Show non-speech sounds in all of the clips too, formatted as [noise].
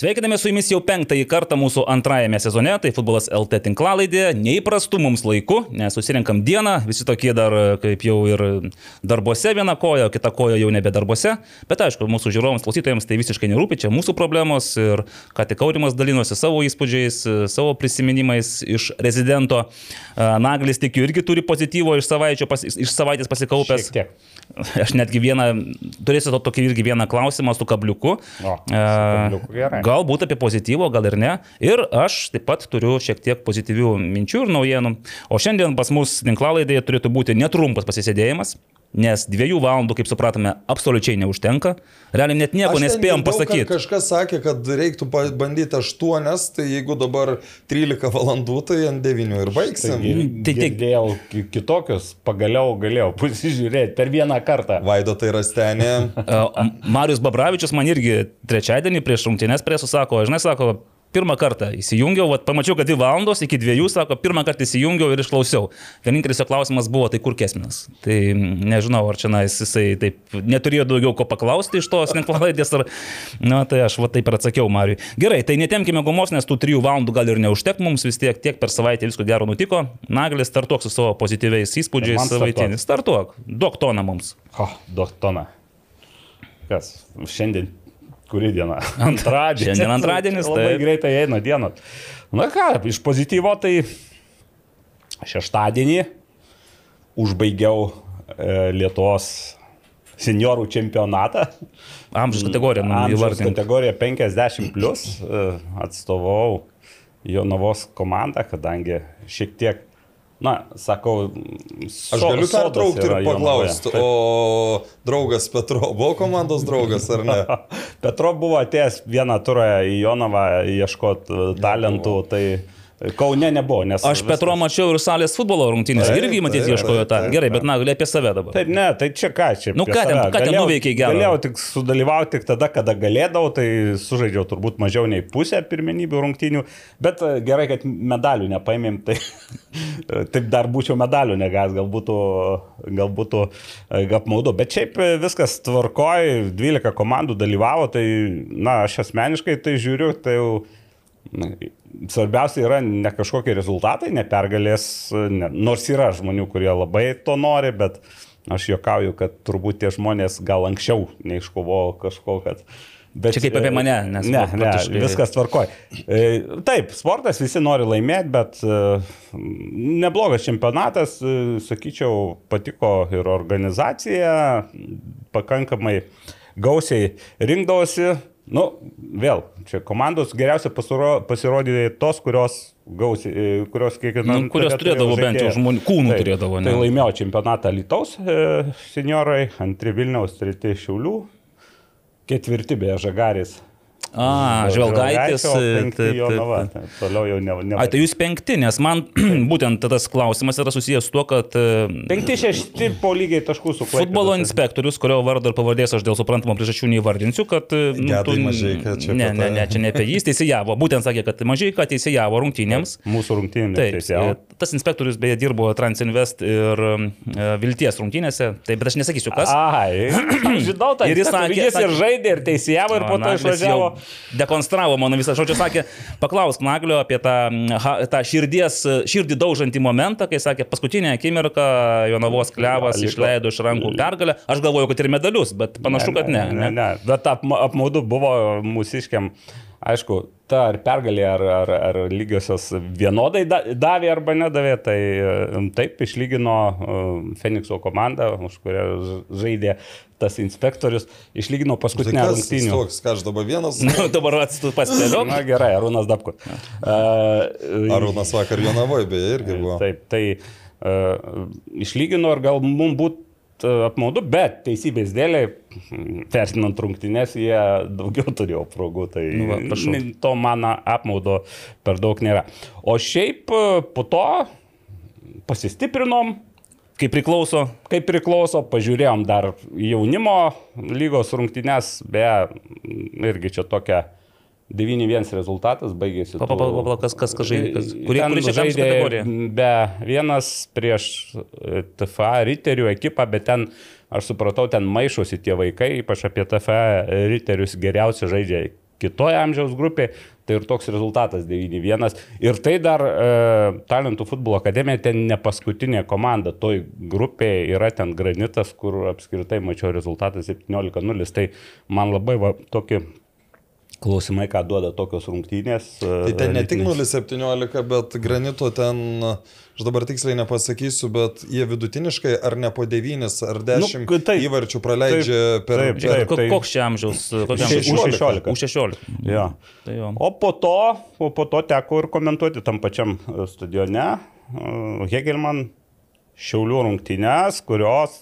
Sveikiname su jumis jau penktąjį kartą mūsų antrajame sezone, tai futbolas LT tinklalaidė, neįprastų mums laiku, nes susirinkam dieną, visi tokie dar kaip jau ir darbuose viena koja, kita koja jau nebe darbuose, bet aišku, mūsų žiūrovams, klausytojams tai visiškai nerūpi, čia mūsų problemos ir ką tik Aurimas dalinosi savo įspūdžiais, savo prisiminimais iš rezidento. Naglis tikiu irgi turi pozityvo iš, pas, iš savaitės pasikaupęs. Aš netgi vieną, turėsiu to tokį irgi vieną klausimą su kabliuku. O, su kabliuku gerai. Galbūt apie pozityvo, gal ir ne. Ir aš taip pat turiu šiek tiek pozityvių minčių ir naujienų. O šiandien pas mus tinklalaidėje turėtų būti netrumpas pasisėdėjimas. Nes dviejų valandų, kaip supratome, absoliučiai neužtenka. Realiai net nieko nespėjom pasakyti. Kažkas sakė, kad reiktų bandyti 8, tai jeigu dabar 13 valandų, tai ant 9 ir baigsim. Taigi, Tai girdėjau ki- kitokius, pagaliau galėjau [laughs] pasižiūrėti per vieną kartą. Vaido tai rastenė. [laughs] Marius Babravičius man irgi trečiadienį prieš rungtynės presų sako, žinai, sako, pirmą kartą įsijungiau, vat, pamačiau, kad dvi valandos iki dviejų, sako, pirmą kartą įsijungiau ir išklausiau. Vienintelis jo klausimas buvo, tai kur kesminas. Tai nežinau, ar čia nais jisai taip neturėjo daugiau ko paklausti iš tos tinklalaidės, ar... Na, tai aš va taip ir atsakiau Mariui. Gerai, tai netemkime gumos, nes tų trijų valandų gal ir neužtek mums vis tiek, tiek per savaitę visko gero nutiko. Naglis startuok su savo pozityviais įspūdžiais man savaitiniais. Startuok, duok toną mums. O, duok toną. Kas? Šiandien kuri diena? [laughs] Antradienis. Šiandien antradienis, Labai taip. greitai eina dienos. Na ką, iš pozityvo tai šeštadienį užbaigiau e, Lietuvos seniorų čempionatą. Amžiaus kategorija, nu, Amžiaus įvardink. kategorija 50 plus atstovau Jonavos komandą, kadangi šiek tiek, na, sakau, Aš galiu pertraukti ir paklausti, o draugas Petro buvo komandos draugas ar ne? [laughs] Petro buvo atėjęs vieną turą į Jonavą ieškoti talentų, tai Kaune nebuvo, nes... Aš Petro mačiau ir salės futbolo rungtynės. Taip, Irgi taip, ieškojo taip, tą. taip, Gerai, taip. bet na, gali apie save dabar. Tai ne, tai čia ką, čia. Nu ką ten- ką ten nuveikei gero? Galėjau tik sudalyvauti tik tada, kada galėdavau, tai sužaidžiau turbūt mažiau nei pusę pirmenybių rungtynių, bet e, gerai, kad medalių nepaėmėm, tai [laughs] taip dar būčiau medalių negavęs, gal būtų, gal būtų e, apmaudu, bet šiaip e, viskas tvarkoj, 12 komandų dalyvavo, tai, na, aš asmeniškai tai žiūriu, tai jau Na, Svarbiausia yra ne kažkokie rezultatai, ne pergalės, ne, nors yra žmonių, kurie labai to nori, bet aš juokauju, kad turbūt tie žmonės gal anksčiau neiškovojo kažko, kad... Bet, Čia kaip apie mane, nes ne, va, ne, praktiškai- viskas tvarkoj. E, Taip, sportas visi nori laimėti, bet e, neblogas čempionatas, e, sakyčiau, patiko ir organizacija, pakankamai gausiai rinkdavosi. Nu, vėl, čia komandos geriausia pasiro, pasirodė tos, kurios gausiai, e, kurios kiekviena. Nu, kurios turėdavo bent jau žmonių- kūnų turėdavo, ne? Tai laimėjo čempionatą Lietuvos e, seniorai, antri Vilniaus, treti Šiaulių, ketvirti beje Žagaris. A, žvelgaitis. Tai Toliau jau ne. ne Ai, tai jūs penkti, nes man [clears throat] būtent tas klausimas yra susijęs su tuo, kad e, Penkti šešti po lygiai taškų su Klaipėdos. futbolo inspektorius, kurio vardą ir pavardės aš dėl suprantamų priežasčių neįvardinsiu, kad... e, nu, Gedai tu- Mažeika, čia Ne, apie ne, tą- ne, čia ne apie jį, teisėjavo. Būtent sakė, kad mažai ką teisėjavo rungtynėms. Mūsų rungtynėms. Taip, teisėjau. e, tas inspektorius beje dirbo Transinvest ir Vilties rungtynėse, taip, bet aš nesakysiu kas. Ai, žinau, tai [clears throat] jis sakė- jis ir žaidė, ir teisėjavo, ir po to išvažiavo. Dekonstravo mano visą žodžią, sakė, paklausk Naglio apie tą, tą širdies, širdį daužantį momentą, kai sakė, paskutinę akimirką Jonavos klevas išleido iš rankų pergalę. Aš galvoju, kad ir medalius, bet panašu, kad ne. ne, ne. Bet apma, apmaudu buvo mūsiškiam. Aišku, ta ar pergalė, ar, ar, ar lygiosios vienodai da- davė arba nedavė, tai e, taip išlygino e, Fenikso komandą, už kurią žaidė tas inspektorius, išlygino Tai paskutinę kas jis rungtynių. toks, ką aš dabar vienas? [laughs] Nu, dabar atsistu paspėliau. Na gerai, Arūnas Dabkus. Uh, Arūnas vakar Jonavoje beje irgi buvo. Taip, tai uh, išlygino ir gal mums būtų apmaudu, bet teisybės dėliai, vertinant rungtynės, jie daugiau [laughs] turėjo progų, tai Nu va, prašau. to mano apmaudo per daug nėra. O šiaip uh, po to pasistiprinom, Kaip priklauso. kaip priklauso, pažiūrėjom dar jaunimo lygos rungtynės, beje, irgi čia tokia 9-1 rezultatas baigėsi. Pa, pa, pa, pa, kas, kas, kas žaidė? Kas, kurie, kurie čia žaidė kategoriją? Be vienas prieš e, TFA riterių ekipą, bet ten, aš supratau, ten maišosi tie vaikai, ypač apie TFA riterius geriausiai žaidžia kitoje amžiaus grupėje, tai ir toks rezultatas 9-1. Ir tai dar e, Talentų futbolo akademija ten ne paskutinė komanda, toj grupėje yra ten granitas, kur apskritai mačiau rezultatą 17-0, tai man labai va, tokį klausimai, ką duoda tokios rungtynės. Tai ten ne tik 0,17, bet granito ten, aš dabar tiksliai nepasakysiu, bet jie vidutiniškai ar ne po 9 ar 10 nu, taip, įvarčių praleidžia taip, per... Taip, taip, taip. Koks čia amžiaus? Už 16. Už 16. Ja. Tai jo. o, po to, o po to teko ir komentuoti tam pačiam stadione Hegelman Šiaulių rungtynės, kurios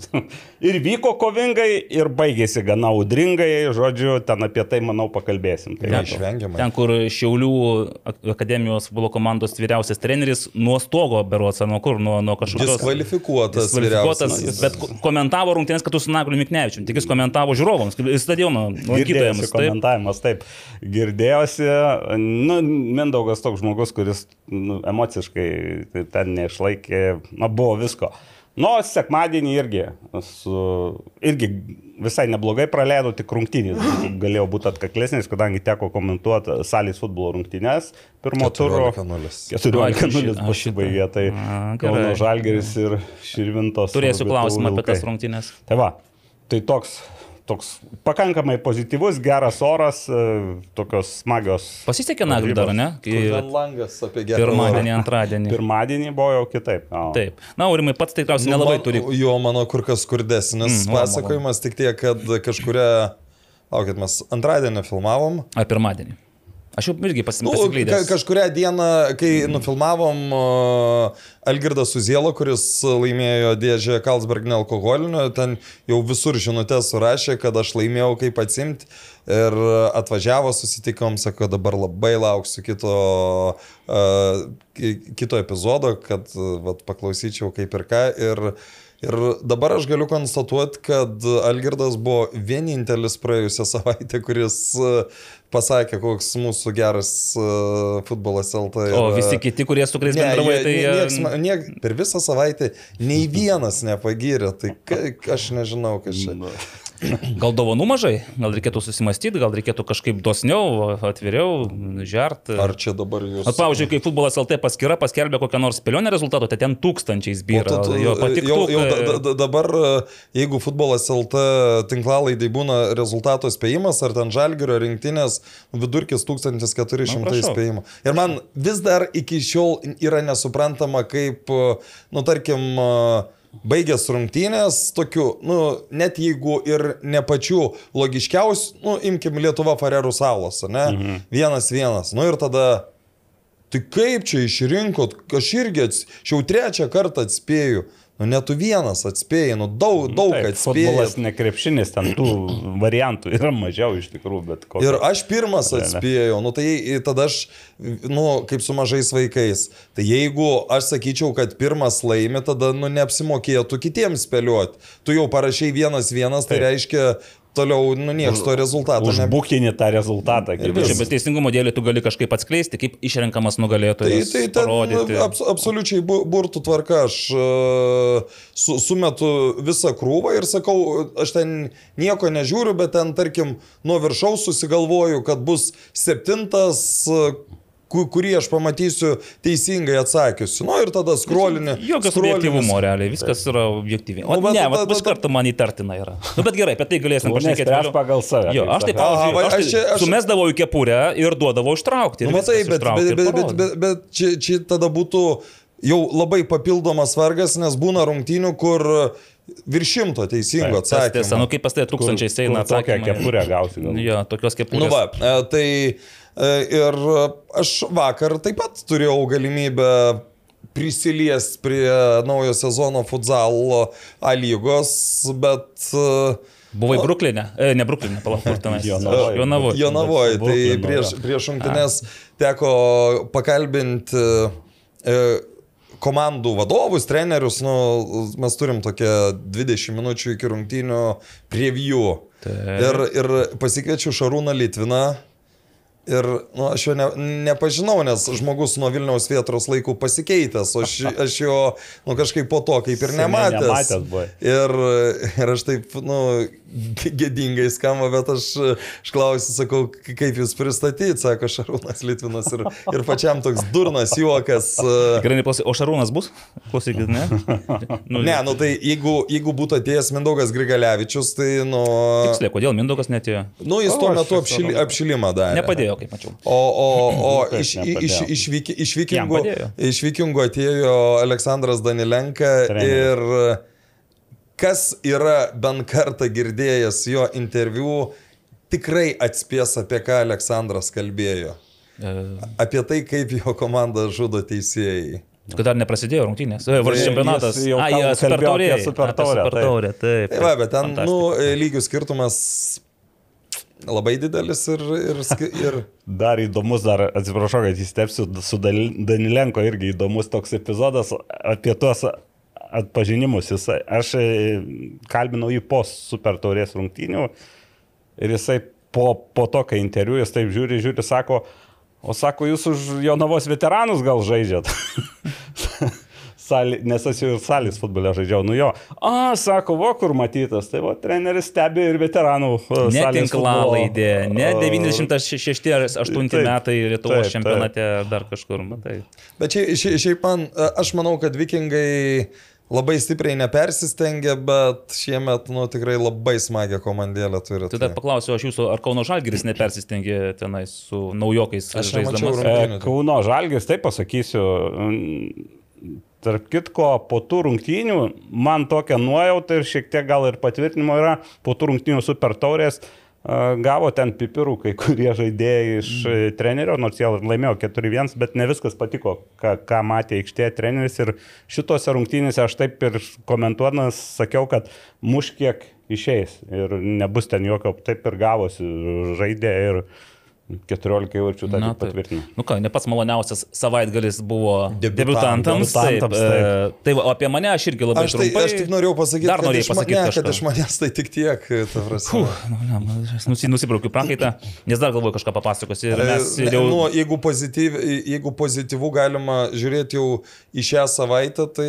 [laughs] ir vyko kovingai, ir baigėsi gana audringai, žodžiu, ten apie tai, manau, pakalbėsim. Tai neišvengiamai. Ten, kur Šiaulių akademijos futbolo komandos vyriausias treneris nuo stogo berots, nuo kur, nuo, nuo kažkokios. Diskvalifikuotas. Diskvalifikuotas, bet komentavo rungtynės, kad tu su Nagliu Miknevičiu, tik jis komentavo žiūrovams, stadiono lankytojams. Komentavimas, taip, girdėjosi, nu, Mindaugas toks žmogus, kuris nu, emociškai ten neišlaikė, na, buvo visko. Nu, sekmadienį irgi, su, irgi visai neblogai praleidau, tik rungtynės. [laughs] Galėjau būti atkaklesnis, kadangi teko komentuoti salės futbolo rungtynės. Pirmo turo 14-0 pasibaigė, tai Kauno Žalgeris ir Širvintos. Turėsiu klausimą apie tas rungtynės. Tai va, tai toks toks pakankamai pozityvus, geras oras, e, tokios smagios. Pasisekė Nagliui dar, ne? Kai langas apie gerą. Pirmadienį, antradienį. Pirmadienį buvo jau kitaip. O. Taip. Na, Aurimai pats tikriausiai nu, nelabai man, turi. Jo, mano kur kas skurdesnis mm, pasakojimas, tik tiek, kad kažkuria... Laukit, mes antradienį filmavom. Ar pirmadienį? Aš jau irgi pasiklydęs. Nu, ka kažkurią dieną, kai nufilmavom uh, Algirdą Suzielą, kuris laimėjo dėžę Kalsberg nealkoholinio, ten jau visur žinutę surašė, kad aš laimėjau kaip atsimti. Ir atvažiavo, susitikom, sako, dabar labai lauksiu kito, uh, kito epizodo, kad vat, paklausyčiau kaip ir ką. Ir, Ir dabar aš galiu konstatuoti, kad Algirdas buvo vienintelis praėjusią savaitę, kuris pasakė, koks mūsų geras uh, futbolas LT. Ir, o visi kiti, kurie su kuriais bendravai, tai... Nieks, niek, per visą savaitę nei [laughs] vienas nepagyrė, tai ka, aš nežinau, kas čia. Gal dovanų mažai, gal reikėtų susimastyti, gal reikėtų kažkaip dosniau, atviriau, žert. Ar čia dabar jūs... At, pavyzdžiui, kai futbolas LT paskyra paskelbė kokią nors spėlionę rezultatą, tai ten tūkstančiais byra. Tu, jo. Jau, jau da, da, dabar, jeigu futbolas LT tinklalaidai būna rezultato spėjimas, ar ten žalgerio rinktinės, vidurkis 1400 Na, spėjimų. Ir man vis dar iki šiol yra nesuprantama, kaip, nu, tarkim, uh, baigęs rungtynės, tokiu, nu, net jeigu ir ne pačių logiškiausių, nu, imkim Lietuva Farerų salos, ne? Mhm. Vienas vienas. Nu ir tada, tai kaip čia išrinkot, aš irgi, aš jau trečią kartą atspėju. Nu, net tu vienas atspėjai, nu daug, daug Taip, atspėjai. Futbolas nekrepšinis, ten tų variantų yra mažiau iš tikrųjų, bet kokią. Ir aš pirmas atspėjau, nu tai tada aš, nu, kaip su mažais vaikais. Tai jeigu aš sakyčiau, kad pirmas laimi, tada, nu, neapsimokėtų kitiems spėlioti. Tu jau parašiai vienas vienas, tai Taip. reiškia, toliau, nu, nieks to rezultato. Užbūkinį tą rezultatą. Vis, bet teisingumo dėlį tu gali kažkaip atskleisti, kaip išrenkamas nugalėtojas. Tai, tai ten abs, absoliučiai burtų tvarka. Aš uh, su, sumetu visą krūvą ir sakau, aš ten nieko nežiūriu, bet ten, tarkim, nuo viršaus susigalvoju, kad bus septintas. Kurį aš pamatysiu teisingai atsakiusiu. Nu ir tada skrolinė. Jokio subjektivumo realiai, viskas yra objektyviai. O nu, ne, va, bus kartu man įtartina yra. Nu, bet gerai, apie tai galėsim pašnekėti. Aš pagal save. Jo, aš taip pat. Aš, aš, aš sumesdavau į kepurę ir duodavau ištraukti. Nu, matai, bet, bet, bet, bet, bet, bet čia, čia tada būtų jau labai papildomas vargas, nes būna rungtynių, kur virš šimto teisingo atsakymų. Tiesa, nu kaip pas tai tūkstančiai eina atsakymai. Tokią kepurę gausi. Jo, tokios kepurės. Nu va, e, tai ir aš vakar taip pat turėjau galimybę prisiliesti prie naujo sezono futsalo A lygos, bet... E, Buvai Bruklinė, e, ne Bruklinė, palauk, kur tenais. [laughs] Jonavoje. Jonavoje. Tai prieš, prieš šimtinės teko pakalbinti e, komandų vadovus, trenerius, nu, mes turim tokią 20 minučių iki rungtynių preview. Tai. Ir, ir pasikviečiu Šarūną Litviną, Ir nu, aš jo ne, nepažinau, nes žmogus nuo Vilniaus vietros laikų pasikeitęs, o aš, [laughs] aš jo nu, kažkaip po to kaip ir nematęs. nematęs buvai. ir, ir aš taip, nu, gėdingai skamba, bet aš, aš klausiu, sakau, kaip jūs pristatyti, sako Šarūnas Litvinas ir, ir pačiam toks durnas juokas. [laughs] e, Gerai, nepasakysiu, o Šarūnas bus? Klausykit, ne? Nu, [laughs] Ne, nu tai jeigu, jeigu būtų atėjęs Mindaugas Grigalevičius, tai, nu, Tiksliai, kodėl Mindaugas netėjo? nu jis tuo O, aš metu Šarūnas. apšilimą darė. Nepadėjo, kaip mačiau. O, o, [laughs] o Taip, iš, iš, iš, iš, vikingų, padėjo. iš vikingų atėjo Aleksandras Danilenka Treneris. ir kas yra bent kartą girdėjęs jo interviu, tikrai atspės apie ką Aleksandras kalbėjo. E, Apie tai, kaip jo komanda žudo teisėjai. Kad dar neprasidėjo rungtynės. Varžys jis čempionatas. jau A, kalbėjo jie apie supertaurė. Supertaurę, Supertaurė, taip. Tai va, bet ten, nu, lygių skirtumas labai didelis ir, ir, ir [laughs] Dar įdomus, dar atsiprašau, kad įstepsiu, su Danilenko irgi įdomus toks epizodas apie tuos atpažinimus. Jis, aš e, kalbinau jį po super taurės rungtynių ir jisai po, po to, kai interviu, jis taip žiūri, žiūri, sako, o sako, jūs už Jonavos veteranus gal žaidžiat? [laughs] [laughs] Salį, nes aš jau ir salės futbole žaidžiau, nu jo. A, sako, vo kur matytas, tai va, treneris stebi ir veteranų. e, Ne salės tinklalaidė, ne e, 96 ar 8 Taip, metai Lietuvos taip, čempionate ar dar kažkur. Matai. Bet šiaip, šiaip, man, aš manau, kad vikingai labai stipriai nepersistengia, bet šiemet, nu, tikrai labai smagią komandėlę turi. Tai dar paklausiu aš jūsų, ar Kauno Žalgiris nepersistengė tenai su naujokais Aš žaisdamas? E, Kauno Žalgis, taip pasakysiu. Mm, Tarp kitko, po tų rungtynių man tokia nuojauta ir šiek tiek gal ir patvirtinimo yra, po tų rungtynių super taurės gavo ten pipirų kai kurie žaidėjai iš e, trenerio, nors jie laimėjo 4-1, bet ne viskas patiko, ką, ką matė aikštėje treneris. Ir šitose rungtynėse aš taip ir komentuodamas sakiau, kad muš kiek išeis ir nebus ten jokio, taip ir gavosi, žaidė ir 14 jaučių tą taip. patvirtino. Nu ką, ne pats maloniausias savaitgalis buvo Debiutantams. debutantams. Taip, Debutantams, e, tai va, o apie mane aš irgi labai Aš, tai, trumpai. aš tik norėjau pasakyti, Dar ma- pasakyti ne, kad iš manęs tai tik tiek, ta prasme. Nu, nusi, nusibraukiu prakaitą, nes dar galvoju kažką papasakosiu. Ir mes E, jau... nu, jeigu, pozityv, jeigu pozityvų galima žiūrėti jau į šią savaitę, tai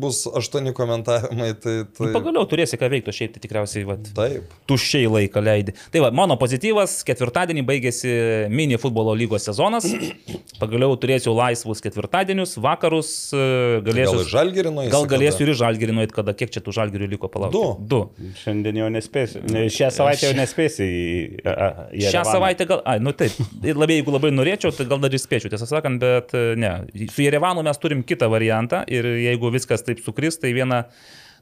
bus aštuoni komentarai. Tai, tai... Nu, Pagaliau turėsi ką veikti, o šiaip tai tikriausiai vat, Taip. tuščiai laiką leidi. Tai va, mano pozityvas, ketvirtadienį baigėsi mini futbolo lygos sezonas. [clears throat] Pagaliau turėsiu laisvus ketvirtadienius, vakarus, e, galėsiu... Gal ir žalgerį nueisi Gal galėsiu kada? ir į žalgerį nueiti, kada kiek čia tų žalgerių liko palaukti. Du. Du. Šiandien jau nespėsiu. Ne, šią savaitę jau nespėsiu į... į Šią Jerevaną. savaitę gal, ai, nu taip, ir labai, jeigu labai norėčiau, tai gal dar ir spėčiau, tiesą sakant, bet e, ne. Su Jerevanu mes turim kitą variantą ir jeigu viskas taip sukris, tai vieną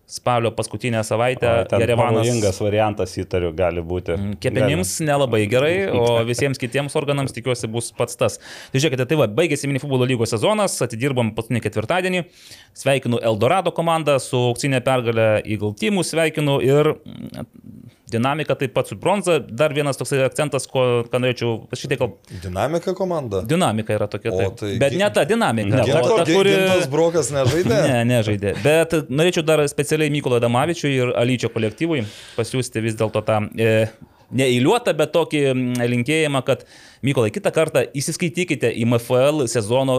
spalio paskutinę savaitę Jerevanas... pavojingas variantas įtariu gali būti. Kepenims nelabai gerai, o [laughs] visiems kitiems organams tikiuosi bus pats tas. Tai žiūrėkite, tai va, baigėsi mini futbolo lygos sezonas, atidirbom paskutinį ketvirtadienį, sveikinu Eldorado komandą su auksinė pergalė Eagle Teamų, sveikinu ir mm, dinamika taip pat su bronza. Dar vienas toks akcentas, ko, ką norėčiau, šitai gal Dinamika komanda. dinamika yra tokia, O, taip. tai bet ne ta dinamika, Ne, o ta, kuri... Gintas Brokas nežaidė? Ne, nežaidė. Bet norėčiau dar specialiai Mykolo Damavičiui ir Alyčio kolektyvui pasiūsti vis dėlto tą e, neįliuotą, bet tokį linkėjimą, kad Mykolai kitą kartą įsiskaitykite į MFL sezono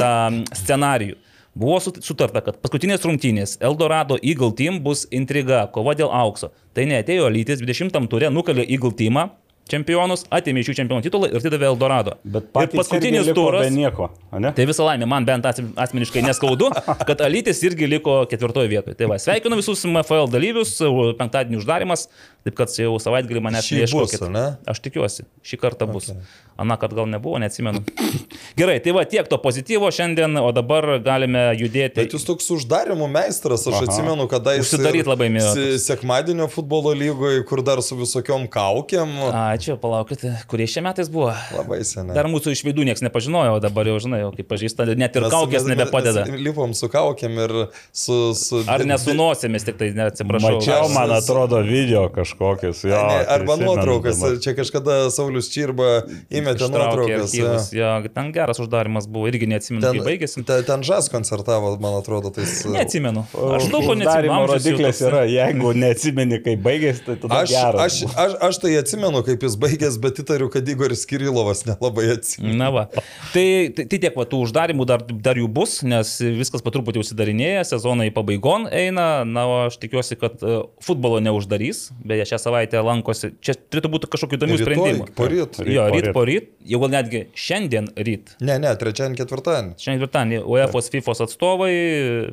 tą scenarijų. Buvo sut- sutarta, kad paskutinės rungtynės Eldorado Eagle Team bus intriga, kova dėl aukso. Tai neatėjo Lytis 20 turė, nukalė Eagle Teamą čempionus, atėmė iš jų čempionų titulą ir atidavė Eldorado. Bet ir paskutinis turas. Be nieko, ne? Tai visą laimę, man bent as- asmeniškai neskaudu, [laughs] kad Alytis irgi liko ketvirtoje vietoje. Tai va, sveikinu visus MFL dalyvius, penktadienį uždarimas, taip kad jau savaitgalį manęs neieškokit. ne? Aš tikiuosi, šį kartą bus. Aną kartą gal nebuvo, neatsimenu. [coughs] Gerai, tai va tiek to pozityvo šiandien, o dabar galime judėti. Bet jūs toks uždarimų meistras, aš Aha. atsimenu, kada jis... Užsidaryt labai mėgot. Sekmadienio futbolo lygoje, kur dar su visokiom kaukiam. Ačiū, palaukite, kurie šie metais buvo. Labai seniai. Dar mūsų iš veidų niekas nepažinojo, o dabar jau žinai, jau kaip pažįsta, net ir Mes- kaukės mes- nebepadeda. mes Lipom su kaukiam ir su... su Ar nesunosėmis, tik tai neatsiprašau. Mačiau, man atrodo, video kažkokius. Jo, Ne, arba prisimenu nuotraukas. dabar. Čia kažkada Saulis Čirba įmetė nuotraukas. archyvus. Jo, ten geras uždarimas buvo, irgi neatsimenu, Ten, kaip baigėsi. ten, ten žas koncertavo, man atrodo, tais... Neatsimenu. Aš daug ko neatsimenu. rodiklės yra, jeigu neatsimeni, kaip baigėsi, tai tada Aš, geras. aš, aš, aš tai atsimenu, kaip kaip jis baigęs, bet įtariu, kad Igoris Kirilovas nelabai atsimena. Na va. Tai, tai, tai tiek, va, tų uždarimų dar, dar jų bus, nes viskas patruputį užsidarinėja, sezonai pabaigon eina, na, aš tikiuosi, kad uh, futbolo neuždarys, beje, šią savaitę lankosi, čia turėtų būti kažkokių įdomių Rytoj, sprendimų. poryt. Jo, ryt poryt. po ryt, jau gal netgi šiandien ryt. Ne, ne, trečiadienį, ketvirtadienį. Šiandien ketvirtadienį UEFA, FIFA atstovai,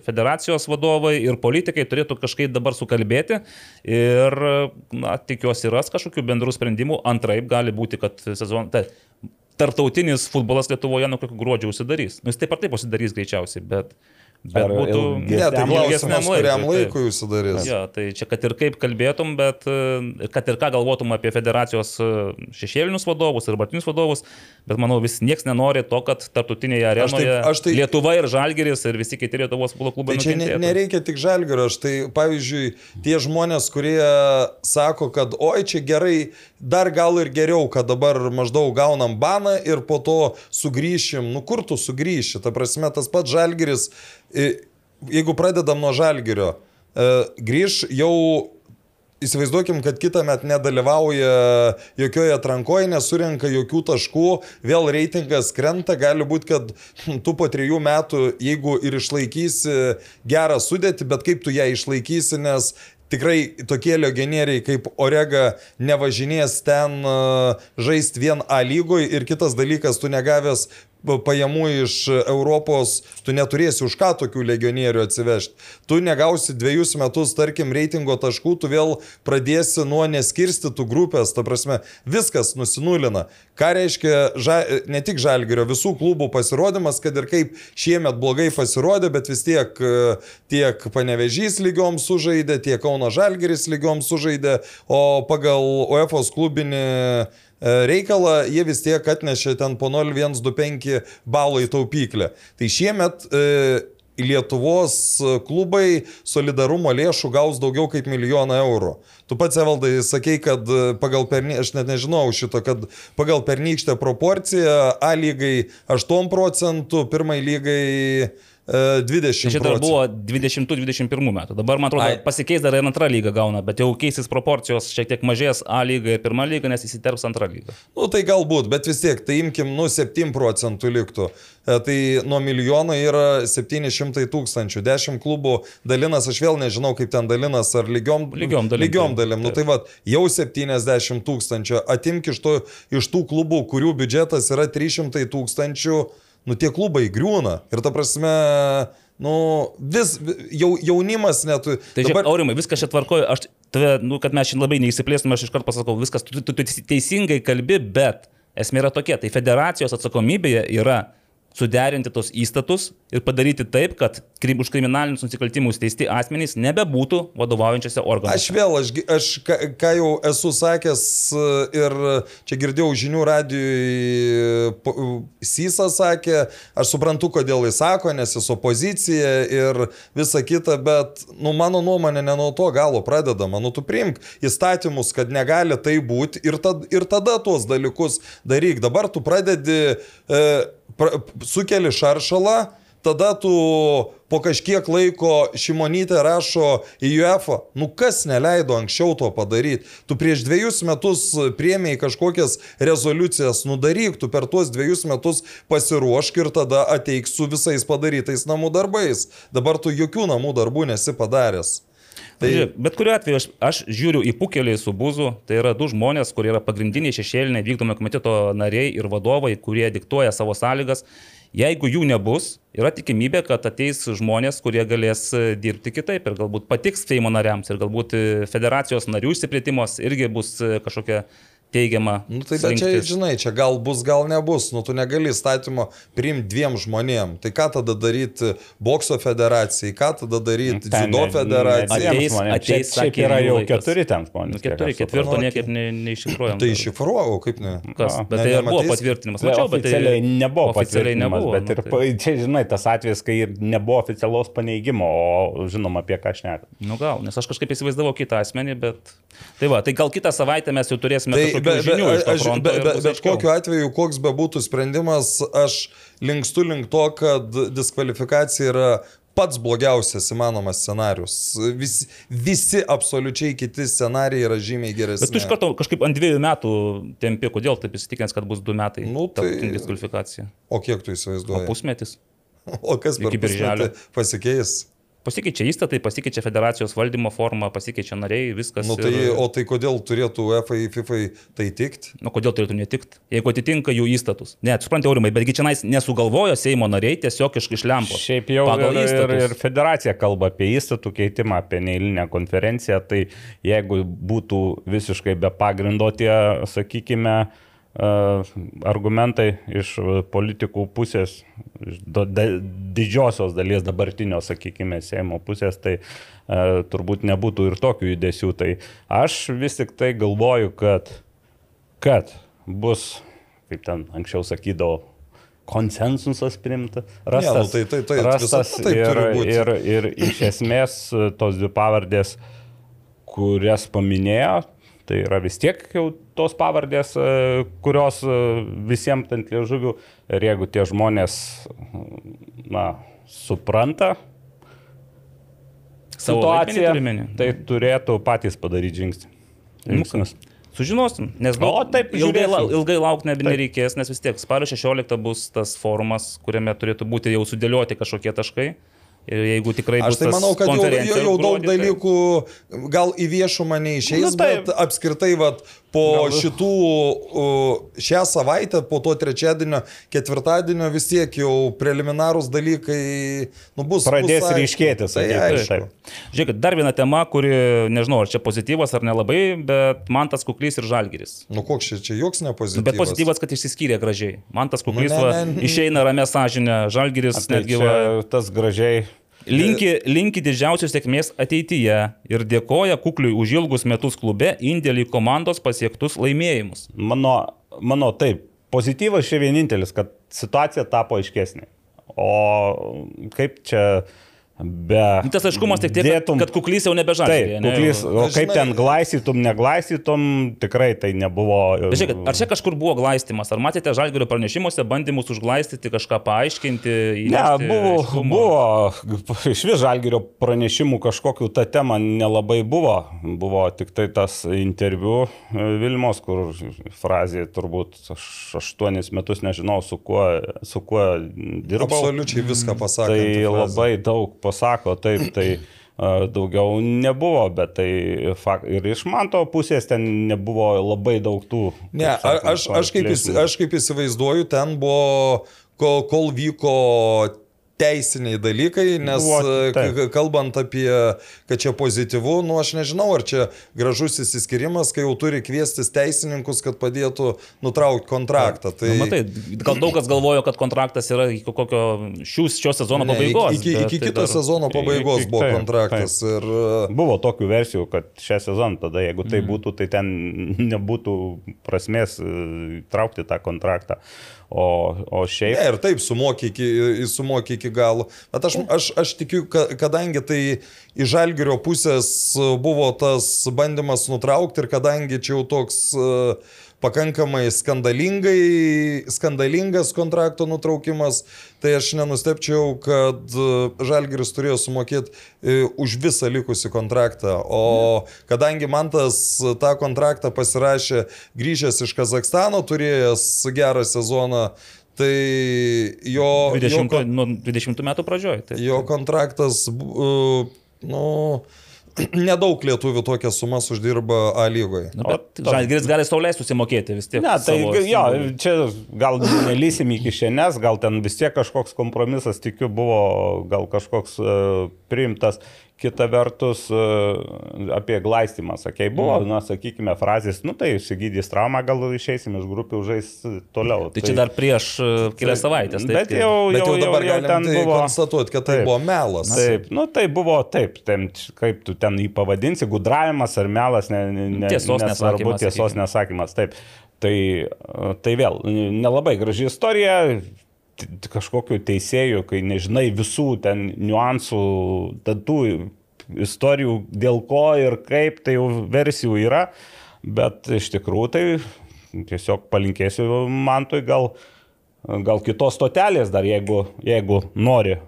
federacijos vadovai ir politikai turėtų kažkaip dabar sukalbėti ir, na, tikiuosi, ras kažkokių bendrų sprendimų. Antraip gali būti, kad sezon... Tai, Tartautinis futbolas Lietuvoje nuo kokio gruodžio užsidarys. Nu, jis taip ar taip užsidarys greičiausiai, bet, bet būtų... Ne, tai klausimas, kuriam laikui, taip. laikui užsidarys. Jo, tai čia kad ir kaip kalbėtum, bet e, kad ir ką galvotum apie federacijos e, šešėlinius vadovus ir batinius vadovus, bet manau vis nieks nenori to, kad tarptautinėje Aš taip- arenoje aš tai- Lietuva ir Žalgeris ir visi kiti Lietuvos futbolo klubai. Tai čia ne, nukentėtų. nereikia tik žalgerio, aš tai pavyzdžiui, tie žmonės, kurie sako, kad oi čia gerai, dar gal ir geriau, kad dabar maždaug gaunam baną ir po to sugrįšim, nu kur tu sugrįši, ta prasme tas pats žalgeris, jeigu pradedam nuo žalgerio, e, grįž jau Įsivaizduokim, kad kitą metą nedalyvauja jokioje atrankoje, nesurenka jokių taškų, vėl reitingas krenta, gali būti, kad tu po trijų metų, jeigu ir išlaikysi gerą sudėtį, bet kaip tu ją išlaikysi, nes tikrai tokie legionieriai kaip Orega nevažinės ten žaisti vien A lygoje ir kitas dalykas, tu negavęs pajamų iš Europos, tu neturėsi už ką tokių legionierių atsivežti. Tu negausi dviejus metus, tarkim, reitingo taškų, tu vėl pradėsi nuo neskirstytų grupės, ta prasme, viskas nusinulina. Ką reiškia ža, ne tik Žalgerio, visų klubų pasirodymas, kad ir kaip šiemet blogai pasirodė, bet vis tiek tiek Panevežys lygiom sužaidė, tiek Kauno Žalgeris lygiom sužaidė, o pagal UEFA klubinį reikalą, jie vis tiek atnešė ten po 0,125 balų į taupyklę. Tai šiemet e, Lietuvos klubai solidarumo lėšų gaus daugiau kaip milijoną eurų. Tu pats, Evaldai, sakei, kad pagal pernykštę, aš net nežinau šito, kad pagal pernykštę proporciją A lygai 8 procentų, pirmai lygai 20. Šitą buvo 20-21 metų. Dabar, man atrodo, Ai. pasikeis dar ir antra lyga gauna, bet jau keisis proporcijos, šiek tiek mažės A lyga ir pirma lyga, nes įsiterps antra lyga. Nu tai galbūt, bet vis tiek, tai imkim, nu 7 procentų liktų. Tai nuo milijono yra 700 tūkstančių. 10 klubų dalinas, aš vėl nežinau, kaip ten dalinas, ar lygiom, Lygiom dalim, Lygiom dalim. Nu tai va, jau 70 tūkstančių. Atimk iš, to, iš tų klubų, kurių biudžetas yra 300 tūkstančių, nu tie klubai griūna. Ir ta prasme, nu vis, jau, jaunimas net. Tai dabar... žiūrėk, Aurimai, viskas čia tvarkoju, aš tave, nu, kad mes šiandien labai neįsiplėstume, aš iš karto pasakau, viskas, tu, tu, tu teisingai kalbi, bet esmė yra tokia, tai federacijos atsakomybėje yra suderinti tos įstatus ir padaryti taip, kad už kriminalinius nusikaltimus teisti asmenys nebebūtų vadovaujančiose organuose. Aš vėl, aš, aš ką, ką jau esu sakęs e, ir čia girdėjau žinių radijui, Sysa sakė, aš suprantu, kodėl jis sako, nes jis opozicija ir visa kita, bet, nu, mano nuomonė ne nuo to galo pradedama. Nu, tu priimk įstatymus, kad negali tai būti ir, tad, ir tada tuos dalykus daryk. Dabar tu pradedi, e, pra, sukeli šaršalą, tada tu po kažkiek laiko Šimonytė rašo į UEFA, nu kas neleido anksčiau to padaryti. Tu prieš dviejus metus priemiai kažkokias rezoliucijas, nudaryk, tu per tuos dviejus metus pasiruošk ir tada ateik su visais padarytais namų darbais. Dabar tu jokių namų darbų nesi padaręs. Tai... Žiūrėk, bet kuriuo atveju aš, aš žiūriu į pukelį su buzu, tai yra du žmonės, kurie yra pagrindiniai šešėliniai vykdomo komiteto nariai ir vadovai, kurie diktuoja savo sąlygas. Jeigu jų nebus, yra tikimybė, kad ateis žmonės, kurie galės e, dirbti kitaip ir galbūt patiks Seimo nariams ir galbūt e, federacijos narių išsiplėtimas irgi bus e, kažkokia teigiama. Nu, tai bet čia, žinai, čia gal bus, gal nebus. Nu, tu negali įstatymo priimti dviem žmonėm. Tai ką tada daryti bokso federacijai, ką tada daryti Ten dziudo ne- federacijai. ne- Ateis- ateis, šiaip sakė, yra jau laikas. keturi ten žmonės. Nu, keturi, aš ketvirto Nu, niekaip ne, neiššifruojam. Tai dar. iššifruoju, kaip ne. Kas, bet ne, tai ir buvo nematys? patvirtinimas. Tai Mačiau, bet tai nebuvo oficialiai patvirtinimas, nebuvo. bet ir nu, tai, [laughs] čia, žinai, tas atvejis, kai ir nebuvo oficialaus paneigimo, o žinom apie ką šneka. nu gal, nes aš kažkaip įsivaizdavau kitą asmenį, bet... Tai va, tai gal kitą savaitę mes jau turėsime Tai be, be, žinių to aš, fronto. be, be, bet aiškiau. kokiu atveju, koks be būtų sprendimas, aš linkstu link to, kad diskvalifikacija yra pats blogiausias įmanomas scenarius. Vis, visi absoliučiai kiti scenarijai yra žymiai geresni. Bet tu iš karto kažkaip ant dviejų metų tempi, kodėl taip įsitikinęs, kad bus du metai. Nu, tai- diskvalifikacija. O kiek tu O įsivaizduoji? pusmetis. [laughs] O kas per pusmetį pasikeis? Pasikeičia įstatai, pasikeičia federacijos valdymo forma, pasikeičia nariai, viskas. Nu, tai, ir- o tai kodėl turėtų UEFA, FIFA tai tikti? Nu, kodėl turėtų netikti? Jeigu atitinka jų įstatus. Ne, tu suprantate, aurimai, betgi čia nais nesugalvojo Seimo nariai tiesiog iš, iš lempo. Šiaip jau Pagal ir, ir, įstatus. ir federacija kalba apie įstatų keitimą, apie neįlinę konferenciją, tai jeigu būtų visiškai be pagrindo tie, sakykime, argumentai iš politikų pusės, iš didžiosios dalies dabartinio, sakykime, Seimo pusės, tai e, turbūt nebūtų ir tokių judesių. Tai aš vis tik tai galvoju, kad, kad bus, kaip ten anksčiau sakydavo, konsensusas primta, rastas, tai- tai- tai rastas taip ir, ir, ir iš [clears throat] esmės tos dvi pavardės, kurias paminėjo, tai yra vis tiek jau tos pavardės, e, kurios e, visiems ant liežuvių ir jeigu tie žmonės, na, supranta Savo situaciją, tai turėtų patys padaryti žingsnį. Žingsnius. Sužinosim, nes O, taip, ilgai, lau- ilgai laukti nebe nereikės, nes vis tiek spalio 16 bus tas forumas, kuriame turėtų būti jau sudėlioti kažkokie taškai. Ir jeigu tikrai bus Aš tai manau, kad jau, jau, jau daug gruodį, tai- dalykų gal į viešumą neišeis, Nu, taip. bet apskritai vat, po Gal- šitų uh, šią savaitę, po to trečiadienio, ketvirtadienio vis tiek jau preliminarūs dalykai nu, bus. Pradės bus ryškėti, Tai aišku. Žiūrėkit, dar viena tema, kuri, nežinau, ar čia pozityvas ar nelabai, bet man tas kuklys ir žalgeris. Nu koks čia, čia joks nepozityvas. Bet pozityvas, kad išsiskyrė gražiai. Man tas kuklys Nu, ne, va, ne, ne. išeina ramė sąžinė, žalgeris Tai netgi va, čia tas gražiai linki, linki didžiausios sėkmės ateityje ir dėkoja kukliui už ilgus metus klube indėlį komandos pasiektus laimėjimus. Mano, mano taip, pozityvas čia vienintelis, kad situacija tapo aiškesnė. O kaip čia be... Nu, Tas aiškumas tik tiek, kad, dėtum- kad kuklys jau nebežalgė. Taip, kuklys, o kaip žinai- ten glaistytum, neglaistytum, tikrai tai nebuvo. Bet žiūrėkit, ar čia kažkur buvo glaistimas? Ar matėte žalgerio pranešimuose bandymus užglaistyti, kažką paaiškinti? Ne, buvo, aiškumo? buvo [laughs] iš vis žalgerio pranešimų kažkokių tą temą nelabai buvo. Buvo tik tai tas interviu e, Vilmos, kur frazė turbūt aš aštuonis metus nežinau, su kuo, su kuo dirbau. Absoliučiai viską pasakė. Tai labai daug pasako, taip, tai [clears throat] daugiau nebuvo, bet tai fak, ir iš manto pusės ten nebuvo labai daug tų. Ne, sakant, aš, aš, kaip, aš kaip įsivaizduoju, ten buvo, kol, kol vyko teisiniai dalykai, nes Buvo, e, taip. kalbant apie, kad čia pozityvu, nu aš nežinau, ar čia gražus įsiskirimas, kai jau turi kviestis teisininkus, kad padėtų nutraukti kontraktą. Tai... Na, matai, gal daug kas galvojo, kad kontraktas yra iki kokio šių, šio sezono Ne, pabaigos. Iki, iki, iki tai kito dar- sezono pabaigos Iki- buvo taip, kontraktas. Ir, e, Buvo tokių versijų, kad šią sezoną tada, jeigu Mhm. tai būtų, tai ten nebūtų prasmės e, traukti tą kontraktą. O, o šiaip... Ne, ir taip sumokė iki, sumokė iki galo. Bet aš, aš, aš tikiu, ka, kadangi tai iš žalgerio pusės buvo tas bandymas nutraukti ir kadangi čia jau toks uh, pakankamai skandalingai, skandalingas kontrakto nutraukimas, tai aš nenustepčiau, kad uh, žalgeris turėjo sumokėti uh, už visą likusį kontraktą. O kadangi man tas uh, tą kontraktą pasirašė grįžęs iš Kazakstano, turėjęs gerą sezoną, Tai jo, 20, jo, nu, 20 metų pradžioj. Tai, jo kontraktas, uh, nu, [clears throat] nedaug lietuvių tokias sumas uždirba A lygoje. Nu, bet Žalgiris gali sauliai susimokėti vis tiek. Ne, tai savo jo, čia gal nelysim iki šiandienes, gal ten vis tiek kažkoks kompromisas, tikiu, buvo gal kažkoks uh, priimtas. Kita vertus, uh, apie glaistimą, sakei, buvo, mm. na, sakykime, frazės, nu tai išsigydys traumą, gal išeisim iš grupių, žais toliau. Tai čia dar prieš uh, kelias savaitės. Taip, Bet tai- jau, Bet jau jau, dabar jau, jau ten tai buvo. konstatuoti, kad tai Taip. buvo melas. Taip, nu tai buvo taip, ten, kaip tu ten jį pavadinsi, gudravimas ar melas, ne, ne, Tiesos nesvarbu, nesakymas, tiesos sakykime. nesakymas. Taip, tai, tai vėl, nelabai graži istorija, kažkokiu teisėju, kai nežinai visų ten niuansų, tų istorijų, dėl ko ir kaip, tai jau versijų yra, bet iš tikrųjų tai tiesiog palinkėsiu Mantui gal, gal kitos stotelės dar, jeigu, jeigu nori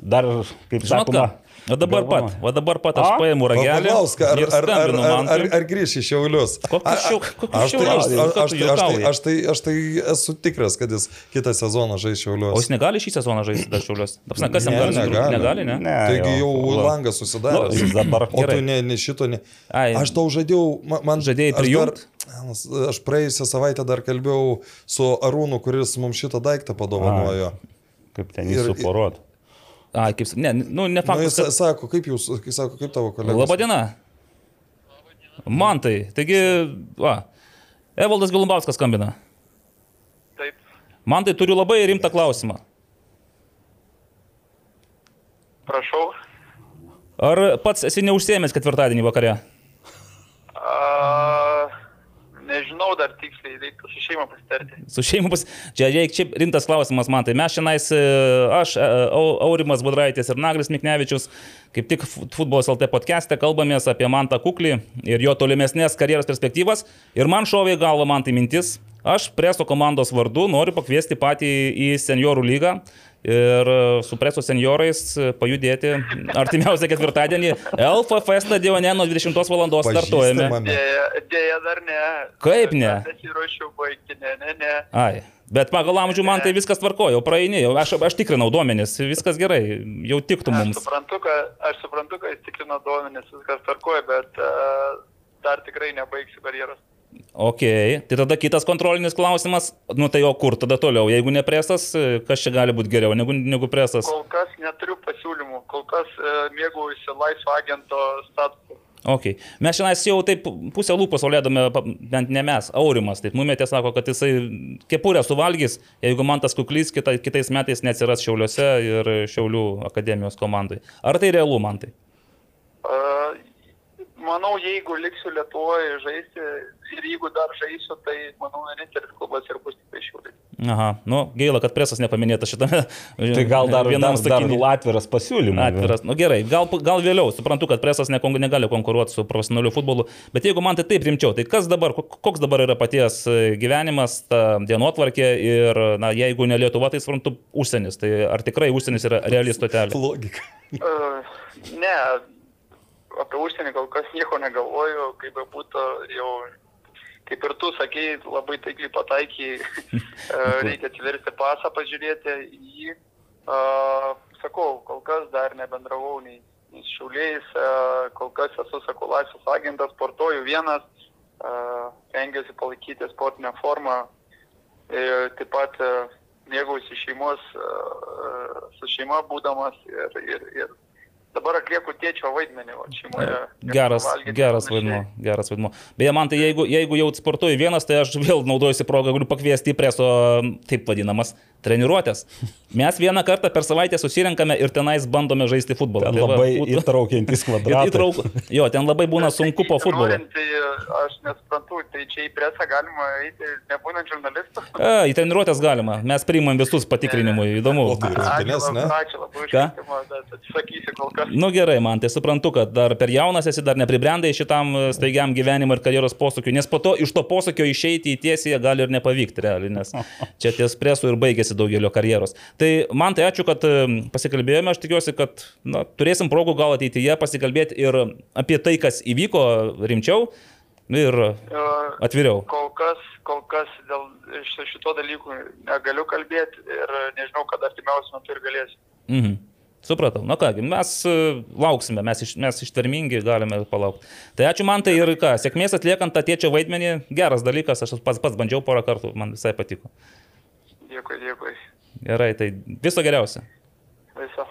dar, kaip Žinot sakoma, ką? O dabar galvojama. pat, o dabar pat aš A? paimu ragelį. Paklausk, ar, ir ar, ar, ar, ar, ar grįš į Šiaulius? Kokius A- a- tai- Šiaulius? aš- Ką aš tu aš tai-? Aš tai aš tai esu tikras, kad jis kitą sezoną žais O jis Šiaulius. negali šį sezoną žaisti dar šiaulius. Tapsna, kas jam gali? negali. Negali, ne? Ne, Taigi jau va. langas Nu, susidaręs. jis dabar O tu ne, ne šito, ne. Ai. Aš tau žadėjau, ma- man Žadėjai aš dar- prijungt? Aš praėjusią savaitę dar kalbėjau su Arūnu, kuris mums šitą daiktą padovanojo. Kaip ten jį Ir- Ai, kaip, ne, nu, ne Nu, faktas. jis sako, kaip jūs, kai sako, kaip tavo kolega. Labadiena. Man tai. Taigi, va. Evaldas Galumbauskas skambina. Taip, Man tai turiu labai rimtą klausimą. prašau. Ar pats esi neužsiemęs ketvirtadienį vakare? A, nežinau dar reiktų su šeima pasitarti. Su šeima pas... Čia reikia, čia rimtas klausimas man. Tai mes šiandien, aš, e, Au- Aurimas Budraitis ir Naglis Miknevičius, kaip tik Fu- Futbolas LT podcast'e kalbamės apie Mantą Kuklį ir jo tolimesnės karjeros perspektyvas. Ir man šovė į galvą man tai mintis. Aš preso komandos vardu noriu pakviesti patį į seniorų lygą ir su preso seniorais pajudėti artimiausią ketvirtadienį LFF stadione nuo 20 val. startuojame. Dėja, dėja dar ne. Kaip ne? Nesiruošiu baigti, ne, ne, ne. Ai. Bet pagal amžių man tai viskas tvarko, jau praeinėjau, aš, aš tikrinau duomenis, viskas gerai, jau tiktų Aš mums. suprantu, kad, aš suprantu, kad jis tikrino duomenis, viskas tarkoja, bet uh, dar tikrai nebaigsiu karjeros. Ok, tai tada kitas kontrolinis klausimas, nu tai o kur tada toliau, jeigu ne presas, kas čia gali būti geriau negu, negu presas? Kol kas neturiu pasiūlymų, kol kas uh, mėgaujuosi laisvo agento statusu. Ok, mes šiandien jau taip pusę lūpos olėdame, bent ne mes, Aurimas, taip numetė, sako, kad jisai kepurę suvalgys, jeigu man tas kuklys kita, kitais metais neatsiras Šiauliuose ir Šiaulių akademijos komandai. Ar tai realu man tai? Manau, jeigu liksiu Lietuvoje žaisti ir jeigu dar žaisiu, tai manau, vienintelis klubas ir bus tik tai šiauliai. Aha, nu gaila, kad presas nepaminėtas šitame. [laughs] Tai gal dar, vienam sakiny. atviras pasiūlymas. Atviras. Nu, gerai, gal, gal vėliau, suprantu, kad presas ne, negali konkuruoti su profesionaliu futbolu, bet jeigu man tai taip rimčiau, tai kas dabar, kok- koks dabar yra paties e, gyvenimas, ta dienotvarkė ir, na, jeigu ne Lietuva, tai suprantu, užsienis. Tai ar tikrai užsienis yra reali stotelė? Logika. Uh, ne, apie užsienį kol kas nieko negalvoju, kaip būtų jau, kaip ir tu sakei, labai taikliai pataikiai, uh, [laughs] reikia atsiversti pasą, pažiūrėti jį. Uh, sakau, kol kas dar nebendravau nei, šiauliais, uh, kol kas esu, sakau, laisvas agentas, sportuoju vienas, tengiuosi palaikyti sportinę formą, ir taip pat mėgausi šeimos, su šeima būdamas ir, ir, ir dabar atlieku tėčio vaidmenį o šeimoje. Geras, Valgyti geras vaidmuo, geras vaidmuo. Beje, man tai jeigu, jeigu jau sportuoju vienas, tai aš vėl naudojusi progą, galiu pakviesti į preso, taip vadinamas, treniruotės. Mes vieną kartą per savaitę susirenkame ir tenais bandome žaisti futbolą. Ten Tai va, labai būtų- įtraukiantis Ir [laughs] kvadratai. įtrauk... Jo, ten labai būna sunku po futbolo. Norint, Tai aš nesuprantu, tai čia į presą galima eiti nebūnant žurnalistu. A, į treniruotės galima. Mes priimam visus patikrinimui. Įdomu. O tai rungtynės, ne? Ačiū labai už kvietimą, atsisakysiu kol kas. Nu gerai, man tai suprantu, kad dar per jaunas esi, dar nepribrendai šitam e, staigiam gyvenimui ir karjeros posūkiui, nes po to iš to posūkio išeiti į tiesiąją gali ir nepavykti realiai, nes [laughs] čia ties presų ir baigėsi daugelio karjeros. Tai man tai ačiū, kad e, pasikalbėjome, aš tikiuosi, kad na, turėsim progų gal ateityje pasikalbėti ir apie tai, kas įvyko rimčiau ir E, atviriau. Kol kas, kol kas dėl ši- šito dalykų negaliu kalbėti ir nežinau, kada artimiausiu metu ir galėsiu. Mhm. Supratau. Na kągi, mes e, lauksime, mes, iš, mes ištvermingi galime palaukti. Tai ačiū man tai ir ką, sėkmės atliekant tą tėčio vaidmenį, geras dalykas, aš pats, pats bandžiau porą kartų, man visai patiko. Dėkui, dėkui. Gerai, tai viso geriausio. Viso.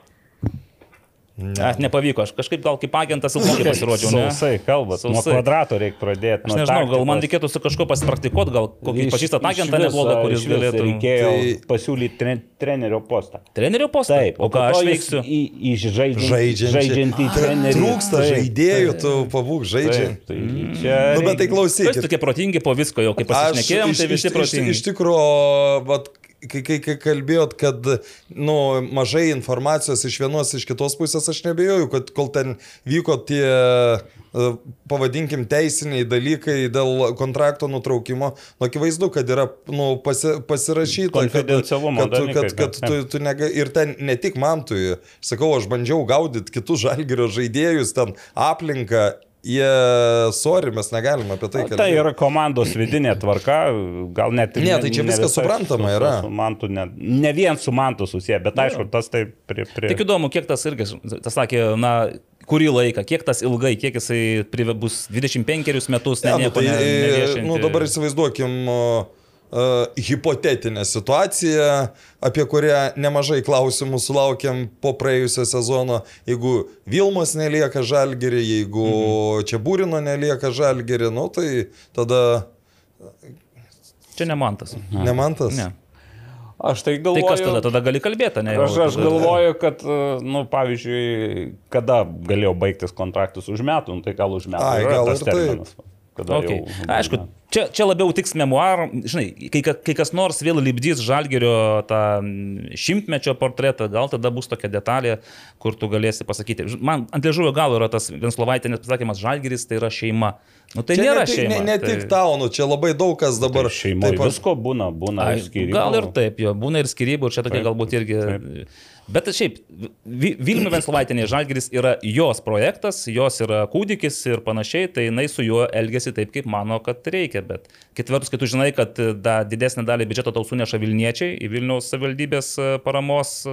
Ne. Nepavyko, aš kažkaip gal kaip agentas ilgai pasirodžiau, ne? Sausai, kalbat. Nuo Sausai. kvadrato reikia pradėti. Aš nežinau, gal man reikėtų su kažkuo pasipraktikuoti, gal kokį pažįstat agentą neblogą, kuris galėtų... Reikėjo Tai- pasiūlyti tre, trenerio postą. Trenerio postą? Taip, o ką aš veiksiu? Į, į žaidžiantį, trenerį. Trūksta Taip, žaidėjų, tu pabūk žaidžiant. Taip, tai čia Nu, bet tai Jūs klausykit. tokie protingi po visko, jau kaip pasišnekėjom, tai visi protingi. iš tikrųjų, vat, kai, kai, kai kalbėjot, kad nu, mažai informacijos iš vienos, iš kitos pusės, aš nebejoju, kad kol ten vyko tie, e, pavadinkim, teisiniai dalykai dėl kontrakto nutraukimo, nu, akivaizdu, kad yra nu, pasi, pasirašyta, kad, Konfidencialumo kad, kad, dalykai, kad ne. tu, tu nega, ir ten ne tik man tu, sakau, aš bandžiau gaudyti kitus žalgerio žaidėjus, ten aplinką. Jie, sorry, mes negalime apie tai kalbėti. Tai yra komandos vidinė tvarka, gal net ir Ne, tai čia viskas visai suprantama su- yra. Su mantu, ne, ne vien su mantu susiję, bet aišku, tas tai prie... prie... Tik įdomu, kiek tas irgi, tas sakė, na, kurį laiką, kiek tas ilgai, kiek jisai prive- bus 25 metus, ne, Ne, nu, nieko tai, ne, neviešinti. nu, dabar įsivaizduokim uh, hipotetinę situaciją, apie kurią nemažai klausimų sulaukėm po praėjusio sezono. Jeigu Vilmos nelieka žalgerį, jeigu mhm. čia Būrino nelieka žalgerį, nu tai tada Čia ne man tas. ne. Aš tai Tai galvoju... kas tada? Tada gali kalbėti, ne? Aš, aš galvoju, kad, nu, pavyzdžiui, kada galėjo baigtis kontraktus už metų, nu, tai gal už metų. Ai, gal tas ir taip. terminas, Kada Okay. jau, Aišku, čia, čia labiau tiks memoar, žinai, kai, ka- kai kas nors vėl lipdys žalgerio tą šimtmečio portretą, gal tada bus tokia detalė, kur tu galėsi pasakyti. Man ant liežuvio galo yra tas Venslovaitinės pasakymas, žalgeris tai yra šeima. Nu tai Čia nėra ne, tik- šeima. ne, ne tai... tik tau, nu, čia labai daug kas dabar. šeimoje taip, visko būna, būna Ai, ir skirybų. Gal ir taip, jo, būna ir skirybų, ir čia tokia Taip, galbūt irgi. taip. Bet šiaip, Vi- Vilnių Venslovaitinė Žalgiris yra jos projektas, jos yra kūdikis ir panašiai, tai jinai su juo elgesi taip, kaip mano, kad reikia. Bet kitvertus, kai tu žinai, kad da, didesnį dalį biudžeto tau suneša Vilniečiai į Vilniaus savivaldybės e, paramos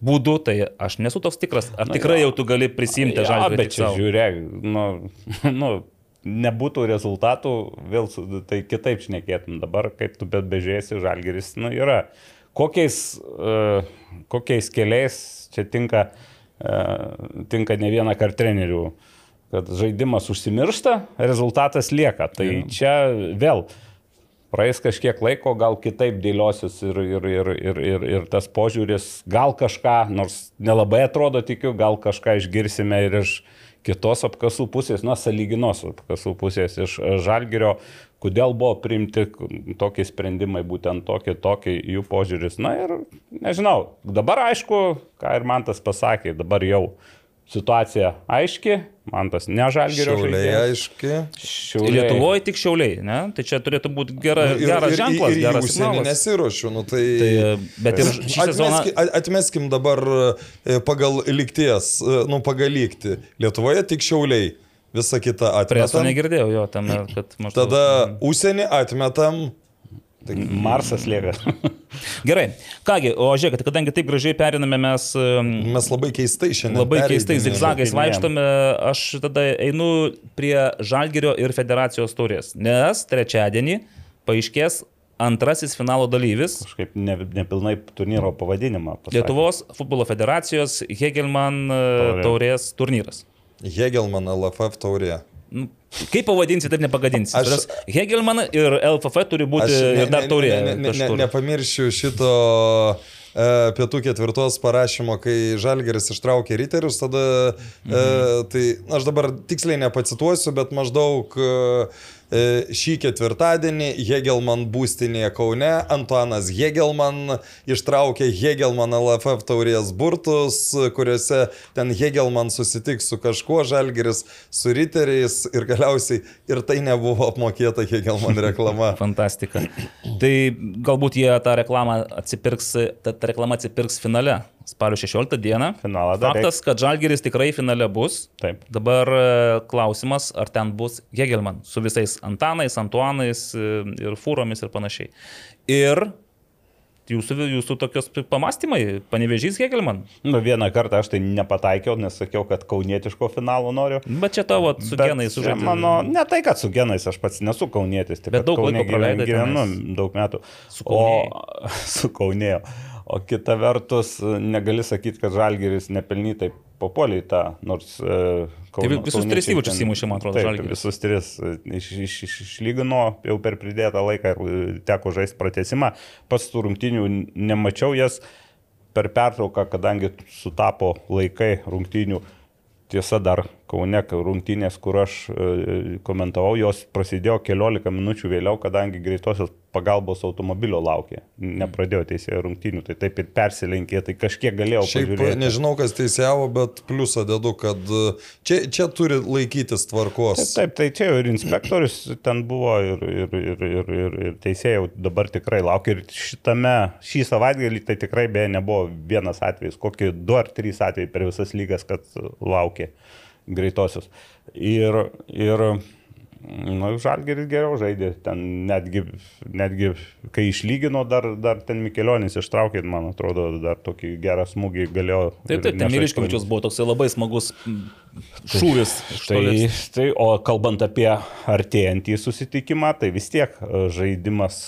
būdu, tai aš nesu toks tikras. Ar tikrai jau tu gali prisimti Žalgirį? bet čia žiūrėk, nu, [laughs] nu, nebūtų rezultatų, vėl tai kitaip šnekėtum. Dabar, kaip tu bet bežiūrėsi, žalgeris nu, yra. Kokiais, uh, kokiais keliais čia tinka, uh, tinka ne vieną kartą trenerių, kad žaidimas užsimiršta, rezultatas lieka. Tai čia vėl praeis kažkiek laiko, gal kitaip dėliosis ir, ir, ir, ir, ir, ir tas požiūris, gal kažką, nors nelabai atrodo tikiu, gal kažką išgirsime ir iš kitos apkasų pusės, na, saliginos apkasų pusės, iš e, Žalgirio, kodėl buvo priimti tokie sprendimai, būtent tokie, tokie jų požiūris. Na ir nežinau, dabar aišku, ką ir man tas pasakė, dabar jau situacija aiški, man tas ne Žalgirio Šiauliai, žaidėjas. aiški. Šiauliai. Lietuvoje tik šiauliai, ne? Tai čia turėtų būti gera, Nu, Ir- geras ir- ženklas, ir į geras signalas. nesiuošiu, nu tai... Tai, bet ir šį sezoną... Atmeski, a- atmeskim dabar e, pagal lygties, e, nu pagal lygti. Lietuvoje tik šiauliai, visa kita Preso atmetam. negirdėjau jo tame, kad maždaug. Tada užsienį atmetam. Marsas lieka. [laughs] Gerai. Kągi, o žiūrėkit, kadangi taip gražiai periname mes Mes labai keistai šiandien. labai pereidinėjam. zigzagais vaikštome, aš tada einu prie Žalgerio ir federacijos turės. Nes trečiadienį paaiškės antrasis finalo dalyvis. Kažkaip ne, nepilnai turnyro pavadinimą. pasakė. Lietuvos futbolo federacijos Hegelman e, Taurė. taurės turnyras. Hegelman LFF taurė. Nu, Kaip pavadinsi, taip nepagadinsi. Aš- Aš... Hegelman ir LFF turi būti ne- ir dar taurė. Ne, ne, ne, nepamiršiu šito e, pietų ketvirtos parašymo, kai Žalgeris ištraukė riterius, tada, mhm. e, tai aš dabar tiksliai nepacituosiu, bet maždaug e, e, šį ketvirtadienį Hegelman būstinėje Kaune Antuanas Hegelman ištraukė Hegelman LFF taurės burtus, kuriuose ten Hegelman susitiks su kažkuo, Žalgeris su riteriais ir galiausiai ir tai nebuvo apmokėta Hegelman [laughs] reklama. Fantastika. Tai galbūt jie tą reklamą atsipirks, ta, ta reklama atsipirks finale, spalio 16 dieną. Finalą dar Faktas, kad Žalgeris tikrai finale bus. Taip. Dabar e, klausimas, ar ten bus Hegelman su visais Antanais, Antuanais e, ir Fūromis ir panašiai. Ir jūsų, jūsų tokios pamastymai, panevežys Hegelman. Nu, vieną kartą aš tai nepataikiau, nes sakiau, kad kaunietiško finalo noriu. Bet čia tavo su Bet genais sužaidė. Mano, ne tai, kad su genais, aš pats nesu kaunietis. Tik daug laiko praleidai gyvenu, daug metų. Su o [laughs] su kaunėjo. O kita vertus, negali sakyti, kad Žalgeris nepelnytai papuolė į tą, nors... e, Kauno- visus tris ten- įmušė, man atrodo, taip, Žalgiris. Visus tris e, iš, iš, iš, išlygino jau per pridėtą laiką ir e, teko žaisti pratesimą. Pats tų rungtinių nemačiau jas per pertrauką, kadangi sutapo laikai rungtinių. Tiesa, dar Kaune rungtynės, kur aš e, komentavau, jos prasidėjo keliolika minučių vėliau, kadangi greitosios pagalbos automobilio laukė. Nepradėjo teisėjo rungtynių, tai taip ir persilenkė, tai kažkiek galėjau. Šiaip pažiūrėti. nežinau, kas teisėjavo, bet pliusą dedu, kad e, čia, čia turi laikytis tvarkos. Taip, taip, tai čia ir inspektorius ten buvo ir, ir, ir, ir, ir, ir teisėjai dabar tikrai laukia. Ir šitame, šį savaitgalį tai tikrai beje nebuvo vienas atvejis, kokie du ar trys atvejai per visas lygas, kad laukė greitosios. Ir, ir nu, Žalgeris geriau žaidė, ten netgi, netgi kai išlygino, dar, dar ten Mikelionis ištraukė, man atrodo, dar tokį gerą smūgį galėjo. Taip, taip, ten Miriškovičius buvo toksai labai smagus šūvis. Tai, tai, o kalbant apie artėjantį susitikimą, tai vis tiek žaidimas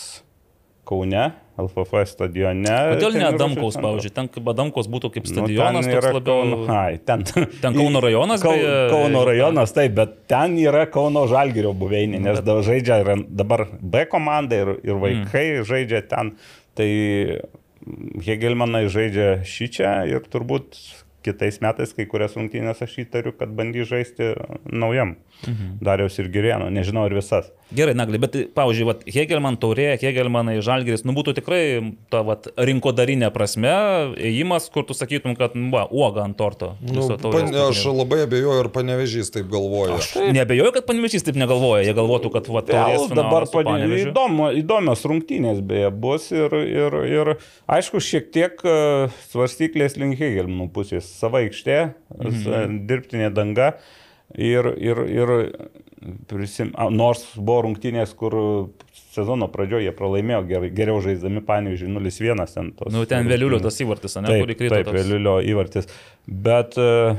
Kaune LFF stadione. Kodėl ne Adamkaus, pavyzdžiui, ten Adamkaus būtų kaip stadionas, nu, ten yra labiau... Kauno, ai, ten, ten Kauno rajonas. Kau, beje, Kauno rajonas, taip, bet ten yra Kauno Žalgirio buveinė, nes bet... žaidžia ir dabar B komanda ir, ir vaikai mm. žaidžia ten. Tai Hegelmanai žaidžia šį čia ir turbūt kitais metais kai kurias rungtynės aš įtariu, kad bandys žaisti naujam. Mhm. Dariaus ir Girieno, nežinau ar visas. Gerai, Nagli, bet, pavyzdžiui, vat, Hegelman taurė, Hegelmanai Žalgeris, nu būtų tikrai ta vat, rinkodarinė prasme, ėjimas, kur tu sakytum, kad, va, uoga ant torto. Nu, pan, aš labai abejoju, ar panevežys taip galvoja. Aš taip. nebejoju, kad panevežys taip negalvoja, jie galvotų, kad, va, taurės dabar panevežys. Įdomu, įdomios rungtynės beje bus ir, ir, ir aišku, šiek tiek uh, svarstyklės link Hegelmanų pusės. Sava aikštė, mhm. dirbtinė danga. Ir, ir, ir prisim, nors buvo rungtynės, kur sezono pradžioje jie pralaimėjo ger, geriau žaisdami, pavyzdžiui, 0-1 ten tos. Nu, ten Vėliulio tas įvartis, ne, taip, kurį krito. Taip, toks... Vėliulio įvartis. Bet uh,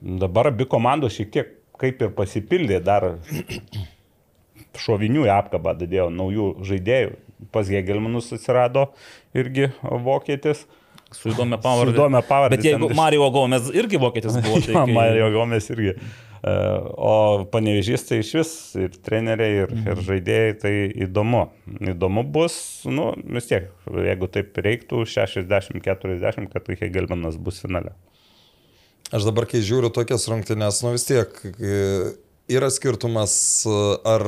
dabar abi komandos šiek tiek kaip ir pasipildė, dar šovinių į apkabą dadėjo naujų žaidėjų. Pas Hegelmanus atsirado irgi vokietis. Uh, Su įdomia pavardė. Su įdomia pavardė. Bet jeigu ten... Mario Gomes irgi vokietis buvo. Tai [laughs] kai... Mario Gomes irgi. E, o panevežys tai iš vis ir treneriai, ir, mhm. ir žaidėjai, tai įdomu. Įdomu bus, nu, vis tiek, jeigu taip reiktų, 60-40, kad tai Hegelmanas bus finale. Aš dabar, kai žiūriu tokias rungtynes, nu vis tiek yra skirtumas, ar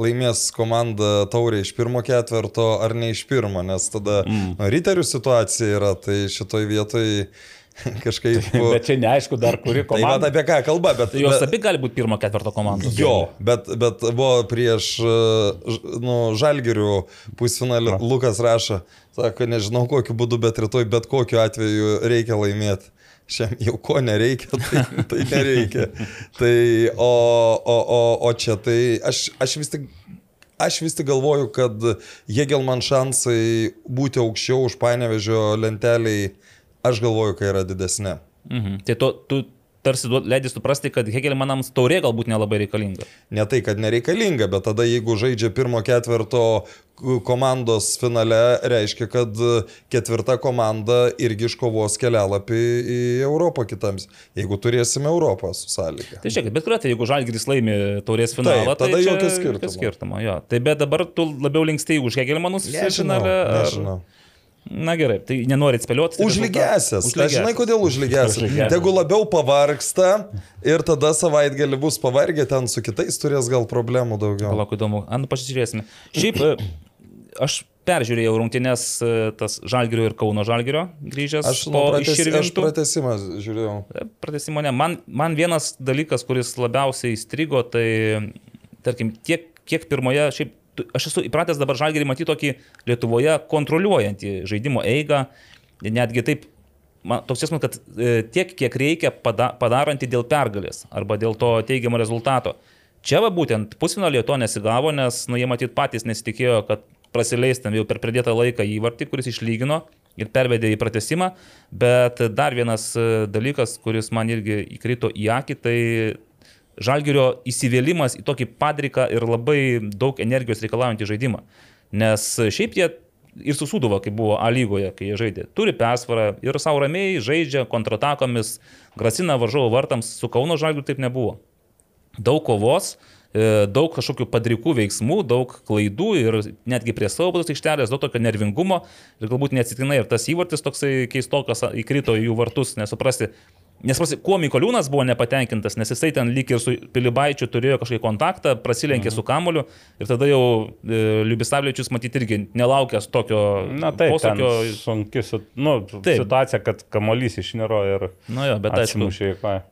laimės komanda taurė iš pirmo ketverto, ar ne iš pirmo, nes tada mm. riterių situacija yra, tai šitoj vietoj [laughs] kažkaip. [laughs] bet čia neaišku dar kuri [laughs] komanda. Tai apie ką kalba, bet... Jos bet, abi gali būti pirmo ketvirto komandos. Jo, bet, bet buvo prieš nu, Žalgirių pusfinalį Lukas rašo, sako, nežinau kokiu būdu, bet rytoj bet kokiu atveju reikia laimėti šiam jau ko nereikia, tai, tai nereikia. tai, o, o, o, o čia tai aš, aš vis tik aš vis tik galvoju, kad Jėgelman šansai būti aukščiau už panevežio lenteliai, aš galvoju, kad yra didesnė. Mhm. Tai tu, tu tarsi leidai suprasti, kad Hegelmanams taurė galbūt nelabai reikalinga. Ne tai, kad nereikalinga, bet tada jeigu žaidžia pirmo ketvirto komandos finale, reiškia, kad ketvirta komanda irgi iškovos kelialapį į Europą kitams, jeigu turėsime Europą su sąlyga. Tai žiūrėk, bet kuriuo atveju, jeigu Žalgiris laimi taurės finalą, Taip, tada tai jokio skirtumo. skirtumo jo. Tai bet dabar tu labiau linkstai už Hegelmanus finalę? Nežinau. Ar... Na gerai, tai nenorit spėlioti. Užlygęsias. Aš žinai, kodėl užlygęsias. Tegu labiau pavargsta ir tada savaitgalį bus pavargę, ten su kitais turės gal problemų daugiau. Palauk, įdomu. Anu, pasižiūrėsime. Šiaip e, aš peržiūrėjau rungtynės e, tas Žalgirio ir Kauno Žalgirio grįžęs. Aš, nu, prates, aš pratesimą žiūrėjau. E, pratesimą ne. Man, man vienas dalykas, kuris labiausiai įstrigo, tai tarkim, tiek, kiek pirmoje, šiaip aš esu įpratęs dabar žalgerį matyti tokį Lietuvoje kontroliuojantį žaidimo eigą, netgi taip, man, toks jausmas, kad e, tiek, kiek reikia pada, padarantį dėl pergalės arba dėl to teigiamo rezultato. Čia va būtent pusfinalio to nesigavo, nes nu, jie matyt patys nesitikėjo, kad prasileis tam jau per pridėtą laiką įvartį, kuris išlygino ir pervedė į pratesimą. Bet dar vienas e, dalykas, kuris man irgi įkrito į akį, tai Žalgirio įsivėlimas į tokį padriką ir labai daug energijos reikalaujantį žaidimą. Nes šiaip jie ir susūduvo, kai buvo A lygoje, kai jie žaidė. Turi persvarą ir savo ramiai žaidžia kontratakomis, grasina varžovo vartams, su Kauno Žalgiu taip nebuvo. Daug kovos, e, daug kažkokių padrikų veiksmų, daug klaidų ir netgi prie savo būdos aikštelės, daug tokio nervingumo ir galbūt neatsitiktinai ir tas įvartis toksai keistokas įkrito į jų vartus, nesuprasti, Nes prasi, kuo Mikoliūnas buvo nepatenkintas, nes jisai ten lyg ir su Pilibaičiu turėjo kažkokį kontaktą, prasilenkė mhm. su Kamuliu ir tada jau e, Liubisavliečius matyti irgi nelaukęs tokio... Na taip, posakio... sunki nu, taip. situacija, kad Kamuolys išniro ir... Na jo, bet aišku,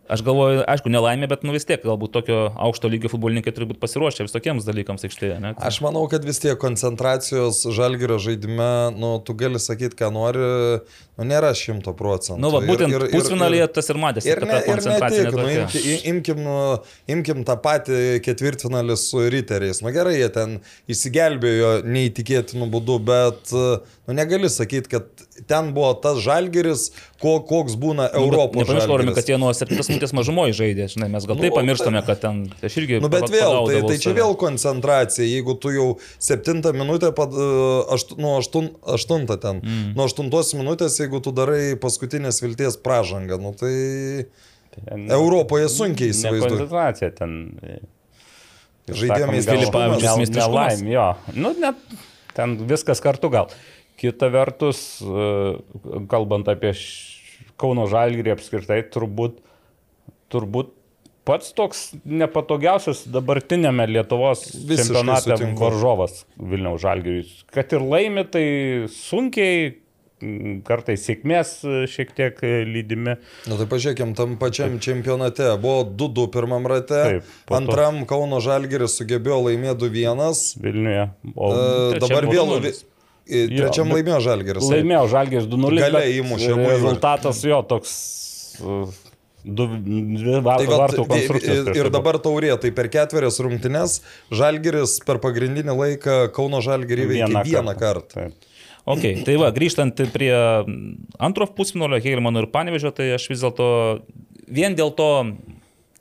aš galvoju, aišku, nelaimė, bet nu vis tiek galbūt tokio aukšto lygio futbolininkai turi būti pasiruošę visokiems dalykams aikštėje. Ne? Aš manau, kad vis tiek koncentracijos žalgerio žaidime, nu, tu gali sakyti, ką nori, nu, nėra šimto procentų. Nu, va, būtent ir, ir, pusfinalėje tas ir ir matėsi, ir, ne, ir ne tik, nu, imki, imkim, imkim tą patį ketvirtfinalį su riteriais. Na nu, gerai, jie ten įsigelbėjo neįtikėtinų būdų, bet nu, negali sakyti, kad ten buvo tas žalgeris, ko, koks būna nu, Europos žalgeris. Nepamirškime, kad jie nuo 7 minutės mažumoje žaidė, žinai, mes gal nu, tai pamirštame, kad ten aš irgi... Nu, bet vėl, tai, tai čia vėl koncentracija, jeigu tu jau 7 minutę, pad, ašt, nuo 8, 8 ten, mm. nuo 8 minutės, jeigu tu darai paskutinės vilties pražangą, nu tai... Ten, Europoje sunkiai įsivaizduoju. Koncentracija ten. Žaidėjai Filipavičius nelaimė, jo. Nu, net ten viskas kartu gal. Kita vertus, e, kalbant apie Kauno Žalgirį apskritai, turbūt, turbūt pats toks nepatogiausias dabartinėme Lietuvos Visiškai čempionate sutinku. varžovas Vilniaus Žalgiriui. Kad ir laimi, tai sunkiai, kartais sėkmės šiek tiek lydimi. Na tai pažiūrėkime, tam pačiam Taip. čempionate buvo 2-2 pirmam rate, Taip, antram to... Kauno Žalgiris sugebėjo laimėti 2-1. Vilniuje. O e, dabar vėl... Trečiam laimėjo Žalgeris. Laimėjo Žalgeris 2-0. Galiai įmušė. Rezultatas jo toks. Du, dvi vartų, tai vartų konstrukcijos. Ir, ir dabar taurė, tai per ketverias rungtynes Žalgeris per pagrindinį laiką Kauno Žalgerį veikia vieną kartą. kartą. Ok, tai va, grįžtant prie antro pusfinalio Heilmano ir Panevežio, tai aš vis dėlto vien dėl to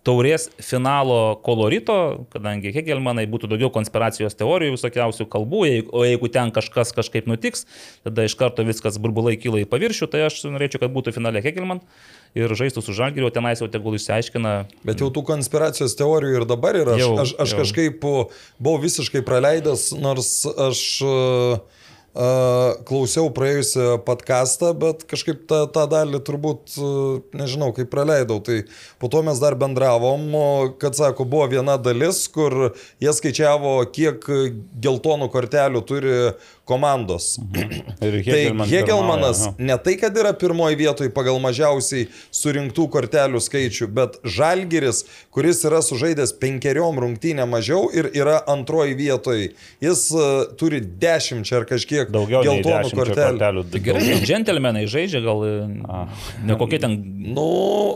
taurės finalo kolorito, kadangi Hegelmanai būtų daugiau konspiracijos teorijų, visokiausių kalbų, o jeigu ten kažkas kažkaip nutiks, tada iš karto viskas burbulai kyla į paviršių, tai aš norėčiau, kad būtų finale Hegelman ir žaistų su Žalgiriu, tenais jau tegul išsiaiškina. Bet jau tų konspiracijos teorijų ir dabar yra. Aš, jau, aš, aš jau. kažkaip buvau visiškai praleidęs, nors aš uh, klausiau praėjusią podcastą, bet kažkaip tą, tą dalį turbūt, nežinau, kaip praleidau. Tai po to mes dar bendravom, kad sako, buvo viena dalis, kur jie skaičiavo, kiek geltonų kortelių turi komandos. Mhm. [clears throat] Ir Hegelman tai Hegelmanas pirmoje, ne tai, kad yra pirmoji vietoje pagal mažiausiai surinktų kortelių skaičių, bet Žalgiris, kuris yra sužaidęs penkeriom rungtynė mažiau ir yra antroji vietoje, jis uh, turi dešimt ar kažkiek daugiau geltonų kortelių. kortelių. Tai gerai, džentelmenai žaidžia, gal e, ne kokie ten nu,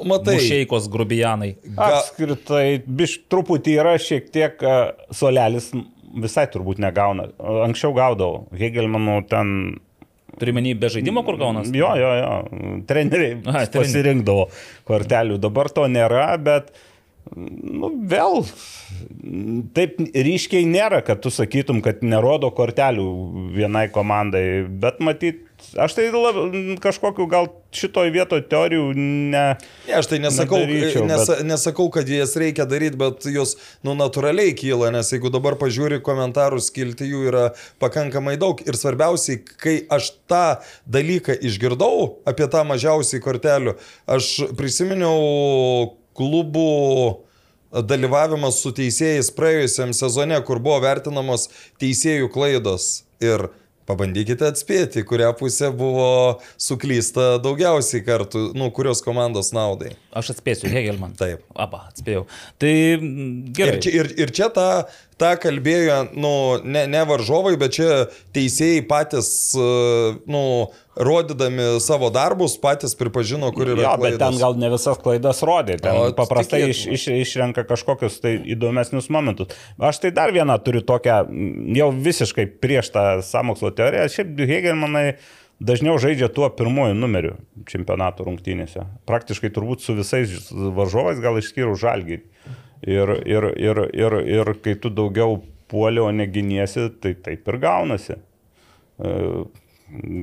matai, šeikos grubijanai. Apskritai, biš truputį yra šiek tiek uh, solelis visai turbūt negauna. Anksčiau gaudavau. Hegelmanų ten Turimenį be žaidimo, kur gaunas? Jo, jo, jo. Treneriai Aha, pasirinkdavo kortelių. Dabar to nėra, bet nu, vėl taip ryškiai nėra, kad tu sakytum, kad nerodo kortelių vienai komandai. Bet matyt, Aš tai lab, kažkokiu gal šitoj vietoje teorijų ne. Ne, aš tai nesakau, nes, bet... nesakau, kad jas reikia daryti, bet jos nu, natūraliai kyla, nes jeigu dabar pažiūri komentarų skilti, jų yra pakankamai daug. Ir svarbiausiai, kai aš tą dalyką išgirdau apie tą mažiausiai kortelių, aš prisiminiau klubų dalyvavimas su teisėjais praėjusiam sezone, kur buvo vertinamos teisėjų klaidos. Ir Pabandykite atspėti, kurią pusę buvo suklysta daugiausiai kartų, nu, kurios komandos naudai. Aš atspėsiu, Hegelman. Taip. Aba, atspėjau. Tai gerai. Ir ir, ir čia ta tą kalbėjo, nu, ne, ne varžovai, bet čia teisėjai patys, e, nu, rodydami savo darbus, patys pripažino, kur yra. Jo, klaidas. bet ten gal ne visas klaidas rodė, ten o, paprastai iš, iš, išrenka kažkokius tai įdomesnius momentus. Aš tai dar vieną turiu tokią, jau visiškai prieš tą samokslo teoriją, šiaip Hegelmanai dažniau žaidžia tuo pirmoju numeriu čempionato rungtynėse. Praktiškai turbūt su visais varžovais, gal išskyrus žalgį. Ir, ir, ir, ir, ir kai tu daugiau puolio, o neginiesi, tai taip ir gaunasi. E,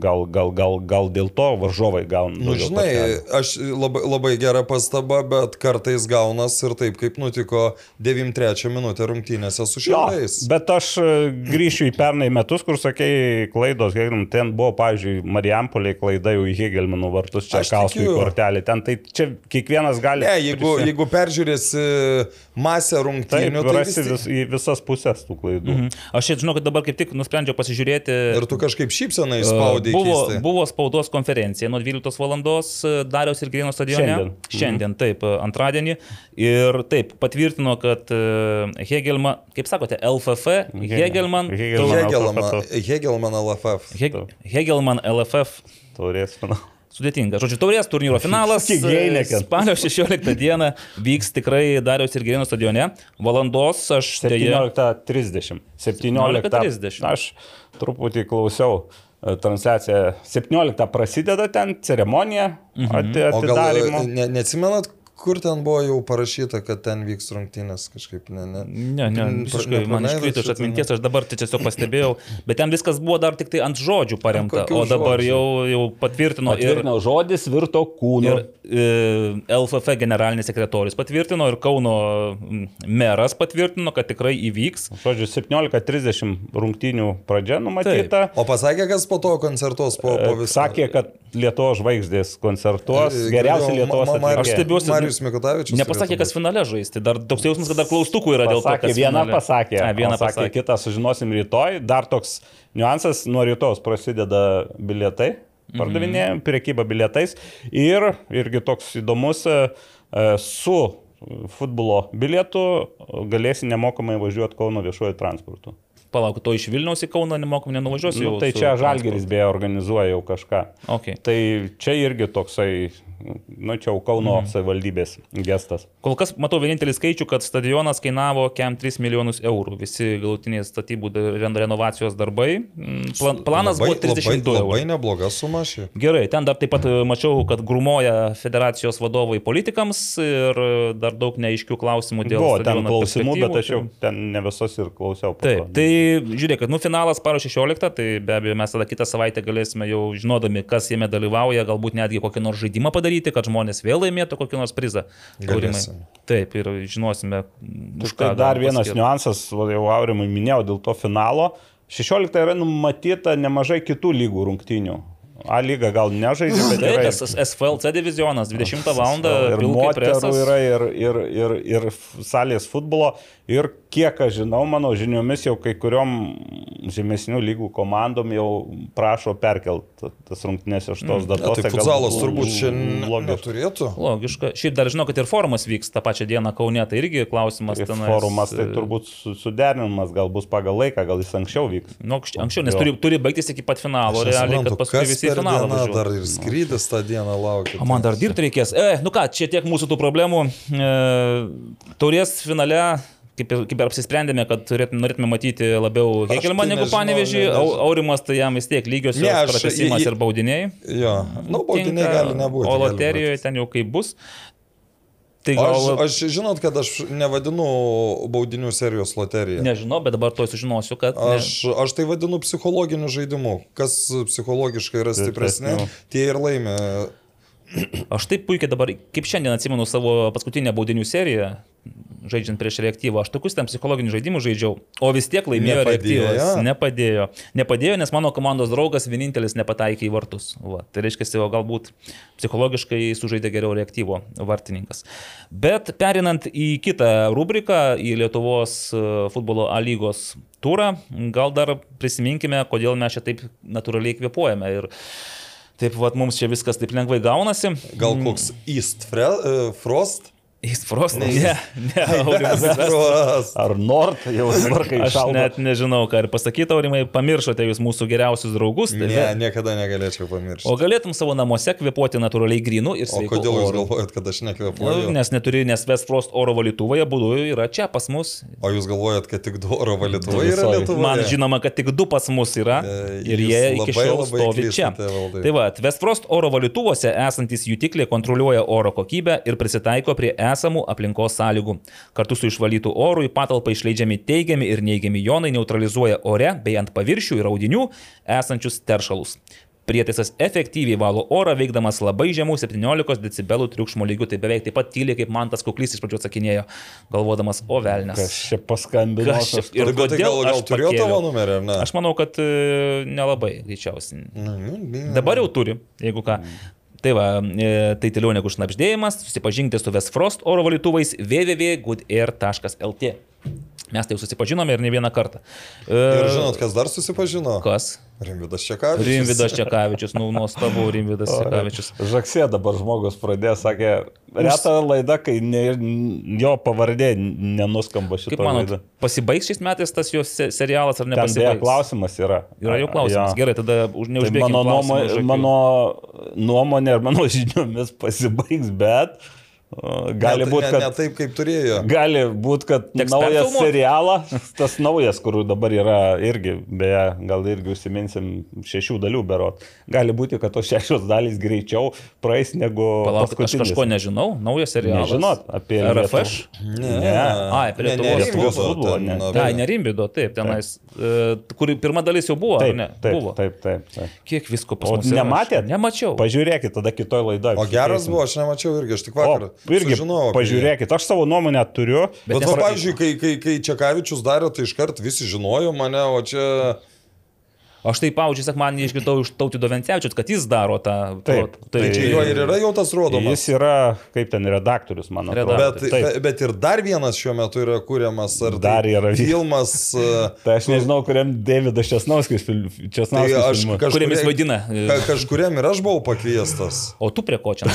gal, gal, gal, gal dėl to varžovai gauna. Nu, žinai, aš labai, labai gera pastaba, bet kartais gaunas ir taip, kaip nutiko 93 minutę rungtynėse su Jo, šiauriais. bet aš e, grįšiu į pernai metus, kur sakei klaidos, ten buvo, pavyzdžiui, Marijampoliai klaida jau į Hegelmanų vartus, čia tikiu. kortelį, ten tai čia kiekvienas gali. Ne, jeigu, prisi- jeigu peržiūrėsi masę Taip, rungtynių, tai vis rasi vis, į visas pusės tų klaidų. Mhm. Aš žinau, kad dabar kaip tik nusprendžiau pasižiūrėti. Ir tu kažkaip šypsenai e, spaudai. Buvo, keistai. buvo spaudos konferencija nuo 12 val. Dariaus ir Grino stadione. Šiandien. Šiandien, taip, e, antradienį. Ir taip, patvirtino, kad e, Hegelman, kaip sakote, LFF, Hegelman, Hegelman. Hegelman, Hegelman LFF. Heg, Hegelman LFF. Taurės finalą. Sudėtinga. Žodžiu, taurės turnyro finalas. E, Spalio 16 dieną vyks tikrai Dariaus ir Gerino stadione. Valandos aš dėja. 17.30. 17.30. 17:30. Aš truputį klausiau e, transliaciją. 17 prasideda ten ceremonija ati- O gal e, atidarymo. ne, neatsimenat, kur ten buvo jau parašyta, kad ten vyks rungtynės kažkaip, ne, ne. Ne, ne, visiškai man iškrito iš atminties, aš dabar tai tiesiog pastebėjau, bet ten viskas buvo dar tik tai ant žodžių paremta, o dabar žodžių? jau, jau patvirtino ir, Patvirtino žodis virto kūnu. ir e, LFF generalinis sekretorius patvirtino ir Kauno meras patvirtino, kad tikrai įvyks. Žodžiu, 17.30 rungtynių pradžia numatyta. O pasakė, kas po to koncertuos po, po E, viso. Sakė, kad Lietuvos žvaigždės koncertuos E, geriausi Ma- atlikėjai. Aš stebiuosi- Marius Mikutavičius. Nepasakė, kas finale žais, tai dar toks jausmas, kad dar klaustukų yra dėl to, Pasakė, kas vieną finale. pasakė, A, vieną o sakė, pasakė. kitą sužinosim rytoj. Dar toks niuansas, nuo rytojus prasideda bilietai, Mhm. pardavinėjami, priekyba bilietais. Ir irgi toks įdomus, e, e, su futbolo bilietu galėsi nemokamai važiuoti Kauno viešuoju transportu. Palauk, to iš Vilniaus į Kauną nemokamai nenuvažiuosiu. Nu, tai čia. Žalgeris beje organizuoja jau kažką. Okay. Tai čia irgi toksai, nu čia jau Kauno Mhm. savivaldybės gestas. Kol kas matau vienintelį skaičių, kad stadionas kainavo kem 3 milijonus eurų. Visi galutiniai statybų renovacijos darbai. Mm, Plan, planas labai, buvo 32 labai, eurų. labai nebloga suma ši. Gerai, ten dar taip pat e, mačiau, kad grumoja federacijos vadovai politikams ir dar daug neaiškių klausimų dėl Buvo ten klausimų, bet aš jau ten ne visus ir klausiau. Taip, to. tai žiūrėk, nu finalas spalio 16, tai be abejo mes tada kitą savaitę galėsime jau žinodami, kas jame dalyvauja, galbūt netgi kokį nors žaidimą padaryti, kad žmonės vėl laimėtų kokį nors prizą. Aurimai. Taip, ir žinosime, už ką. dar vienas paskirti. niuansas, jau Aurimui minėjau, dėl to finalo. 16 yra numatyta nemažai kitų lygų rungtynių. A lyga gal nežaidžia, bet [laughs] Taip, yra tas SFLC divizionas 20 val. ir moterų yra, ir, ir, ir, ir salės futbolo. Ir kiek aš žinau, mano žiniomis jau kai kuriuom žemesnių lygų komandom jau prašo perkelti tas rungtynės iš tos Ne, datos. tai futsalas turbūt šiandien neturėtų. Logiška. Šiaip dar žinau, kad ir forumas vyks tą pačią dieną Kaune, tai irgi klausimas. Ir tenais, Forumas tai e, turbūt su- suderinimas gal bus pagal laiką, gal jis anksčiau vyks. Nu, anksčiau, nes turi, turi baigtis iki pat finalo, realiai, kad paskui visi į finalą važiuoja. dar ir skrydis tą dieną laukia. O man dar dirbti reikės. E, nu ką, čia tiek mūsų tų problemų. E, taurės finale, kaip kaip ir apsisprendėme, kad turėtume, norėtume matyti labiau Aš Hegelman tai negu Panevežį. ne-. Aurimas tai jam vis tiek lygios Ne, aš- pratesimas i- ir baudiniai. Jo, nu, baudiniai Tinka, gali nebūti. O loterijoje ten jau kaip bus. Tai Aš, gal... aš žinot, kad aš nevadinu baudinių serijos loteriją. Nežinau, bet dabar to sužinosiu, kad... ne- Aš, aš tai vadinu psichologiniu žaidimu. Kas psichologiškai yra stipresni, tie ir laimė. Aš taip puikiai dabar, kaip šiandien atsimenu savo paskutinę baudinių seriją, žaidžiant prieš reaktyvą, aš tokius ten psichologinius žaidimus žaidžiau, o vis tiek laimėjo Nepadėjo? reaktyvas. Nepadėjo. Nepadėjo, nes mano komandos draugas vienintelis nepataikė į vartus. Va, tai reiškia, jo galbūt psichologiškai sužaidė geriau reaktyvo vartininkas. Bet perinant į kitą rubriką, į Lietuvos e, futbolo A lygos turą, gal dar prisiminkime, kodėl mes čia taip natūraliai kvepuojame. Ir Taip, vat, mums čia viskas taip lengvai gaunasi. Gal koks East Fre uh, Frost? Frost, ne, Ne, Aurimas, [laughs] Frost. Ar Nord jau dabar kai Aš net nežinau, ką ir pasakyti, Aurimai, pamiršote jūs mūsų geriausius draugus. tai Ne, ve- niekada negalėčiau pamiršti. O galėtum savo namuose kvepuoti natūraliai grinu ir O sveiku kodėl jūs oru. galvojat, kad aš Nu, nekvepuoju? nes neturi, nes Westfrost oro valytuvai būdu yra čia pas mus. O jūs galvojat, kad tik du oro valytuvai yra. Lietuvoje? Man žinoma, kad tik du pas mus yra E, ir jūs jie iki šiol labai stovi čia. Valdai. Tai va, Westfrost oro valytuvuose esantis jutikliai kontroliuoja oro kokybę ir prisitaiko prie esamų aplinkos sąlygų. Kartu su išvalytų oru į patalpą išleidžiami teigiami ir neigiami jonai neutralizuoja ore bei ant paviršių ir audinių esančius teršalus. Prietaisas efektyviai valo orą, veikdamas labai žemų 17 decibelų triukšmo lygių, tai beveik taip pat tyliai, kaip man tas kuklys iš pradžių atsakinėjo, galvodamas, o velnės. Kas čia paskambino? Kas čia? Ir Ir bet tai gal, kodėl gal turėjo tavo numerį, ar ne? Aš manau, kad e, nelabai, greičiausiai. Mhm. Dabar jau turi, jeigu ką. Tai va, e, tai toliau negu šnapždėjimas, susipažinkite su Vesfrost oro valytuvais www.goodair.lt. Mes tai jau susipažinome ir ne vieną kartą. E, Ir žinot, kas dar susipažino? Kas? Rimvidas Čekavičius. Rimvidas [laughs] Čekavičius, nu, nuostabu, Rimvidas Čekavičius. Žaksė dabar žmogus pradėjo, sakė, reta laida, kai ne, jo pavardė nenuskamba šitą Kaip manot, laidą. pasibaigs šiais metais tas jo se- serialas ar nepasibaigs? klausimas yra. Yra jau klausimas. Jo. Gerai, tada už Tai neužbėgime. mano, nuomo, mano nuomonė ir mano žiniomis pasibaigs, bet gali ne, būti, ne, kad... ne taip, kaip turėjo. Gali būti, kad Teks naujas serialas, [laughs] tas naujas, kur dabar yra irgi, beje, gal irgi užsiminsim šešių dalių berot. Gali būti, kad tos šešios dalys greičiau praeis negu Palauk, aš kažko nežinau, naujas serialas. Nežinot apie RFŠ? Ne, Ne. Ai, apie ne, ne, Lietuvos futbolą, ne. apie- Tai nerimbido, taip, tenais, e, kur pirma dalis jau buvo, ar Taip, ne? taip, buvo. taip, taip, taip. Kiek visko pas mus yra? nematėt? Nemačiau. Pažiūrėkit tada kitoj laidoje. O geras buvo, aš nemačiau irgi, aš tik O, vakar. Irgi sužinojau pažiūrėkit, aš savo nuomonę turiu. Bet, bet va, pavyzdžiui, kai, kai, kai Čekavičius darė, tai iškart visi žinojo mane, o čia... Aš tai, pavyzdžiui, sekmanį išgirdau iš Tautido Vencevičius, kad jis daro tą. Taip, to- Tai čia jo ir yra jau tas rodomas. Jis yra, kaip ten, redaktorius, man atrodo. Bet, Redaktorius, bet, bet ir dar vienas šiuo metu yra kūriamas, ar Dar tai yra filmas. e, [laughs] Tai aš nežinau, kuriam Davidas Česnauskis, fil- Tai Česnauskis aš filmuoja. Kuriam jis vaidina. Ka, kažkuriam ir aš buvau pakviestas. O tu prie ko čia?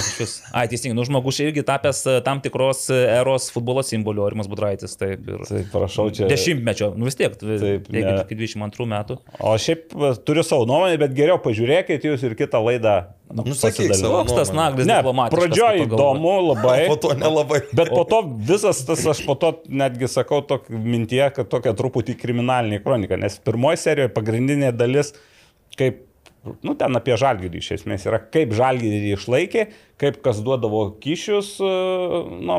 Ai, teisingai, nu žmogus irgi tapęs e, tam tikros e, eros futbolo simboliu, Arimas Budraitis. Taip, ir... Tai prašau, čia. Dešimtmečio, nu vis tiek, Taip, iki 22 metų. O šiaip turiu savo nuomonę, bet geriau pažiūrėkit jūs ir kitą laidą. Nu, sakyk pasidalinau. savo Koks tas naglis Ne, pradžioj įdomu labai. [laughs] Po to nelabai. Bet po to visas tas, aš po to netgi sakau tokį mintie, kad tokia truputį kriminalinė kronika, nes pirmoji serijoje pagrindinė dalis, kaip, nu ten apie žalgyrį iš esmės yra, kaip žalgyrį išlaikė, kaip kas duodavo kyšius, e, nu,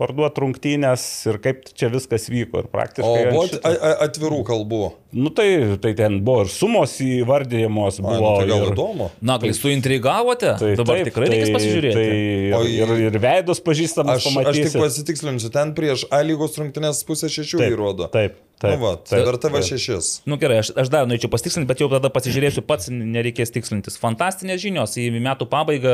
parduot rungtynės ir kaip čia viskas vyko. Ir O praktiškai... ant buvo a- atvirų kalbų. Nu tai, tai ten buvo ir sumos įvardyjamos, Ai, buvo nu, tai gal ir... įdomu. Naglis, suintrigavote? Tai, Dabar taip, tikrai reikės pasižiūrėti. Tai, O ir, ir, ir veidus pažįstamas Aš, aš tik pamatysit. pasitikslinsiu, ten prieš A lygos rungtynės pusę šešių įrodo. Taip, taip. Nu, va, taip, dar TV taip. šešis. Nu gerai, aš, aš dar norėčiau pasitikslinti, bet jau tada pasižiūrėsiu pats, nereikės tikslintis. Fantastinės žinios į metų pabaigą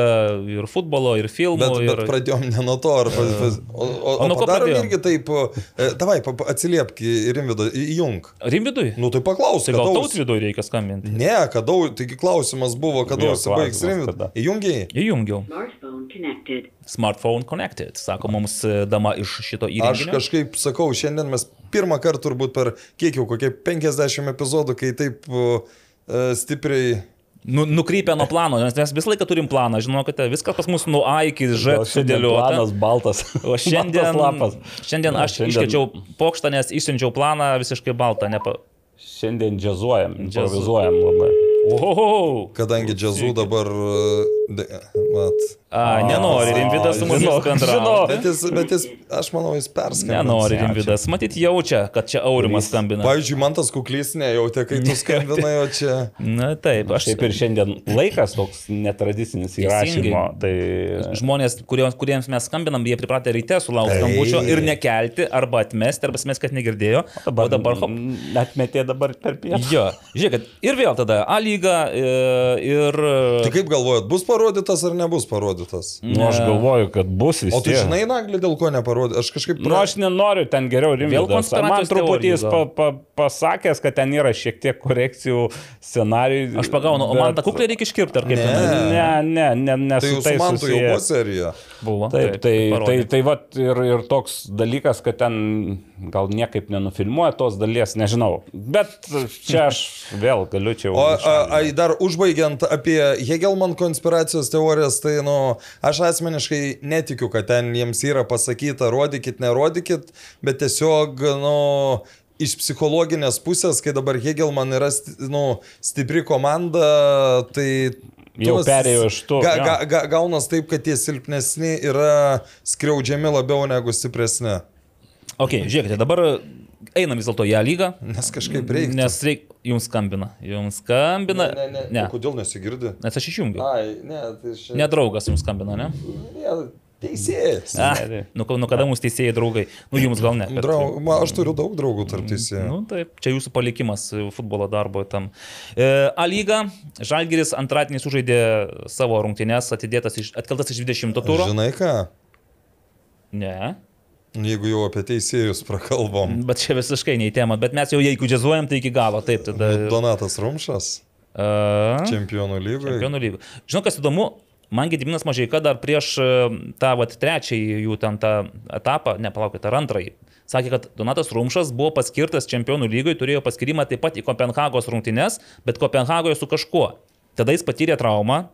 ir futbolo, ir filmų. Bet, ir... bet pradėjom ne nuo to, ar pas, pas, o, o, O nuo o ko padarom pradėjom? irgi taip, e, davai, atsiliepk į Rimvidą, įjung. Rimvidui? Nu tai paklaus, Tai gal tautvidui reikia skambinti? Ne, kada, taigi klausimas buvo, kada užsibaigs kada. Įjungiai. Įjungiau. Smartphone connected. Smartphone connected, sako mums e, dama iš šito Aš įrenginio. kažkaip sakau, šiandien mes pirmą kartą turbūt per kiek jau, kokie 50 epizodų, kai taip uh, stipriai... Nu, nukrypę nuo plano, nes mes visą laiką turim planą, žinokite, viskas pas mus nuo A iki Ž sudėliota. Planas baltas. O šiandien, Baltas lapas. šiandien Na, aš šiandien- iškėčiau pokštą, nes išsiunčiau planą visiškai baltą. Nepa... Šiandien džiazuojam, Džiazu. improvizuojam labai. Oho! Kadangi džiazų dabar... de- Vat. A, nenori Rimvidas su mumis bendrauti. Bet jis, bet jis, aš manau, jis perskambino. Nenori Rimvidas. Matyt, jaučia, kad čia Aurimas skambina. Pavyzdžiui, man tas kuklys nejautė, kai tu [laughs] skambinai, o čia... Na taip, aš Šiaip ir šiandien laikas toks netradicinis įrašymo. Tai Žmonės, kuriems, kuriems mes skambinam, jie pripratę ryte sulaukti Taip. skambučio ir nekelti arba atmesti, arba mes, kad negirdėjo. O dabar hop. Atmetė dabar per pietą. Jo, žiūrėkit, ir vėl tada A lyga e, ir... Tai kaip galvojat, bus parodytas ar nebus parodytas? Nu, aš galvoju, kad bus vis O tu tiek. žinai, Naglį, dėl ko neparodė? Aš kažkaip... Nu, aš nenoriu ten geriau rimti. Man truputį jis pa, pa, pasakęs, kad ten yra šiek tiek korekcijų scenarijų. Aš pagaunu, o man tą kuklę reikia iškirpti, ar kaip Ne. Ne, ne, ne, ne. Tai su mantu jau buvo serija. buvo? Taip, tai, tai, parodė. tai vat, ir, ir toks dalykas, kad ten gal niekaip nenufilmuoja tos dalies, nežinau. Bet čia aš vėl galiu čia jau. O a, a, dar užbaigiant apie Hegelman konspiracijos teorijas, tai, nu, aš asmeniškai netikiu, kad ten jiems yra pasakyta, rodykit, nerodykit, bet tiesiog, nu, iš psichologinės pusės, kai dabar Hegelman yra nu, stipri komanda, tai jau perėjo iš to. Ga, ga, ga, gaunas taip, kad tie silpnesni yra skriaudžiami labiau negu stipresni. Ok, žiūrėkite, dabar einam vis dėlto į ją lygą. Nes kažkaip reikia. Nes reik, jums skambina. Jums skambina. Ne, ne, ne. ne. O kodėl nesigirdi? Nes aš išjungiu. Ai, ne, tai šiandien. Nedraugas jums skambina, ne? Ne, teisėjas. A, Ne, nu, nu kada mūsų teisėjai draugai? Nu, jums gal ne. bet- Drau, ma, aš turiu daug draugų tarp teisėjų. Nu, taip, čia jūsų palikimas e, futbolo darbo tam. E, A lyga, Žalgiris antradienį sužaidė savo rungtynes, atidėtas iš, atkeltas iš 20 turo. Žinai ką? Ne, Jeigu jau apie teisėjus prakalbom. bet čia visiškai ne į temą, bet mes jau jeigu džiazuojam, tai iki galo, taip, tada. Donatas Rumšas, A, čempionų lygoje. Čempionų lygų. Žinau, kas įdomu, man Gediminas Mažaika dar prieš e, tą vat, trečiąjį jų ten tą etapą, nepalaukit, ar antrąjį, sakė, kad Donatas Rumšas buvo paskirtas Čempionų lygoje, turėjo paskirimą taip pat į Kopenhagos rungtynes, bet Kopenhagoje su kažkuo. Tada jis patyrė traumą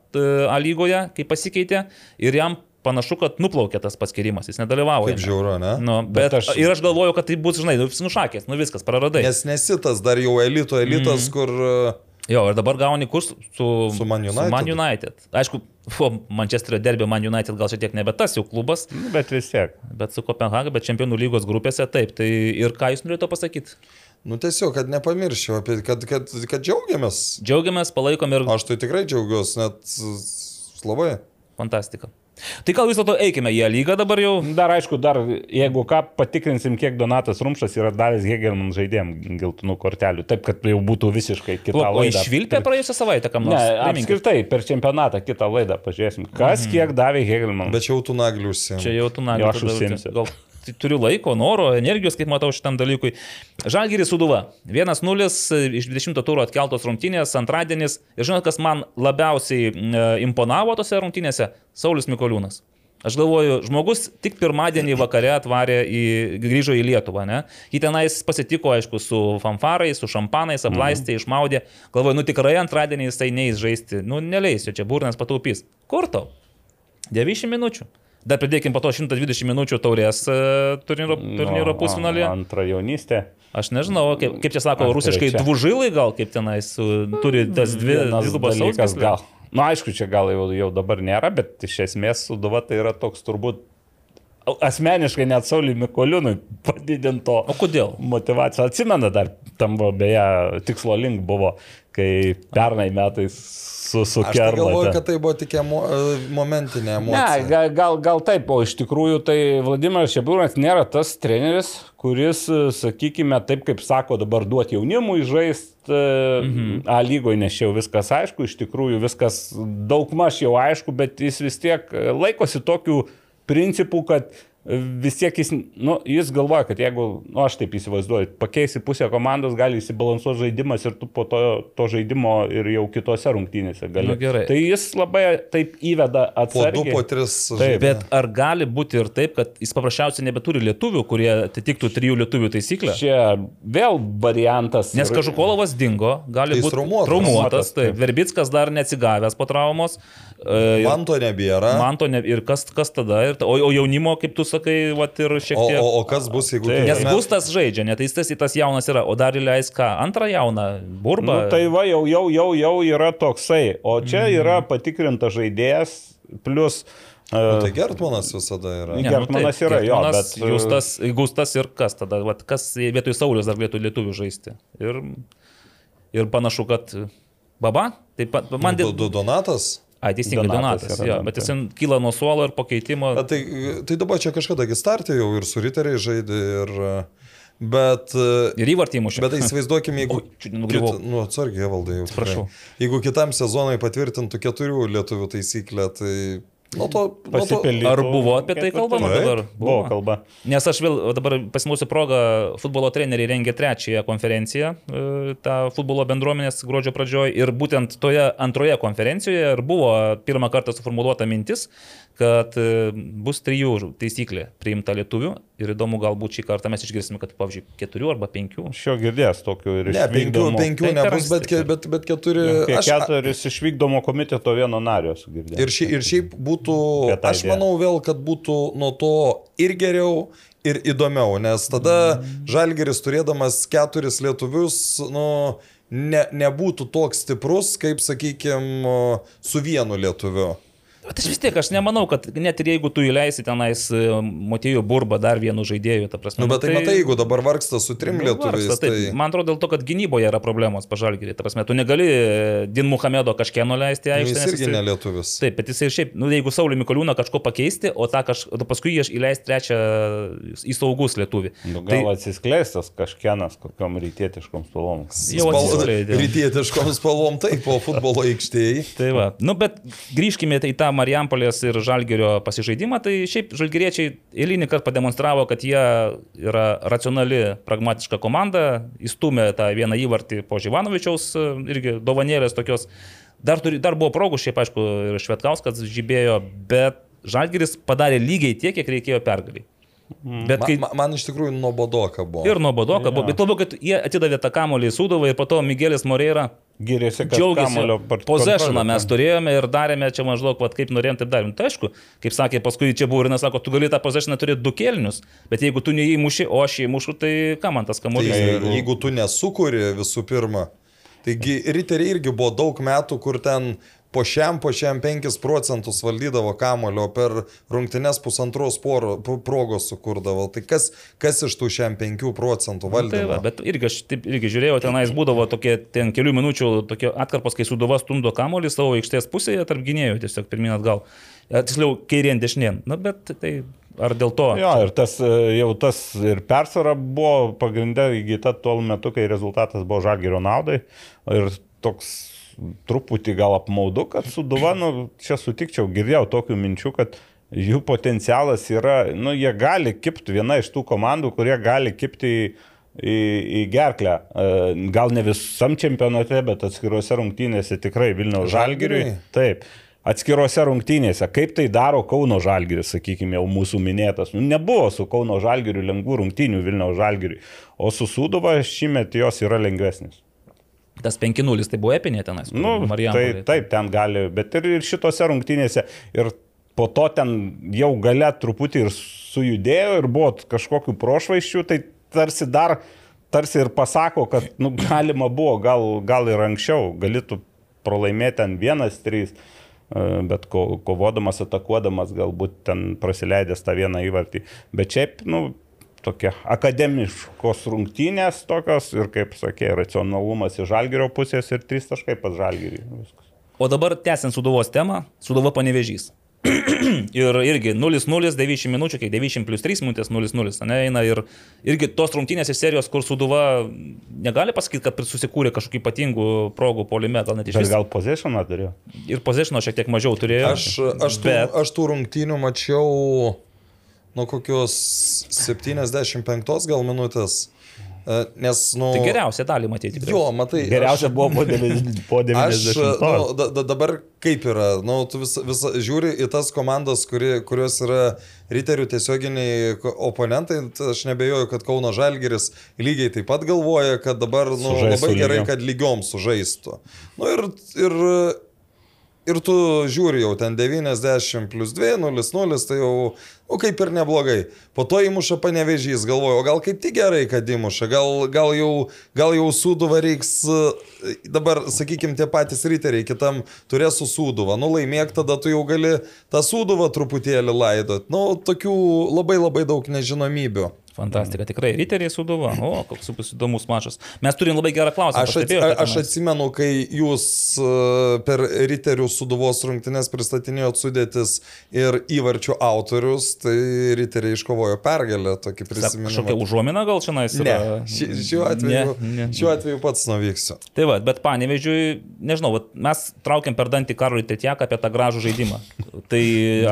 A lygoje, kai pasikeitė ir jam panašu, kad nuplaukė tas paskirimas, jis nedalyvavo. Kaip jame. žiauru, ne? Nu, bet, Bet aš... Ir aš galvoju, kad tai bus, žinai, nu, nušakės, nu viskas, praradai. Nes nesitas dar jau elito elitas, mm. kur... Jo, ir dabar gauni kurs su, Su Man Su United. Man United. Aišku, po Manchesterio derbio Man United gal šiek tiek nebe tas jau klubas, Nu, Bet vis tiek. bet su Kopenhaga, bet čempionų lygos grupėse taip. Tai ir ką jūs norėjote pasakyti? Nu tiesiog, kad nepamirščiau, apie, kad, kad, kad džiaugiamės. Džiaugiamės, palaikom ir Aš tai tikrai džiaugiuosi, net labai. fantastika. Tai gal vis dėlto eikime į A lygą dabar jau. Dar aišku, dar jeigu ką, patikrinsim, kiek Donatas Rumšas yra davęs Hegelman žaidėjim geltonų kortelių. Taip, kad jau būtų visiškai kita O laida. išvilpė praėjusią savaitę kam Ne, nors? Priminkit. apskritai, per čempionatą kitą laidą pažiūrėsim, kas Mhm. kiek davė Hegelman. Bet čia jau tu nagliusi. Čia jau tu nagi. aš užsiimsiu. Tai turiu laiko, noro, energijos, kaip matau šitam dalykui. Žalgiris suduva. 1-0 iš 20 turų atkeltos rungtynės, antradienis. Ir žinot, kas man labiausiai e, imponavo tose rungtynėse? Saulis Mikoliūnas. Aš galvoju, žmogus tik pirmadienį vakare atvarė į, grįžo į Lietuvą, ne? Jį tenais pasitiko, aišku, su fanfarais, su šampanais, aplaistė, mm. išmaudė. Galvoju, nu tikrai antradienį jisai neįs žaisti. Nu, neleisiu, čia burnas pataupys. Kur tau? 90 minučių. Dar pridėkim po to 120 minučių taurės e, turnyro, turnyro pusfinalį. Antra jaunystė. Aš nežinau, kaip, kaip čia sako, Ar rusiškai dvužilai gal, kaip tenais turi tas dvi dvigubas sausgyslės. gal. Na, nu, aišku, čia gal jau, jau dabar nėra, bet iš esmės suduva tai yra toks turbūt asmeniškai net Sauliui Mikoliūnui padidinto O kodėl? motivacija. Atsimena dar, tam buvo beje tikslo link buvo, kai pernai metais su, su Aš tai galvoju, kad tai buvo tik emo, e, momentinė Ne, emocija. gal, gal, gal taip, o iš tikrųjų tai Vladimiras Šebliūnas nėra tas treneris, kuris, e, sakykime, taip kaip sako dabar duoti jaunimui žaisti mhm. A lygoje, nes jau viskas aišku, iš tikrųjų viskas daug maž jau aišku, bet jis vis tiek e, laikosi tokių principų, kad e, vis tiek jis, nu, jis galvoja, kad jeigu, nu, aš taip įsivaizduoju, pakeisi pusę komandos, gali įsibalansuoti žaidimas ir tu po to, to žaidimo ir jau kitose rungtynėse gali. Nu, gerai. Tai jis labai taip įveda Po du, atsargiai. po tris. Taip. Bet ar gali būti ir taip, kad jis paprasčiausiai nebeturi lietuvių, kurie atitiktų trijų lietuvių taisyklę? Čia vėl variantas. Nes Kažukolovas dingo, gali Jis būti traumuotas. traumuotas taip. taip. Verbickas dar neatsigavęs po traumos. e, ir Man to nebėra. Man to ne, ir kas, kas tada? Ir, o, o jaunimo, kaip tu sakai, vat, ir šiek O, tiek. o, o kas bus, jeigu Taip. Nes Gustas žaidžia, net jis tas, tas jaunas yra, o dar įleis ką? Antrą jauną, burbą. Nu, tai va, jau, jau, jau, jau yra toksai. O čia Mhm. yra patikrintas žaidėjas, plus... Nu, Uh, tai Gertmanas visada yra. Ne. Ne, nu Gertmanas yra, jo, Gertmanas, bet, e, Gustas, Gustas ir kas tada, vat, kas vietoj Saulius dar galėtų lietuvių žaisti. Ir, ir panašu, kad Baba, taip pat, man du Donatas. Ai, teisingai, Donatas Donatas, yra, jo, ten, bet taip. jis kyla nuo suolo ir po keitimo. Bet tai, tai dabar čia kažkada startė jau ir su riteriai žaidė ir... Bet... Ir įvartį mušė. Bet tai įsivaizduokime, jeigu... Nugriuvau. Nu, atsargiai, valdai jau. Atsiprašau. Jeigu kitam sezonui patvirtintų keturių lietuvių taisyklę, tai... Nuo to... nuo to Ar buvo apie tai kalbama ketvirtfinalį. dabar? Buvo kalba. Nes aš vėl dabar pasinausiu progą, futbolo treneriai rengė trečiąją konferenciją, e, tą futbolo bendruomenės gruodžio pradžioje ir būtent toje antroje konferencijoje ir buvo pirmą kartą suformuoluota mintis, kad e, bus trijų taisyklė priimta lietuvių ir įdomu galbūt šį kartą mes išgirsime, kad pavyzdžiui keturių arba penkių. Aš jo girdėjęs tokių ir Ne, penkių, penkių Tai nebus, bet, ke- bet, bet keturi... Apie Aš, keturis išvykdomo komiteto vieno nario sugirdėjau. ir, ši, ir šiaip būtų, aš manau vėl, kad būtų nuo to ir geriau, ir įdomiau, nes tada Mm. Žalgeris turėdamas keturis lietuvius, nu, ne, nebūtų toks stiprus, kaip, sakykime, su vienu lietuviu. Bet aš vis tiek, aš nemanau, kad net ir jeigu tu įleisi tenais e, Motėjų burbą dar vienu žaidėju, ta prasme. Nu, bet tai, tai matai, jeigu dabar vargsta su trim nu, lietuviais. Tai... tai... Man atrodo dėl to, kad gynyboje yra problemos pažalgyrį. Ta prasme, tu negali e, Din Muhamedo kažkieno leisti Nu, aikštėje. jis nes irgi jisai- nelietuvis. Taip, bet jisai ir šiaip, nu, jeigu Saulį Mikoliūną kažko pakeisti, o tą kaž... o paskui jį įleisti trečią į saugus lietuvį. Nu, Tai- gal atsiskleistas kažkienas kokiam rytietiškom spalvom. Jau atsiskleidė. Rytietiškom spalvom taip, po futbolo aikštėje. Tai va, nu bet grįžkime į tą Marijampolės ir Žalgerio pasižaidimą, tai šiaip Žalgeriečiai eilinį kartą pademonstravo, kad jie yra racionali, pragmatiška komanda, įstumė tą vieną įvartį po Živanovičiaus e, irgi dovanėlės tokios. Dar, turi, dar buvo progų, šiaip aišku, ir Švetkauskas žibėjo, bet Žalgeris padarė lygiai tiek, kiek reikėjo pergaliai. Bet Man, kai... man, man iš tikrųjų nuobodoka buvo. Ir nuo Bodoka, yeah. bet labiau, kad jie atidavė tą kamolį į Sudovą ir po to Miguelis Moreira Gyrėsi, kad Džiaugiasi. kontrolę mes turėjome ir darėme čia maždaug, vat, kaip norėjom, taip darėm. Tai aišku, kaip sakė, paskui čia buvo ir nesako, tu gali tą possessioną turėti du kelnius, bet jeigu tu neįmuši, o aš įmušu, tai ką man tas Tai kamuolys? jeigu, jeigu tu nesukuri visų pirma, taigi riteriai irgi buvo daug metų, kur ten po šiam, po šiam 5 procentus valdydavo kamulio, per rungtynes pusantros poro- pro- progos sukurdavo. Tai kas, kas iš tų šiam 5 procentų Tai valdymo? va, bet irgi aš taip irgi žiūrėjau, tenais būdavo tokie ten kelių minučių tokie atkarpos, kai Sudova stumdo kamuolį savo aikštės pusėje tarp gynėjų, tiesiog pirmin atgal. Tiksliau, kairien dešinien. Na, bet tai ar dėl to? Jo, ir tas e, jau tas ir persvara buvo pagrindė įgyta tuo metu, kai rezultatas buvo žalgerio naudai. Ir toks truputį gal apmaudu, kad su Duvanu čia sutikčiau, girdėjau tokių minčių, kad jų potencialas yra, nu, jie gali kipti, viena iš tų komandų, kurie gali kipti į, į, į gerklę. E, Gal ne visam čempionate, bet atskiruose rungtynėse tikrai Vilniaus žalgiriui. Taip. Atskirose rungtynėse, kaip tai daro Kauno Žalgiris, sakykime, jau mūsų minėtas. Nu, nebuvo su Kauno Žalgiriu lengvų rungtynių Vilniaus Žalgiriui, o su Sūduva šįmet jos yra lengvesnis. Tas 5-0 tai buvo epinė tenais. Nu, tai, Marijampolėje. taip, ten gali, bet ir, ir šitose rungtynėse. Ir po to ten jau gale truputį ir sujudėjo ir buvo kažkokių prošvaiščių, tai tarsi dar, tarsi ir pasako, kad nu, [laughs] galima buvo, gal, gal ir anksčiau, galėtų pralaimėti ten vienas, trys, e, bet ko, kovodamas, atakuodamas, galbūt ten prasileidęs tą vieną įvartį. Bet šiaip, nu, tokie akademiškos rungtynės tokios ir, kaip sakė, racionalumas iš žalgerio pusės ir trys taškai pas žalgerį. Viskas. O dabar tęsiant Suduvos temą, Suduva panevežys. [clears throat] ir irgi 0-0, 90 minučių, kiek 90 plus 3 minutės 0-0, ne, eina ir irgi tos rungtynės iš serijos, kur Suduva negali pasakyti, kad susikūrė kažkokių ypatingų progų polime, gal net iš Bet viso. gal pozicioną turėjo? Ir poziciono šiek tiek mažiau turėjo. Aš, aš, tų, bet, aš tų rungtynių mačiau nuo kokios 75 gal minutės. E, Nes, nu... tai geriausia dalį matyti. Jo, matai. Geriausia aš- buvo po 90. Po [laughs] Aš, 90 nu, da, da, dabar kaip yra, nu, tu vis, vis, žiūri į tas komandas, kuri, kurios yra riterių tiesioginiai oponentai, tai aš nebejoju, kad Kauno Žalgeris lygiai taip pat galvoja, kad dabar nu, Sužais labai gerai, lygiom. kad lygiom sužaistų. Nu, ir, ir, ir tu žiūri jau ten 90 plus 2, 0, 0, tai jau, nu, kaip ir neblogai. Po to įmuša panevežys, galvoju, o gal kaip tik gerai, kad įmuša, gal, gal, jau, gal jau sūduva reiks, e, dabar, sakykime, tie patys riteriai kitam turės su sūduva, nu laimėk, tada tu jau gali tą sūduvą truputėlį laidot. Nu, tokių labai labai daug nežinomybių. Fantastika, tikrai. Riteriai Suduva. O, koks bus įdomus mačas. Mes turim labai gerą klausimą. Aš, ats, aš atsimenu, kai jūs e, per riterių suduvos rungtynės pristatinėjot sudėtis ir įvarčių autorius, tai riteriai iškovojo pergalę, tokį Kažkokia prisiminimą. užuomina gal čia nais? Ne, ši, šiuo, atveju, Ne, ne. šiuo atveju pats nuvyksiu. Tai va, bet panevežiui, nežinau, vat mes traukiam per dantį Karolį Tretjaką apie tą gražų žaidimą. Tai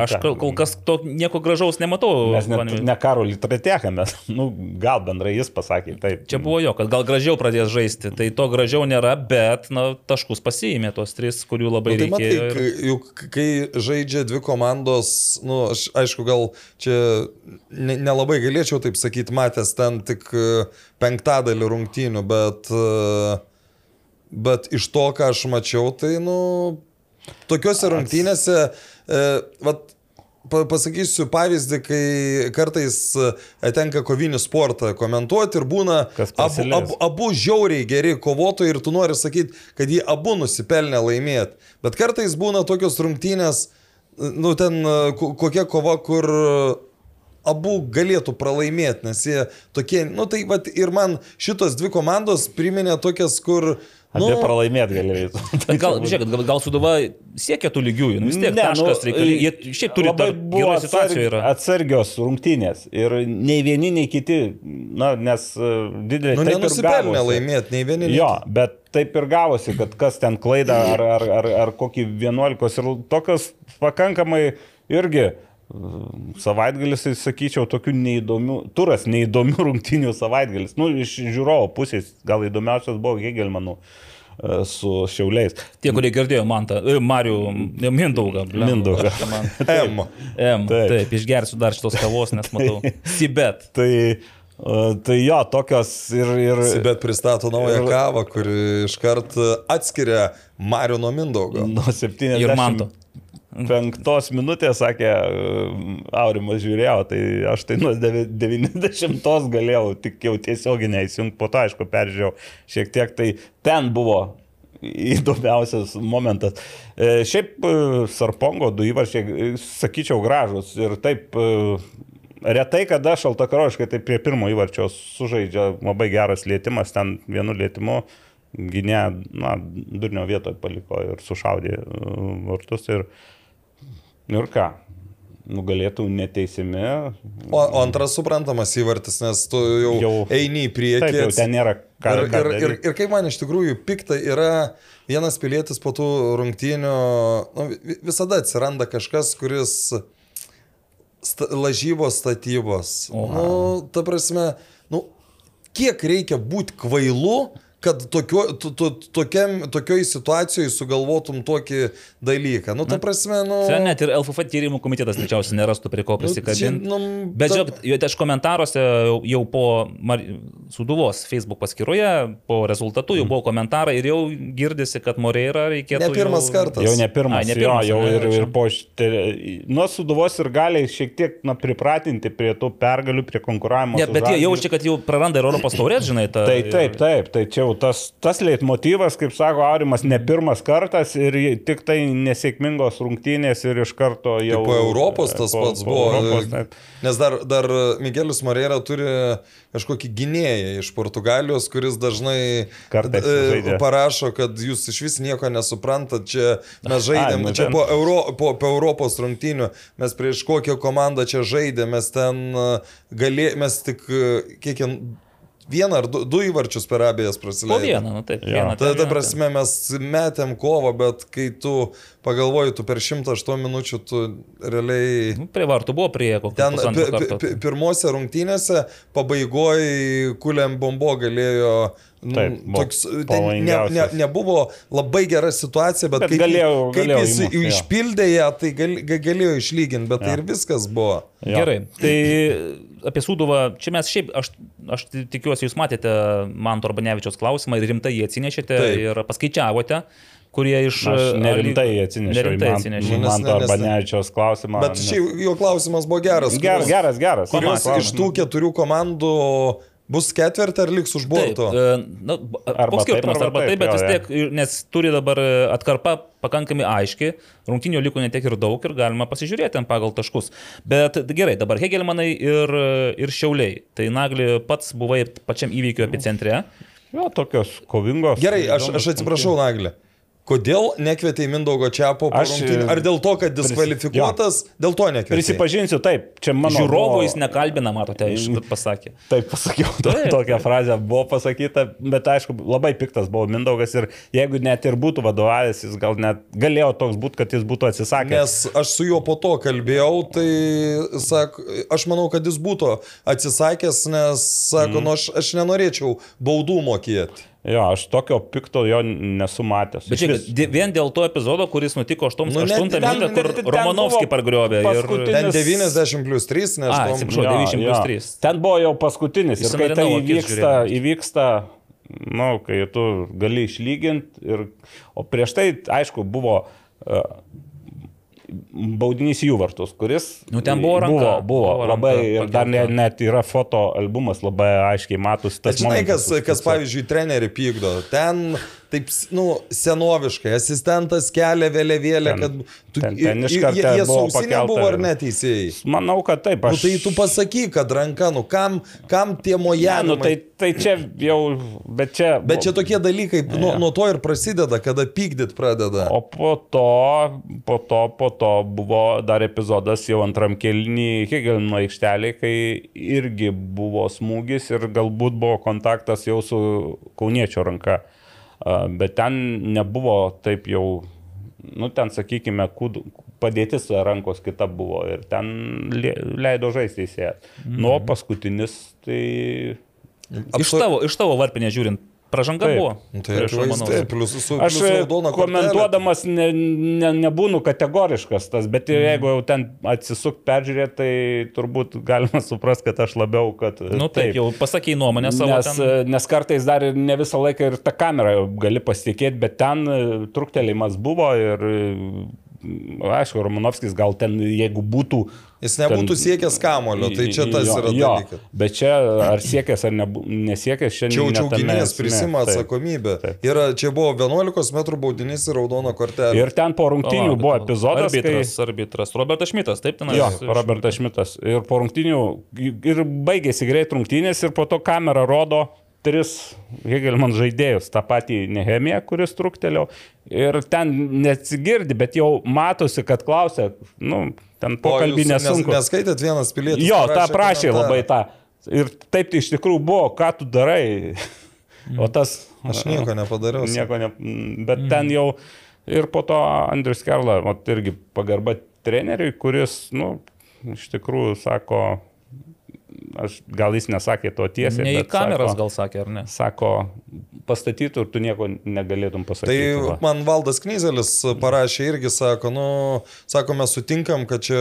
aš kol, kas to nieko gražaus nematau. Mes Panevėžiui. ne Karolį Tretieką, mes, nu, gal bendrai jis pasakė, taip. Čia buvo jo, kad gal gražiau pradės žaisti. Tai to gražiau nėra, bet na, taškus pasiėmė tos tris, kurių labai Nu, tai matai, reikėjo. kai, juk kai žaidžia dvi komandos, nu, aš aišku, gal čia ne- nelabai galėčiau taip sakyti, matęs ten tik e, penktadalį rungtynių, bet, e, bet iš to, ką aš mačiau, tai, nu, tokiuose rungtynėse, e, vat, pasakysiu pavyzdį, kai kartais e, tenka kovinį sportą komentuoti ir būna abu, abu, abu žiauriai geri kovotojai ir tu nori sakyti, kad jie abu nusipelnė laimėti. Bet kartais būna tokios rungtynės, nu ten e, ko- kokia kova, kur abu galėtų pralaimėti, nes jie tokie, nu tai va ir man šitos dvi komandos priminė tokias, kur... Apie Nu, pralaimėti galėjai. [laughs] Bet gal, žiūrėkit, gal, gal Suduva siekia tų lygiųjų, nu vis tiek Ne, taškas nu, reikalingas. Jie šiaip turi labai gerą situaciją. Yra. Atsargios rungtynės. Ir nei vieni, nei kiti, na, nes uh, didelė nu nenusipelnė laimėti, nei vieni. nei Jo, bet taip ir gavosi, kad kas ten klaida ar, ar, ar, ar kokį 11 ir tokios pakankamai irgi mm, savaitgalis, tai sakyčiau, tokių neįdomių, turas neįdomių [laughs] rungtynių savaitgalis. Nu, iš žiūrovo pusės gal įdomiausias buvo Hegelmanų e, su Šiauliais. Tie, kurie girdėjo man tą, e, Marių, e, Mindaugą. Mindaugą. [laughs] M. M. Taip. Taip. išgersiu dar šitos kavos, nes matau. [laughs] Sibet. Tai, e, tai jo, tokios ir... ir Bet pristato naują Ir- kavą, kuri iškart atskiria Mario nuo Mindaugo. Nuo 70. Ir Manto. Penktos minutės, sakė, Aurimas žiūrėjo, tai aš tai nuo devi- 90 galėjau tik jau tiesioginę įsijungti, po to aišku peržiūrėjau šiek tiek, tai ten buvo įdomiausias momentas. E, Šiaip e, Sarpongo du įvarčiai, e, sakyčiau, gražus ir taip retai kada šaltakaroškai tai prie pirmo įvarčio sužaidžia labai geras lėtimas, ten vienu lėtimu gynė, na, durnio vietoje paliko ir sušaudė vartus ir, ir ką, nugalėtų neteisimi. O, o antras suprantamas įvartis, nes tu jau, jau eini į priekį. Taip, jau ten nėra ką. Ir, ką ir, ir, ir kaip man iš tikrųjų pikta yra vienas pilietis po tų rungtynių, nu, vi- visada atsiranda kažkas, kuris sta, lažybos statybos. Oha. Nu, ta prasme, nu, kiek reikia būti kvailu, kad tokio, to, to, tokiam, tokioj situacijoje sugalvotum tokį dalyką. Nu, ta prasme, nu... Čia net ir LFF tyrimų komitetas greičiausiai nerastų prie ko prisikabinti. nu, Bet ta- žiūrėk, jau aš komentaruose jau, jau po Mar... Suduvos Facebook paskyroje, po rezultatų jau buvo komentarai ir jau girdisi, kad Moreira reikėtų. Ne pirmas jau... kartas. Jau ne pirmas, Ai, ne jo, pirmas, jau ane, ir, čia. ir po nuo suduvos ir gali šiek tiek na, pripratinti prie tų pergalių, prie konkuravimo. Ne, bet jie Žalgiriu. jaučia, kad jau praranda ir Europos taurės, žinai, tą. Tai taip, taip, tai čia jau tas, tas leitmotivas, kaip sako Aurimas, ne pirmas kartas ir tik tai nesėkmingos rungtynės ir iš karto jau... Po Europos tas po- pats po buvo. Europos, taip. Nes dar, dar Miguelis Moreira turi kažkokį gynėją iš Portugalijos, kuris dažnai Kartais e, žaidžia. parašo, kad jūs iš vis nieko nesuprantat, čia mes žaidėm, nu čia po, Euro, po, po Europos rungtynių, mes prieš kokią komandą čia žaidėm, mes ten galė, mes tik e, kiek ten vieną ar du, du įvarčius per abiejas Po prasileidėm. vieną, nu taip. Jo. vieną Ta, ta prasme, mes metėm kovą, bet kai tu pagalvoji, tu per 108 minučių, tu realiai... Nu, Prie vartų buvo prie kokio Ten pirmose rungtynėse pabaigoje Kuliam Bombo galėjo. nu, Taip, buvo toks, ten ne, ne, nebuvo labai gera situacija, bet, Bet kaip, galėjo- kaip galėjo jis įmušt, jo. išpildė ją, tai gal, ga- galėjo išlyginti, bet tai Jo. ir viskas buvo. Jo. Gerai, tai [laughs] apie Sūduvą, čia mes šiaip, aš, aš tikiuosi, jūs matėte Manto Arbanevičios klausimą ir rimtai jį atsinešėte Taip. ir paskaičiavote, kurie iš... Aš nerimtai A lyg- atsinešiau Nerimtai į man, atsinešiau. Nes- man to Banevičiaus klausimą. Bet šiaip jo klausimas buvo geras. Geras, geras, geras. Kurios iš tų keturių komandų bus ketvirtį ar liks už borto? e, na, Arba koks skirtumas, arba taip, bet vis tiek, nes turi dabar e, atkarpa pakankamai aiški, rungtinių liko ne tiek ir daug ir galima pasižiūrėti ten pagal taškus. Bet gerai, dabar Hegelmanai ir, ir Šiauliai. Tai Nagli pats buvai pačiam įvykio epicentre. Jo, tokios kovingos. Gerai, aš, aš atsiprašau, Naglė. Kodėl nekvietė į Mindaugo Čiapo? po Aš, rungtynių? Ar dėl to, kad diskvalifikuotas, dėl to nekvietė? Prisipažinsiu, taip, čia mano... Žiūrovų buvo- jis nekalbina, matote, iš kad pasakė. Taip pasakiau, to, Taip, tokią taip. frazę buvo pasakyta, bet aišku, labai piktas buvo Mindaugas ir jeigu net ir būtų vadovavęs, jis gal net galėjo toks būti, kad jis būtų atsisakęs. Nes aš su juo po to kalbėjau, tai sak, aš manau, kad jis būtų atsisakęs, nes, sako, mm. nu aš, aš nenorėčiau baudų mokėti. Jo, aš tokio pikto jo nesu matęs. Bet Išvis. čia vien dėl to epizodo, kuris nutiko 8 Nu, nu, minutę, ten- kur ten Romanovskį pargriovė. Ir... paskutinis- Ten Nes- 90 plus 3, A, nežinau. atsiprašau. 90 plus 3. Ten buvo jau paskutinis. Ir kai tai įvyksta, įvyksta nu, kai tu gali išlyginti. Ir, o prieš tai, aišku, buvo uh, baudinys jų vartus, kuris... Nu, ten buvo ranka. Buvo, buvo, Buvo labai ranka ir dar ne, net yra foto albumas, labai aiškiai matosi tas žinai, kas, kas pavyzdžiui, trenerių pykdo. Ten taip, nu, senoviškai, asistentas kelia vėliavėlę, kad... Tu, ten- ten iš karto jie, jie buvo sausinė buvo ar neteisėjai? Manau, kad taip, Nu, aš... tai tu pasakyk, kad ranka, nu kam, kam tie Ne, mojavimai? nu, tai, tai čia jau, bet čia... Bet čia tokie dalykai, nuo, nuo to ir prasideda, kada pykdyt pradeda. O po to, po to, po to buvo dar epizodas jau antram kelnį Hegelino aikštelė, kai irgi buvo smūgis ir galbūt buvo kontaktas jau su kauniečio ranka. Bet ten nebuvo taip jau, nu ten sakykime, kud, padėtis rankos kita buvo ir ten leido žaisti teisėjas. Mhm. Nu, o paskutinis tai... Iš tavo, iš tavo varpinės žiūrint, pražanga Taip. buvo. Nu, Tai Prieš akivaizdžiai, Romanovą. plus su Aš plius komentuodamas ne, ne, nebūnu kategoriškas tas, bet Mhm. jeigu jau ten atsisuk peržiūrėti, tai turbūt galima suprasti, kad aš labiau, kad... Nu taip, jau pasakė nuomonę savo. Nes, ten. nes kartais dar ir ne visą laiką ir tą kamerą gali pasitikėti, bet ten e, truktelėjimas buvo ir, e, aišku, Romanovskis gal ten, jeigu būtų... Jis nebūtų ten- siekęs kamulio, tai čia tas Jo, yra jo, dalykas. Bet čia ar siekęs ar nebu, nesiekęs, Čia šiandien... jau čiauginės prisima atsakomybę. Taip. Yra, čia buvo 11 m baudinys ir raudona kortelė. Ir ten po rungtynių buvo epizodas, Arbitras, kai... arbitras. Robertas Šmitas, taip, ten. Jo, Robertas Šmitas. Ir po rungtynių, ir baigėsi greit rungtynės, ir po to kamera rodo tris Hegelman žaidėjus, tą patį Nehemiją, kuris truktelio. Ir ten neatsigirdi, bet jau matosi, kad klausia, nu, ten pokalbį nesunku. Nes, neskaitėt vienas pilietis. Jo, tą prašė komentarą. labai tą. Ir taip tai iš tikrųjų buvo, ką tu darai. O tas... Aš nieko nepadariau. Nieko ne, bet ten jau ir po to Andrius Kerla, vat irgi pagarba treneriui, kuris, nu, iš tikrųjų sako, aš gal jis nesakė to tiesiai. Ne į bet kameras sako, gal sakė, ar ne? Sako, pastatytų ir tu nieko negalėtum Tai pasakyti. va. man Valdas Knyzelis parašė irgi, sako, nu, sako, mes sutinkam, kad čia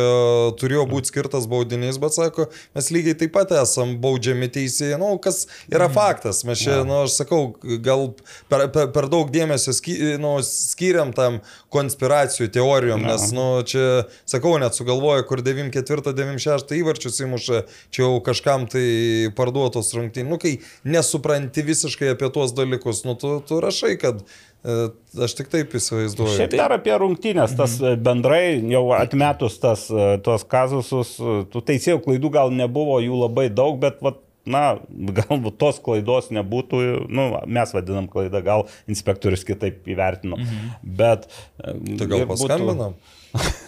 turėjo būti skirtas baudinys, bet sako, mes lygiai taip pat esam baudžiami teisėjai, nu, kas yra faktas. Mes čia, nu, aš sakau, gal per, per, per daug dėmesio sky, nu, skiriam tam konspiracijų teorijom, nes, nu, čia, sakau, net sugalvoja, kur 94-96 įvarčius įmuša, čia jau kažkam tai parduotos rungtynės. Nu, kai nesupranti visiškai apie tuos dalykus, nu, tu, tu rašai, kad e, aš tik taip įsivaizduoju. Šiaip dar apie rungtynės, tas e, bendrai jau atmetus tas, e, tuos kazusus, tų teisėjų klaidų gal nebuvo jų labai daug, bet vat, na, galbūt [laughs] tos klaidos nebūtų, nu, mes vadinam klaidą, gal inspektorius kitaip įvertino. Mhm. Bet... Tai gal ir būtų- paskambinam? [laughs]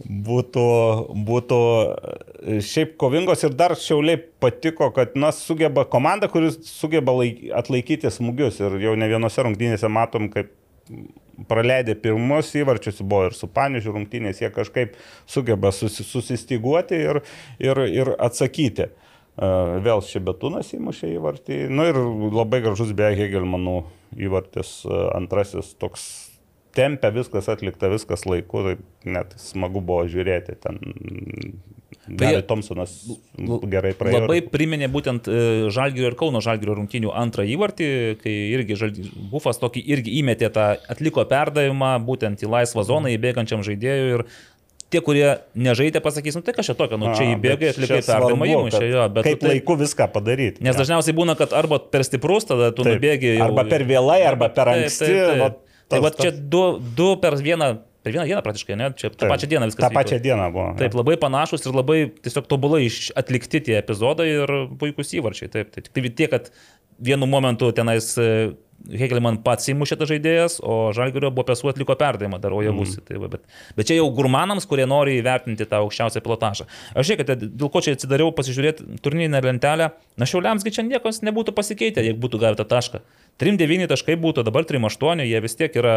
būtų, būtų e, šiaip kovingos ir dar šiauliai patiko, kad na, sugeba komanda, kuris sugeba laik, atlaikyti smūgius ir jau ne vienose rungtynėse matom, kaip praleidę pirmus įvarčius, buvo ir su Panižiu rungtynės, jie kažkaip sugeba susi, susistiguoti ir, ir, ir atsakyti. E, Vėl Šibetūnas įmušė įvartį. Na nu, ir labai gražus beje Hegelmanų įvartis e, antrasis toks tempia viskas atlikta, viskas laiku, tai net smagu buvo žiūrėti. Ten Gary Thompsonas gerai praėjo. Labai priminė būtent e, Žalgirio ir Kauno Žalgirio rungtinių antrą įvartį, kai irgi Žalgi- Bufas tokį irgi įmetė tą, atliko perdavimą būtent į laisvą zoną įbėgančiam žaidėjui ir tie, kurie nežaidė, pasakys, nu tai kažkaip tokio, nu čia įbėgai, atlikai perdavimą kad jo, bet Kaip tu tai- laiku viską padaryti. Nes dažniausiai būna, kad arba per stiprus, tada tu Taip. nubėgi. jau- Arba per vėlai, arba per Taip, anksti, taip, taip. vat Tai va čia du, du per vieną, per vieną dieną praktiškai, ne? Čia tą pačią dieną viskas. Ta vyko. pačia diena buvo. Taip, labai panašus ir labai tiesiog tobulai atlikti tie epizodai ir puikūs įvarčiai. Taip, tai tik tai tiek, kad vienu momentu tenais e, Hegelman pats įmušė tą žaidėjas, o Žalgirio buvo pesų atliko perdavimą dar ojavusi. Mm. Tai va, bet, bet čia jau gurmanams, kurie nori įvertinti tą aukščiausią pilotažą. Aš žiūrėkite, dėl ko čia atsidariau pasižiūrėti turnyrinę lentelę. Na šiauliamsgi čia niekas nebūtų pasikeitę, jeigu būtų gavę tą tašką. 3-9 taškai būtų, dabar 3-8, jie vis tiek yra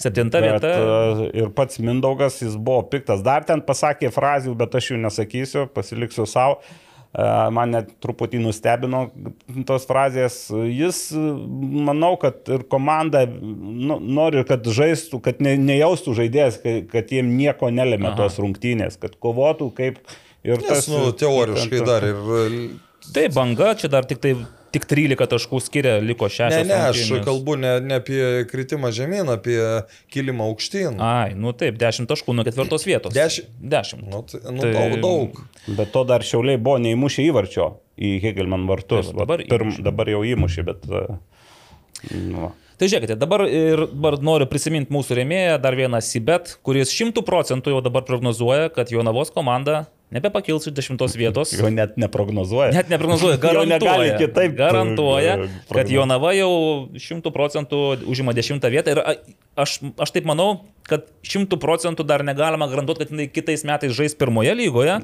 septinta Bet, vieta. e, ir pats Mindaugas, jis buvo piktas. Dar ten pasakė frazių, bet aš jų nesakysiu, pasiliksiu savo. Man net truputį nustebino tos frazės. Jis, e, manau, kad ir komanda nu, nori, kad žaistų, kad ne, nejaustų žaidėjas, kad, kad jiem nieko nelėmė Aha. tos rungtynės, kad kovotų kaip ir Nes, nu, teoriškai dar ir Tai banga, čia dar tik tai tik 13 taškų skiria, liko 6. Ne, ne, aš kalbu ne, ne apie kritimą žemyn, apie kilimą aukštyn. Ai, nu taip, 10 taškų nuo ketvirtos vietos. 10. 10. Nu, nu, tai... daug, daug. Bet to dar šiauliai buvo neįmušę įvarčio į Hegelman vartus. Taip, dabar pirm, dabar jau įmušė, bet... uh, Nu. Tai žiūrėkite, dabar, ir, dabar noriu prisiminti mūsų rėmėją, dar vieną Sibet, kuris šimtų procentų jau dabar prognozuoja, kad Jonavos komanda nebepakils iš dešimtos vietos. Jo net neprognozuoja. Net neprognozuoja, [laughs] garantuoja. kitaip, Garantuoja, uh, kad. Jonava jau šimtų procentų užima dešimtą vietą. Ir aš, aš taip manau, kad šimtų procentų dar negalima garantuoti, kad jinai kitais metais žais pirmoje lygoje.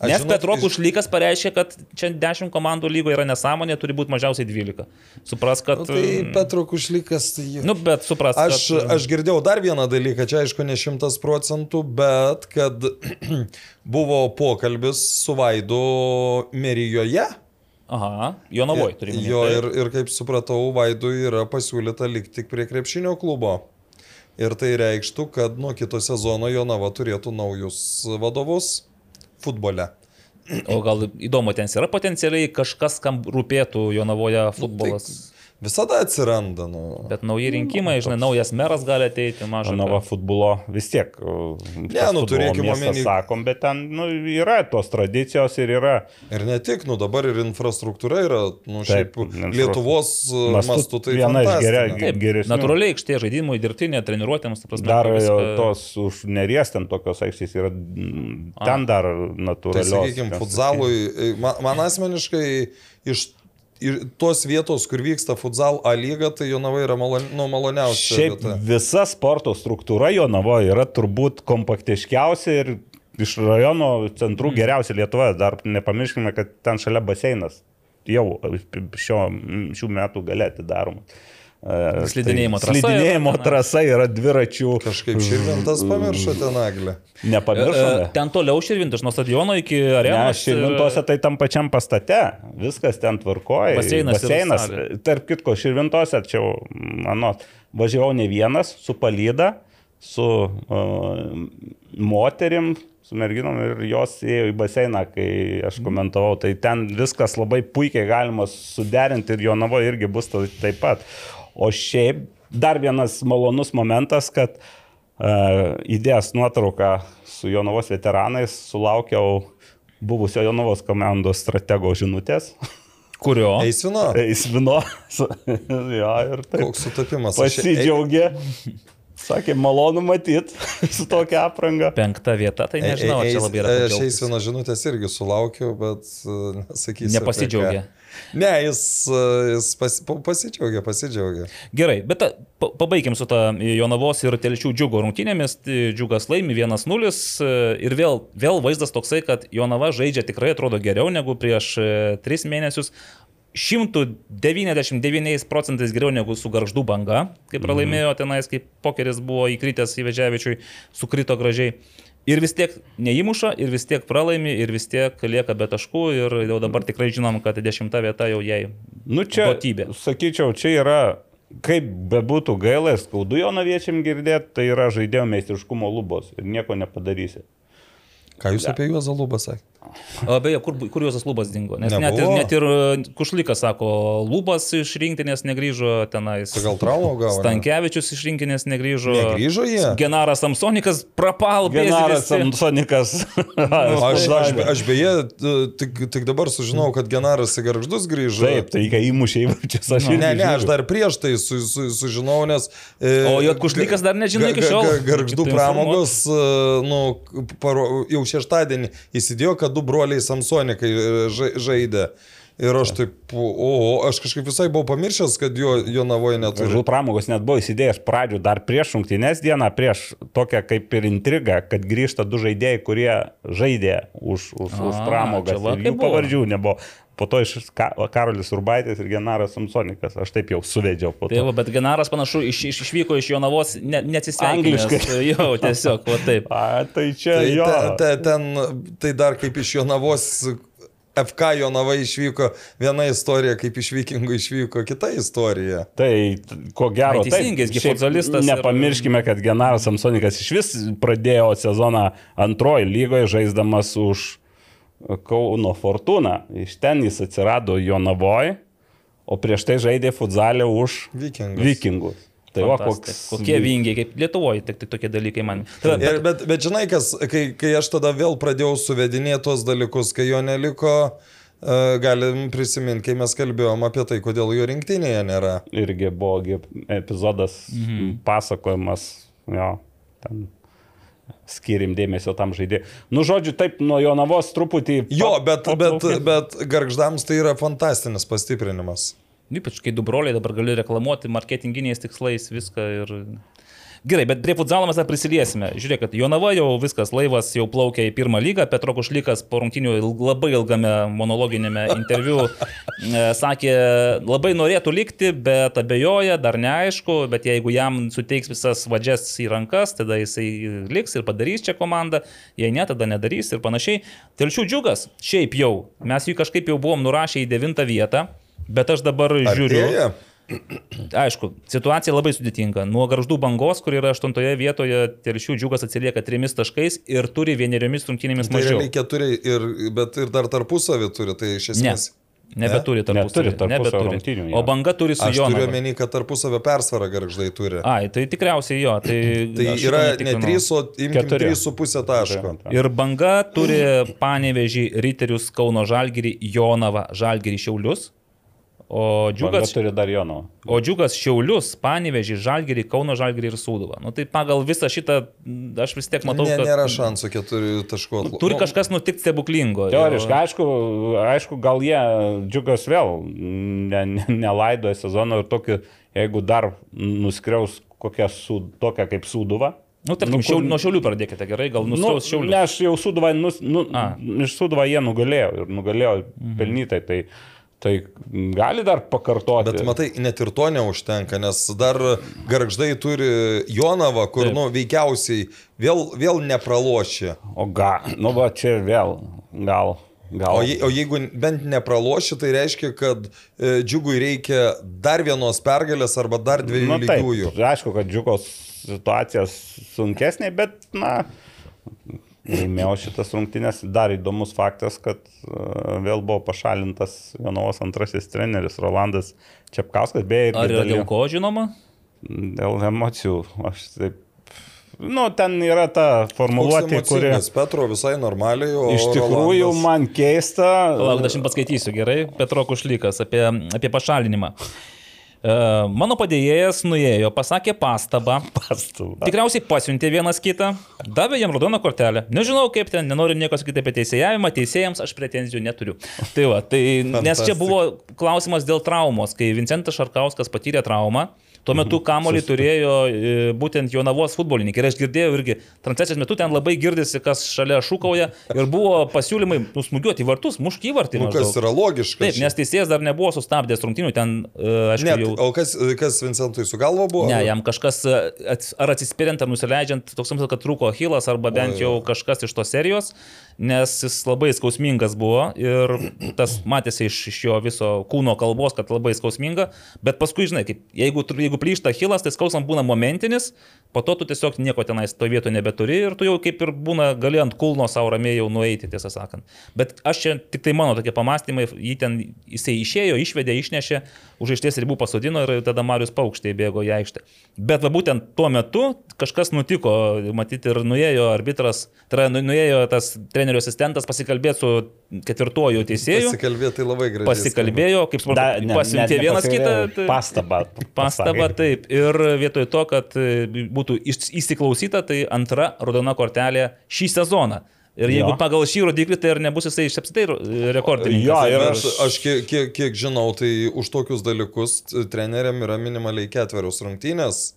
Aš Nes žinot, Petro iš- Kušlykas pareiškė, kad čia dešimt komandų lygoje yra nesąmonė, turi būti mažiausiai 12. Supras, kad... Nu, tai Petro Kušlykas, tai... Nu, bet supras, Aš, kad... aš girdėjau dar vieną dalyką, čia aišku ne šimtas procentų, bet kad [clears throat] buvo pokalbis su Vaidu Merijoje. Aha, Jonavoj turi minėti. Jo, ir, ir kaip supratau, Vaidui yra pasiūlyta likti tik prie krepšinio klubo. Ir tai reikštų, kad nuo kito sezono Jonava turėtų naujus vadovus futbole. O gal įdomu, ten yra potencialiai kažkas, kam rūpėtų Jonavoje futbolas. Visada atsiranda. Nu. Bet nauji rinkimai, žinai, naujas meras gali ateiti, maža. Žinoma, ką. futbolo vis tiek. uh, tas nu, futbolo turėkim miestas, omeny- Sakom, bet ten nu, yra tos tradicijos ir yra. Ir ne tik, nu dabar ir infrastruktūra yra, nu šiaip Taip, Lietuvos uh, Mastu mastu tai viena iš fantastinė. geria- Taip, geresnių. natūraliai aikštė žaidimui, dirbtinė, treniruotėms, ta prasme. Dar tai viską... tos už neries ten tokios aikštės yra, mm, A. ten dar Tai natūralios. sakykime, futsalui, man, man asmeniškai iš ir tos vietos, kur vyksta futsal A lyga, tai Jonava yra malon, nu, maloniausia. Šiaip vieta. visa sporto struktūra Jonavoje yra turbūt kompaktiškiausia ir iš rajono centrų Mhm. geriausia Lietuvoje. Dar nepamirškime, kad ten šalia baseinas jau šio, šių metų gale atidaromas. E, Slidinėjimo trasa yra Slidinėjimo trasa yra dviračių. Kažkaip širvintas pamiršote naglį. Nepamiršome. E, Ten toliau širvintas, nuo stadiono iki arenos. Ne, Širvintose tai tam pačiam pastate, viskas ten tvarkoja. Baseinas Baseinas. salė. Tarp kitko, Širvintose, čia mano, važiavau ne vienas, su palyda, su uh, moterim, su merginom ir jos ėjo į baseiną, kai aš komentavau. Tai ten viskas labai puikiai galima suderinti ir Jonavo irgi bus tai- taip pat. O šiaip dar vienas malonus momentas, kad uh, įdėjęs nuotrauką su Jonavos veteranais sulaukiau buvusio Jonavos komandos stratego žinutės. Kurio? Eisvino, Eisvino. [laughs] jo, ir taip. koks sutapimas. Aš- Pasidžiaugė. Sakė, malonu matyti [laughs] su tokia apranga. Penkta vieta, tai nežinau, ar čia labai yra. Aš Eisvino žinutės irgi sulaukiau, bet uh, nesakysiu. apie Nepasidžiaugė. ką. Ne, jis, uh, jis pas, pa- pasidžiaugė, pasidžiaugė. Gerai, bet ta, pa, pabaikim su ta Jonavos ir Telšių džiugo rungtynėmis. Džiugas laimi 1-0 e, ir vėl, vėl vaizdas toksai, kad Jonava žaidžia tikrai atrodo geriau negu prieš 3 mėnesius. 199 procentais geriau negu su garždų banga, kai pralaimėjo tenais, kai pokeris buvo įkritęs į Veževičiui, sukrito gražiai. Ir vis tiek neįmuša, ir vis tiek pralaimi, ir vis tiek lieka be taškų, ir jau dabar tikrai žinom, kad dešimta vieta jau jai. Nu čia, Duotybė. sakyčiau, čia yra, kaip bebūtų gaila skaudu jaunaviečiam girdėti, tai yra žaidėjo meistriškumo lubos ir nieko nepadarysi. Ką jūs apie juos Zalubą sakėte? O beje, kur, kur Juozas Lubas dingo? Nes net ir, Nebuvo. net ir Kušlikas sako, Lubas iš rinktinės negrįžo tenais. Gal traumą gavo, ne? Stankievičius iš rinktinės negrįžo. Negrįžo jie? Genaras Samsonikas prapal. Genaras Samsonikas. [laughs] Aš, aš, aš beje, tik, tik dabar sužinau, kad Genaras į garždus grįžo. Taip, tai kai įmušė įvarčius, aš Ne, irgi ne, aš dar prieš tai su, su, sužinau, nes... E, O jo Kušlikas dar nežino iki šiol. Garždų pramogos, e, nu, paro, jau šeštadienį įsidėjo, kad du broliai Samsonikai e, ža- žaidė. Ir aš taip, o, aš kažkaip visai buvau pamiršęs, kad jo, jo navoje neturi. Žul pramogos net buvo įsidėjęs pradžių dar prieš rungtynės dieną, prieš tokią kaip ir intrigą, kad grįžta du žaidėjai, kurie žaidė už, už, už A, pramogas. Ir kaip jų buvo. pavardžių nebuvo. Po to iš Ka Karolis Urbaitis ir Genaras Samsonikas. Aš taip jau suvedžiau po Tai to. va, bet Genaras panašu iš, iš, išvyko iš Jonavos ne, neatsisveikinęs. Angliškai. Jo, tiesiog, va taip. A, tai čia Tai, jo. te, te, ten, tai dar kaip iš Jonavos, FK Jonava išvyko viena istorija, kaip iš Vikingų išvyko kita istorija. Tai ko gero, Ai, teisingai, jis gi Šiaip futsalistas ir- Nepamirškime, kad Genaras Samsonikas iš vis pradėjo sezoną antroji lygoje žaisdamas už Kauno Fortuna. Iš ten jis atsirado Jonavoj, o prieš tai žaidė futzalę už Vikingus. vikingus. Tai va, koks. Kokie vingiai, kaip Lietuvoje, tik tai tokie dalykai man. Tai, va, Ir, bet, bet, bet žinai, kas, kai, kai aš tada vėl pradėjau suvedinėti tos dalykus, kai jo neliko, uh, galim prisiminti, kai mes kalbėjom apie tai, kodėl jo rinktinėje nėra. Irgi buvo epizodas, mhm. pasakojimas, jo, ten skirim dėmesio tam žaidėjui. Nu, žodžiu, taip, nuo jo navos truputį. Jo, bet, bet, paplaukė. bet garždams tai yra fantastinis pastiprinimas. ypač kai du broliai dabar gali reklamuoti marketinginiais tikslais viską ir... Gerai, bet prie futzalo mes dar prisiliesime. Žiūrėk, kad Jonava jau viskas, laivas jau plaukia į pirmą lygą, Petro Kušlykas po rungtinių labai ilgame monologinėme interviu e, sakė, labai norėtų likti, bet abejoja, dar neaišku, bet jeigu jam suteiks visas vadžias į rankas, tada jisai liks ir padarys čia komandą, jei ne, tada nedarys ir panašiai. Telšių džiugas, šiaip jau, mes jį kažkaip jau buvom nurašę į devintą vietą, bet aš dabar žiūriu. Artėja? Aišku, situacija labai sudėtinga. Nuo garždų bangos, kur yra aštuntoje vietoje, telšių džiugas atsilieka trimis taškais ir turi vieneriomis rungtynėmis Tai mažiau. realiai keturi, ir, bet ir dar tarpusavį turi, tai iš Ne, esmės. nebeturi tarpusavio. Neturi tarpusavio rungtynių, jo. O banga turi su Aš turiu omeny, kad tarpusavio persvarą garždai turi. Ai, tai tikriausiai jo. Tai, [clears throat] Tai yra ne netikrinau. 3, o imkim Keturi. 3,5 taško. Ir banga turi panevežį Riterius Kauno Žalgirį, Jonavą Žalgirį Šiaulius. O Džiugas o džiugas Šiaulius, panevežį Žalgirį, Kauno Žalgirį ir Sūduvą. Nu, tai pagal visą šitą aš vis tiek matau, Ne, kad nėra šansų keturių taškų atlaikyti. turi kažkas nutikti stebuklingo. Teoriškai, aišku, aišku, gal jie džiugas vėl ne, ne, nelaidoja sezono ir tokį, jeigu dar nuskriaus kokią su, tokią kaip sūduvą. Nu, tarkim, Nu, nu, kur- nuo šiaulių pradėkite gerai, gal Nu, nuskaus šiaulių. ne, aš jau suduvą, nus, nu, A. iš suduvą jie nugalėjo ir nugalėjo Mhm. pelnytai, tai, tai gali dar pakartoti. Bet matai, net ir to neužtenka, nes dar garždai turi Jonavą, kur, Taip. nu, veikiausiai vėl, vėl nepraloši. O ga, nu va čia vėl, gal. gal. O, je, o jeigu bent nepraloši, tai reiškia, kad e, džiugui reikia dar vienos pergalės arba dar dviejų nu, taip, lygiųjų. aišku, kad džiugos situacija sunkesnė, bet, na, laimėjau šitas rungtynės. Dar įdomus faktas, kad uh, vėl buvo pašalintas Jonavos antrasis treneris Rolandas Čepkauskas, beje, ir Ar yra dėl ko žinoma? Dėl emocijų. Aš taip. Nu, ten yra ta formuluotė, kuri Petro visai normaliai, o... iš tikrųjų Rolandas- man keista. Palauk, aš jums paskaitysiu gerai, Petro Kušlykas apie, apie pašalinimą. E, Mano padėjėjas nuėjo, pasakė pastabą. Pastabą. Tikriausiai pasiuntė vienas kitą, davė jam raudoną kortelę. Nežinau, kaip ten, nenoriu nieko sakyti apie teisėjavimą, teisėjams aš pretenzijų neturiu. Tai va, tai, nes čia buvo klausimas dėl traumos, kai Vincentas Šarkauskas patyrė traumą. Tuo metu kamolį turėjo e, būtent Jonavos futbolininkai. Ir aš girdėjau irgi, transliacijos metu ten labai girdisi, kas šalia šūkauja. Ir buvo pasiūlymai nusmugiuoti į vartus, muški į vartį. Nu, kas maždaug. yra logiška. Taip, nes teisėjas dar nebuvo sustabdęs rungtinių, ten, e, aišku, Ne, jau... o kas, kas Vincentui su galva buvo? Ne, jam kažkas e, ar atsispiriant, ar nusileidžiant, toks mums, kad trūko Hilas, arba bent jau kažkas iš tos serijos, nes jis labai skausmingas buvo ir tas matėsi iš, iš jo viso kūno kalbos, kad labai skausminga, bet paskui, žinai, kaip, jeigu, jeigu plyšta Hilas, tai skausmas būna momentinis, po to tu tiesiog nieko tenais to vieto nebeturi ir tu jau kaip ir būna gali ant kulno savo ramiai jau nueiti, tiesą sakant. Bet aš čia tik tai mano tokie pamastymai, jį ten, jisai išėjo, išvedė, išnešė, už aikštės ribų pasodino ir tada Marius Paukštė bėgo į aikštę. Bet va būtent tuo metu kažkas nutiko, matyti ir nuėjo arbitras, tai yra nu- nuėjo tas trenerio asistentas pasikalbėti su ketvirtuoju teisėju. Pasikalbėti tai labai gražiai. Pasikalbėjo, kaip supratau, pasiuntė vienas kitą. tai- Pastabą. Pastaba pasakė. taip. Ir vietoj to, kad e, būtų įsiklausyta, tai antra raudona kortelė šį sezoną. Ir jeigu Jo. pagal šį rodiklį, tai ir nebus jisai apsitai rekordininkas. Jo, ir Aš, aš kiek, kiek, kiek žinau, tai už tokius dalykus treneriam yra minimaliai ketverios rungtynės.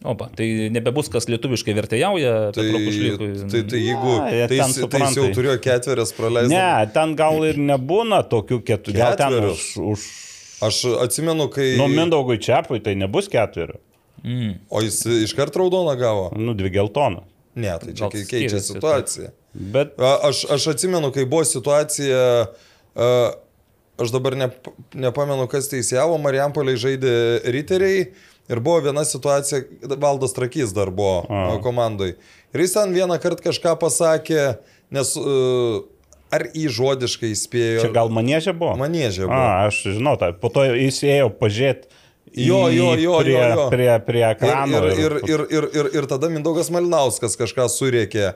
Opa, tai nebebus kas lietuviškai vertėjauja. Tai, Kušlykui. tai, tai jeigu jie tai, jis- tai jis jau turėjo ketverias praleisti. Ne, ten gal ir nebūna tokių keturių. Gal ten už, už... Aš atsimenu, kai... Nu, Mindaugui Čiapui tai nebus ketverių. O jis iškart raudoną gavo? Nu, dvi geltoną. Ne, tai čia keičia skiriasi, situacija. Bet A, Aš, aš atsimenu, kai buvo situacija, a, aš dabar ne, nepamenu, kas teisėjavo, Marijampoliai žaidė riteriai ir buvo viena situacija, Valdas Trakys dar buvo A. komandai. Ir jis ten vieną kartą kažką pasakė, nes uh, ar įžodiškai įspėjo. Čia gal manėžė buvo? Manėžė buvo. A, aš žinau, tai po to jis ėjo pažiūrėti. Jo, jo, jo, prie, jo, jo. Prie, prie ekrano. Ir, ir, ir, ir, ir, ir tada Mindaugas Malinauskas kažką suriekė.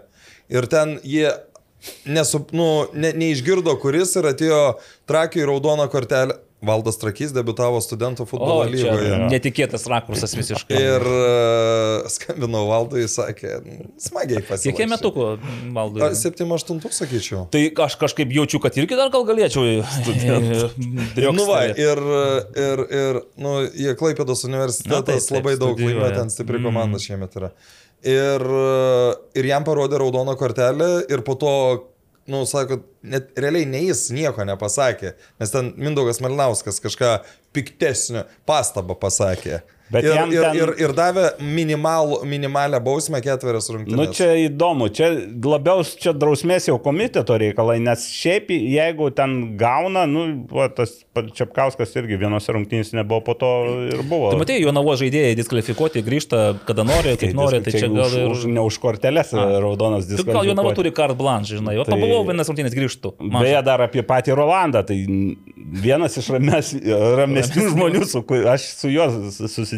Ir ten jie nesu, nu, ne, neišgirdo, kuris ir atėjo trakiui raudoną kortelę. Valdas Trakys debitavo studentų futbolo O, lygoje. netikėtas rakursas visiškai. Ir uh, skambinau Valdui, jis sakė, "Nu, smagiai pasiekė. Kiek metukų, valdai? 7-8 sakyčiau. Tai aš kažkaip jaučiu, kad irgi dar gal galėčiau. [laughs] Nu va, ir, ir, ir nu, jie Klaipėdos universitetas Na, taip, taip, labai daug laimėjo, ten stipri komanda šiemet yra. Ir, uh, ir jam parodė raudoną kortelę ir po to, nu, sako, net realiai ne jis nieko nepasakė, nes ten Mindaugas Malinauskas kažką piktesnio pastabą pasakė. Bet ir, jam ir, ten- ir, ir davė minimal, minimalę bausmę ketverias rungtynes. Nu čia įdomu, čia labiau čia drausmės jau komiteto reikalai, nes šiaip jeigu ten gauna, nu, va, tas Čiapkauskas irgi vienose rungtynėse nebuvo, po to ir buvo. Tu matai, jo navo žaidėjai diskvalifikuoti, grįžta, kada nori, kaip nori, tai čia gal už, ir... už, ne už korteles raudonas Tu gal jo navo diskvalifikuoti. turi kart blanche, žinai, o Tai- pabuvau vienas rungtynės grįžtų. Man Beje, dar apie patį Rolandą, tai vienas iš rames, ramesnių žmonių, su, ku- aš su juo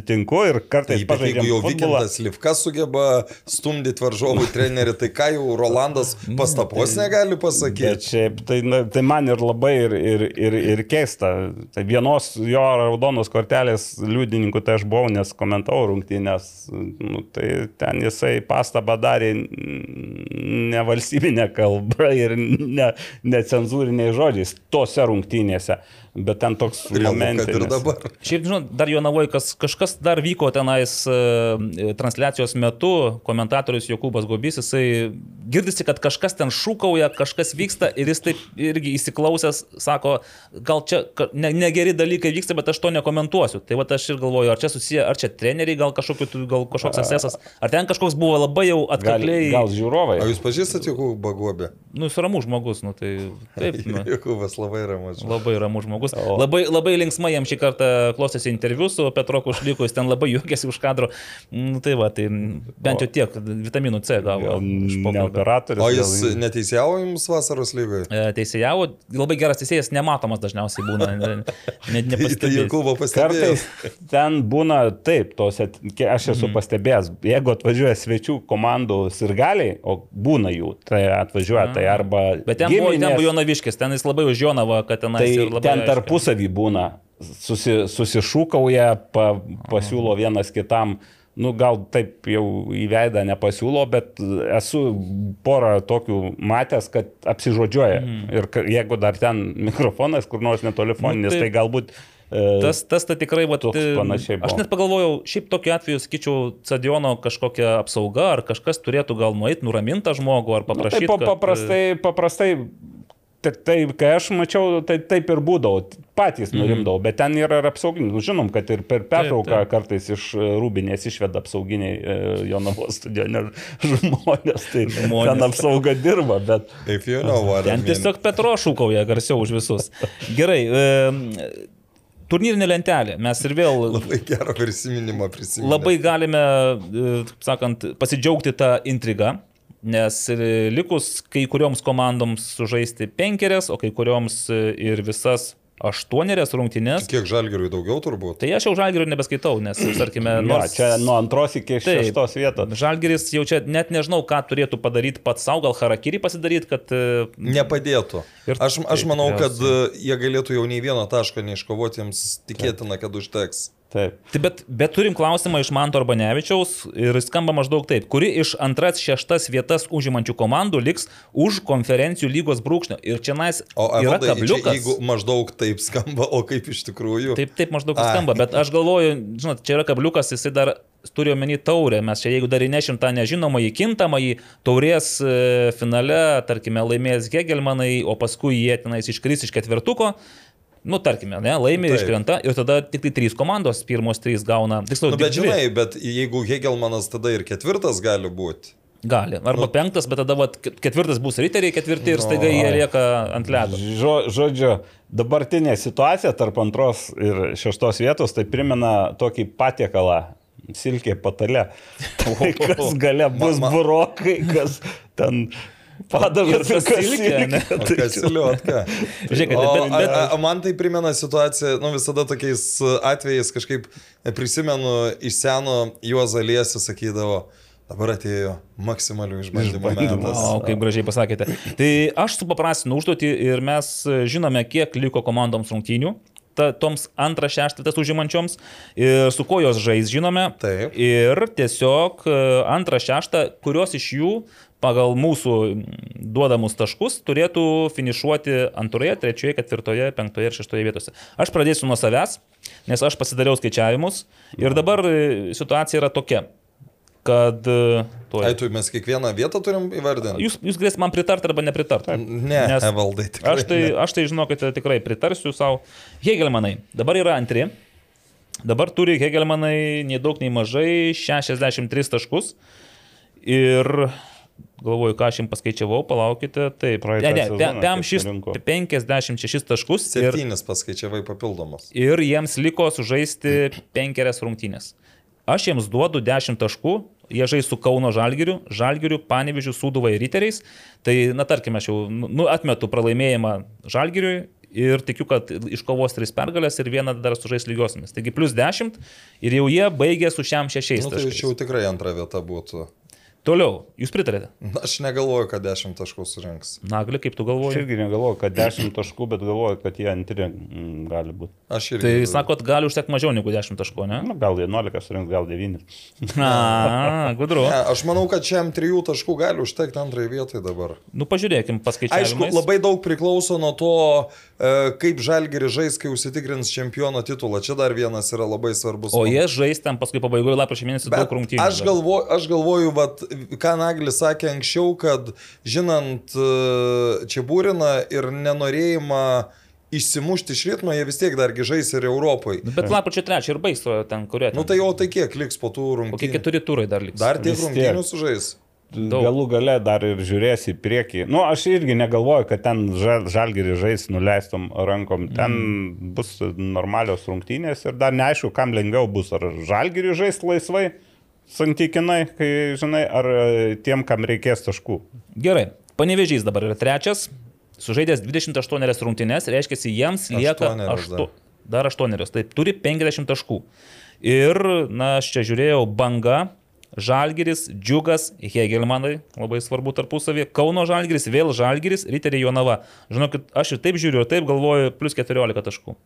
susitinku ir kartais Taip, bet jeigu pažaidžiam jau futbolą. Vykintas Livkas sugeba stumdyti varžovų [laughs] trenerį, tai ką jau Rolandas pastapos negali Bet pasakyti. šiaip, tai, na, tai man ir labai ir, ir, ir, ir keista. Tai vienos jo raudonos kortelės liudininkų tai aš buvau, nes komentavau rungtynės. Nu, tai ten jisai pastabą darė ne valstybinė kalba ir ne, necenzūriniais žodžiais tose rungtynėse. Bet ten toks dabar. Šiaip, žinot, dar jo navoj, kas, kažkas dar vyko tenais e, transliacijos metu, komentatorius Jokūbas Gobys, jisai girdisi, kad kažkas ten šūkauja, kažkas vyksta ir jis taip irgi įsiklausęs, sako, gal čia ne, negeri dalykai vyksta, bet aš to nekomentuosiu. Tai va aš ir galvoju, ar čia susiję, ar čia treneriai, gal, kažkokiu, gal kažkoks asesas, ar ten kažkoks buvo labai jau Gal, atkakliai. gal žiūrovai. O jūs pažįstate Jokūbą Gobę? Nu, jis ramus žmogus, nu tai taip. [laughs] Nu. Jokūbas labai ramus. Labai ramus žmogus. O- Labai, labai linksmai jam šį kartą klostėsi interviu su Petro Kušliku, jis ten labai juokėsi už kadro. Nu, tai va, tai bent jau tiek, vitaminų C gavo. Operatorius. O jis gal- neteisėjavo jums vasaros lygoje? E, Teisėjavo, labai geras teisėjas, nematomas dažniausiai būna. Ne, ne, [laughs] Tai nepastebėjęs. Pastebėjo. Kartais ten būna taip, tose, ke- aš esu pastebėjęs, jeigu atvažiuoja svečių komandų sirgaliai, o būna jų, tai atvažiuoja, tai arba... Bet ten buvo, ten giminės, buvo Jonaviškis, ten jis labai už Jonavą, kad ten Tai ten tarpusavį būna, susi, susišūkauja, pa, pasiūlo vienas kitam. Nu, gal taip jau į veidą nepasiūlo, bet esu porą tokių matęs, kad apsižodžiuoja. Mm. Ir jeigu dar ten mikrofonas, kur nors netolifoninis, Nu, nu, tai- tai galbūt... e, Tas, tas tai tikrai, va, Toks panašiai aš buvo. net pagalvojau, šiaip tokiu atveju, sakyčiau, stadiono kažkokia apsauga, ar kažkas turėtų gal nueiti, nuraminti tą žmogų, ar Nu, paprašyti. tai pa, kad- paprastai, tai, tai kai aš mačiau, tai taip ir būdavo, patys nurimdavau, bet ten yra ir apsauginiai. Nu, Žinom, kad ir per pertrauką taip. kartais iš e, rūbinės išveda apsauginiai e, Jonavos [laughs] stadionė žmonės, tai Žmonės. ten apsauga dirba, bet If you know what I Ten mean. tiesiog Petro šūkauja garsiau už visus. Gerai. E, turnyrinė lentelė. Mes ir vėl Labai gerą prisiminimą prisiminėme. labai galime, e, taip sakant, pasidžiaugti tą intrigą. Nes likus kai kurioms komandoms sužaisti penkerias, o kai kurioms e, ir visas aštuonerias rungtynes. Kiek žalgeriui daugiau turbūt? Tai aš jau žalgerio nebeskaitau, nes, [clears throat] tarkime, nu, nors... čia nuo antros iki Taip. šeštos vietos. Žalgeris jau čia net nežinau, ką turėtų padaryti pats savo, gal harakiri pasidaryti, kad... e, Nepadėtų. Ir- Aš, aš manau, kad e, jie galėtų jau nei vieno taško neiškovoti, jiems tikėtina, kad užteks. Taip. Tai bet, bet turim klausimą iš Manto Arbanevičiaus ir skamba maždaug taip. Kuri iš antras, šeštas vietas užimančių komandų liks už konferencijų lygos brūkšnio? Ir čia nais O yra Evaldai, čia, kabliukas. jeigu maždaug taip skamba, o kaip iš tikrųjų? Taip, taip maždaug Ai. skamba, bet aš galvoju, žinot, čia yra kabliukas, jisai dar turi omeny taurę, mes čia jeigu dar įnešim tą nežinomą į kintamą, į taurės e, finale, tarkime, laimės Hegelmanai, o paskui jie tenais iškris iš ketvirtuko. Nu, tarkime, ne, laimė, Taip. iškrenta ir tada tik tai trys komandos, pirmos trys gauna. Tiksliau, Nu, bet žinai, bet jeigu Hegelmanas tada ir ketvirtas gali būti. Gali. Arba nu, penktas, bet tada vat, ketvirtas bus riteriai, ketvirti ir staiga jie lieka ant ledo. Žo, žodžiu, dabartinė situacija tarp antros ir šeštos vietos tai primena tokį patiekalą. Silkė patale. Tai [laughs] kas gale bus burokai, kas ten Padaviau Ir silkę, ne? O kas siliotka? Žiūrėkite, O, bet, bet, a, a, man tai primena situaciją, nu visada tokiais atvejais kažkaip prisimenu iš seno Juozą Liesi sakydavo, dabar atėjo maksimalių išbandymų metas. O, kaip gražiai pasakėte. Tai aš supaprastinu užduotį ir mes žinome, kiek liko komandoms rungtynių. Ta, toms antrą šeštą užimančioms ir su kuo jos žais žinome. Taip. Ir tiesiog e, antrą šeštą, kurios iš jų pagal mūsų duodamus taškus turėtų finišuoti antroje, trečioje, ketvirtoje, penktoje ir šeštoje vietose. Aš pradėsiu nuo savęs, nes aš pasidariau skaičiavimus ir dabar e, situacija yra tokia kad... e, tuoj- Ai, tu mes kiekvieną vietą turim įvardinti? Jūs, jūs galėsite man pritarti arba nepritarti. Ne, Nes Evaldai, tikrai. Aš tai, ne. aš tai žinokite, tikrai pritarsiu savo. Hegelmanai, dabar yra antri. Dabar turi Hegelmanai nei daug, nei mažai 63 taškus. Ir galvoju, ką aš jums paskaičiavau, palaukite. Taip, Praeitą ne, ne, sezoną Pe- Pem kiek šis surinko? 56 taškus. Ir, Septynis paskaičiavai papildomus. ir jiems liko sužaisti penkerias rungtynės. Aš jiems duodu 10 taškų, jie žais su Kauno Žalgiriu, Žalgiriu, Panevižiu, Sūduva ir Riteriais. Tai, na tarkime, aš jau nu, atmetu pralaimėjimą Žalgiriui ir tikiu, kad iškovos 3 pergalės ir vieną dar sužais lygiosiamis. Taigi plus 10 ir jau jie baigė su šiam 6 Nu, tai jau tikrai antra vieta būtų. Toliau, jūs pritarėte? Na, Aš negalvoju, kad 10 taškų surinks. Nagli, kaip tu Aš galvoji? irgi negalvoju, kad 10 taškų, bet galvoju, kad jie antri mm, gali būti. Aš irgi. Tai sakot, gali užtekti mažiau negu 10 taškų, ne? Nu, gal 11 surinks, gal 9. Na, [laughs] gudru. Ne, aš manau, kad šiam trijų taškų gali užtekti antrai vietai dabar. Nu, pažiūrėkim, Aišku, paskaičiavimai. labai daug priklauso nuo to, e, kaip žalgeri žais, kai užsitikrins čempiono titulą. Čia dar vienas yra labai svarbus. O momentas. jie žais ten paskui pabaigoje lapkričio mėnesį daug rungtynių. aš, galvoju, aš galvoju, vat, ką Naglis sakė anksčiau, kad žinant e, čia būriną ir nenorėjimą išsimušti iš ritmo, jie vis tiek dargi žais ir Europoje. Nu, Bet lapkričio trečią ir baigs ten, kurie. Nu tai o tai kiek liks po tų Kokie rungtynių? keturi turai dar liks. Dar tiek rungtynių sužais. Daug. Galų gale dar ir žiūrėsi į priekį. Nu, aš irgi negalvoju, kad ten žal, žalgerį žais nuleistom rankom. Ten mm. bus normalios rungtynės ir dar neaišku, kam lengviau bus. Ar žalgerį žais laisvai, santykinai, kai žinai, ar e, tiem, kam reikės taškų. Gerai. Panevežys dabar yra trečias. Sužaidęs 28 rungtynes, reiškia, jiems lieka Aštuonerios aštu, dar. dar 8. Taip, turi 50 taškų. Ir, na, aš čia žiūrėjau, banga. Žalgiris, Džiugas, Hegelmanai, labai svarbu tarpusavį, Kauno Žalgiris, vėl Žalgiris, Riteriai Jonava. Žinokit, aš ir taip žiūriu, ir taip galvoju, plus 14 taškų.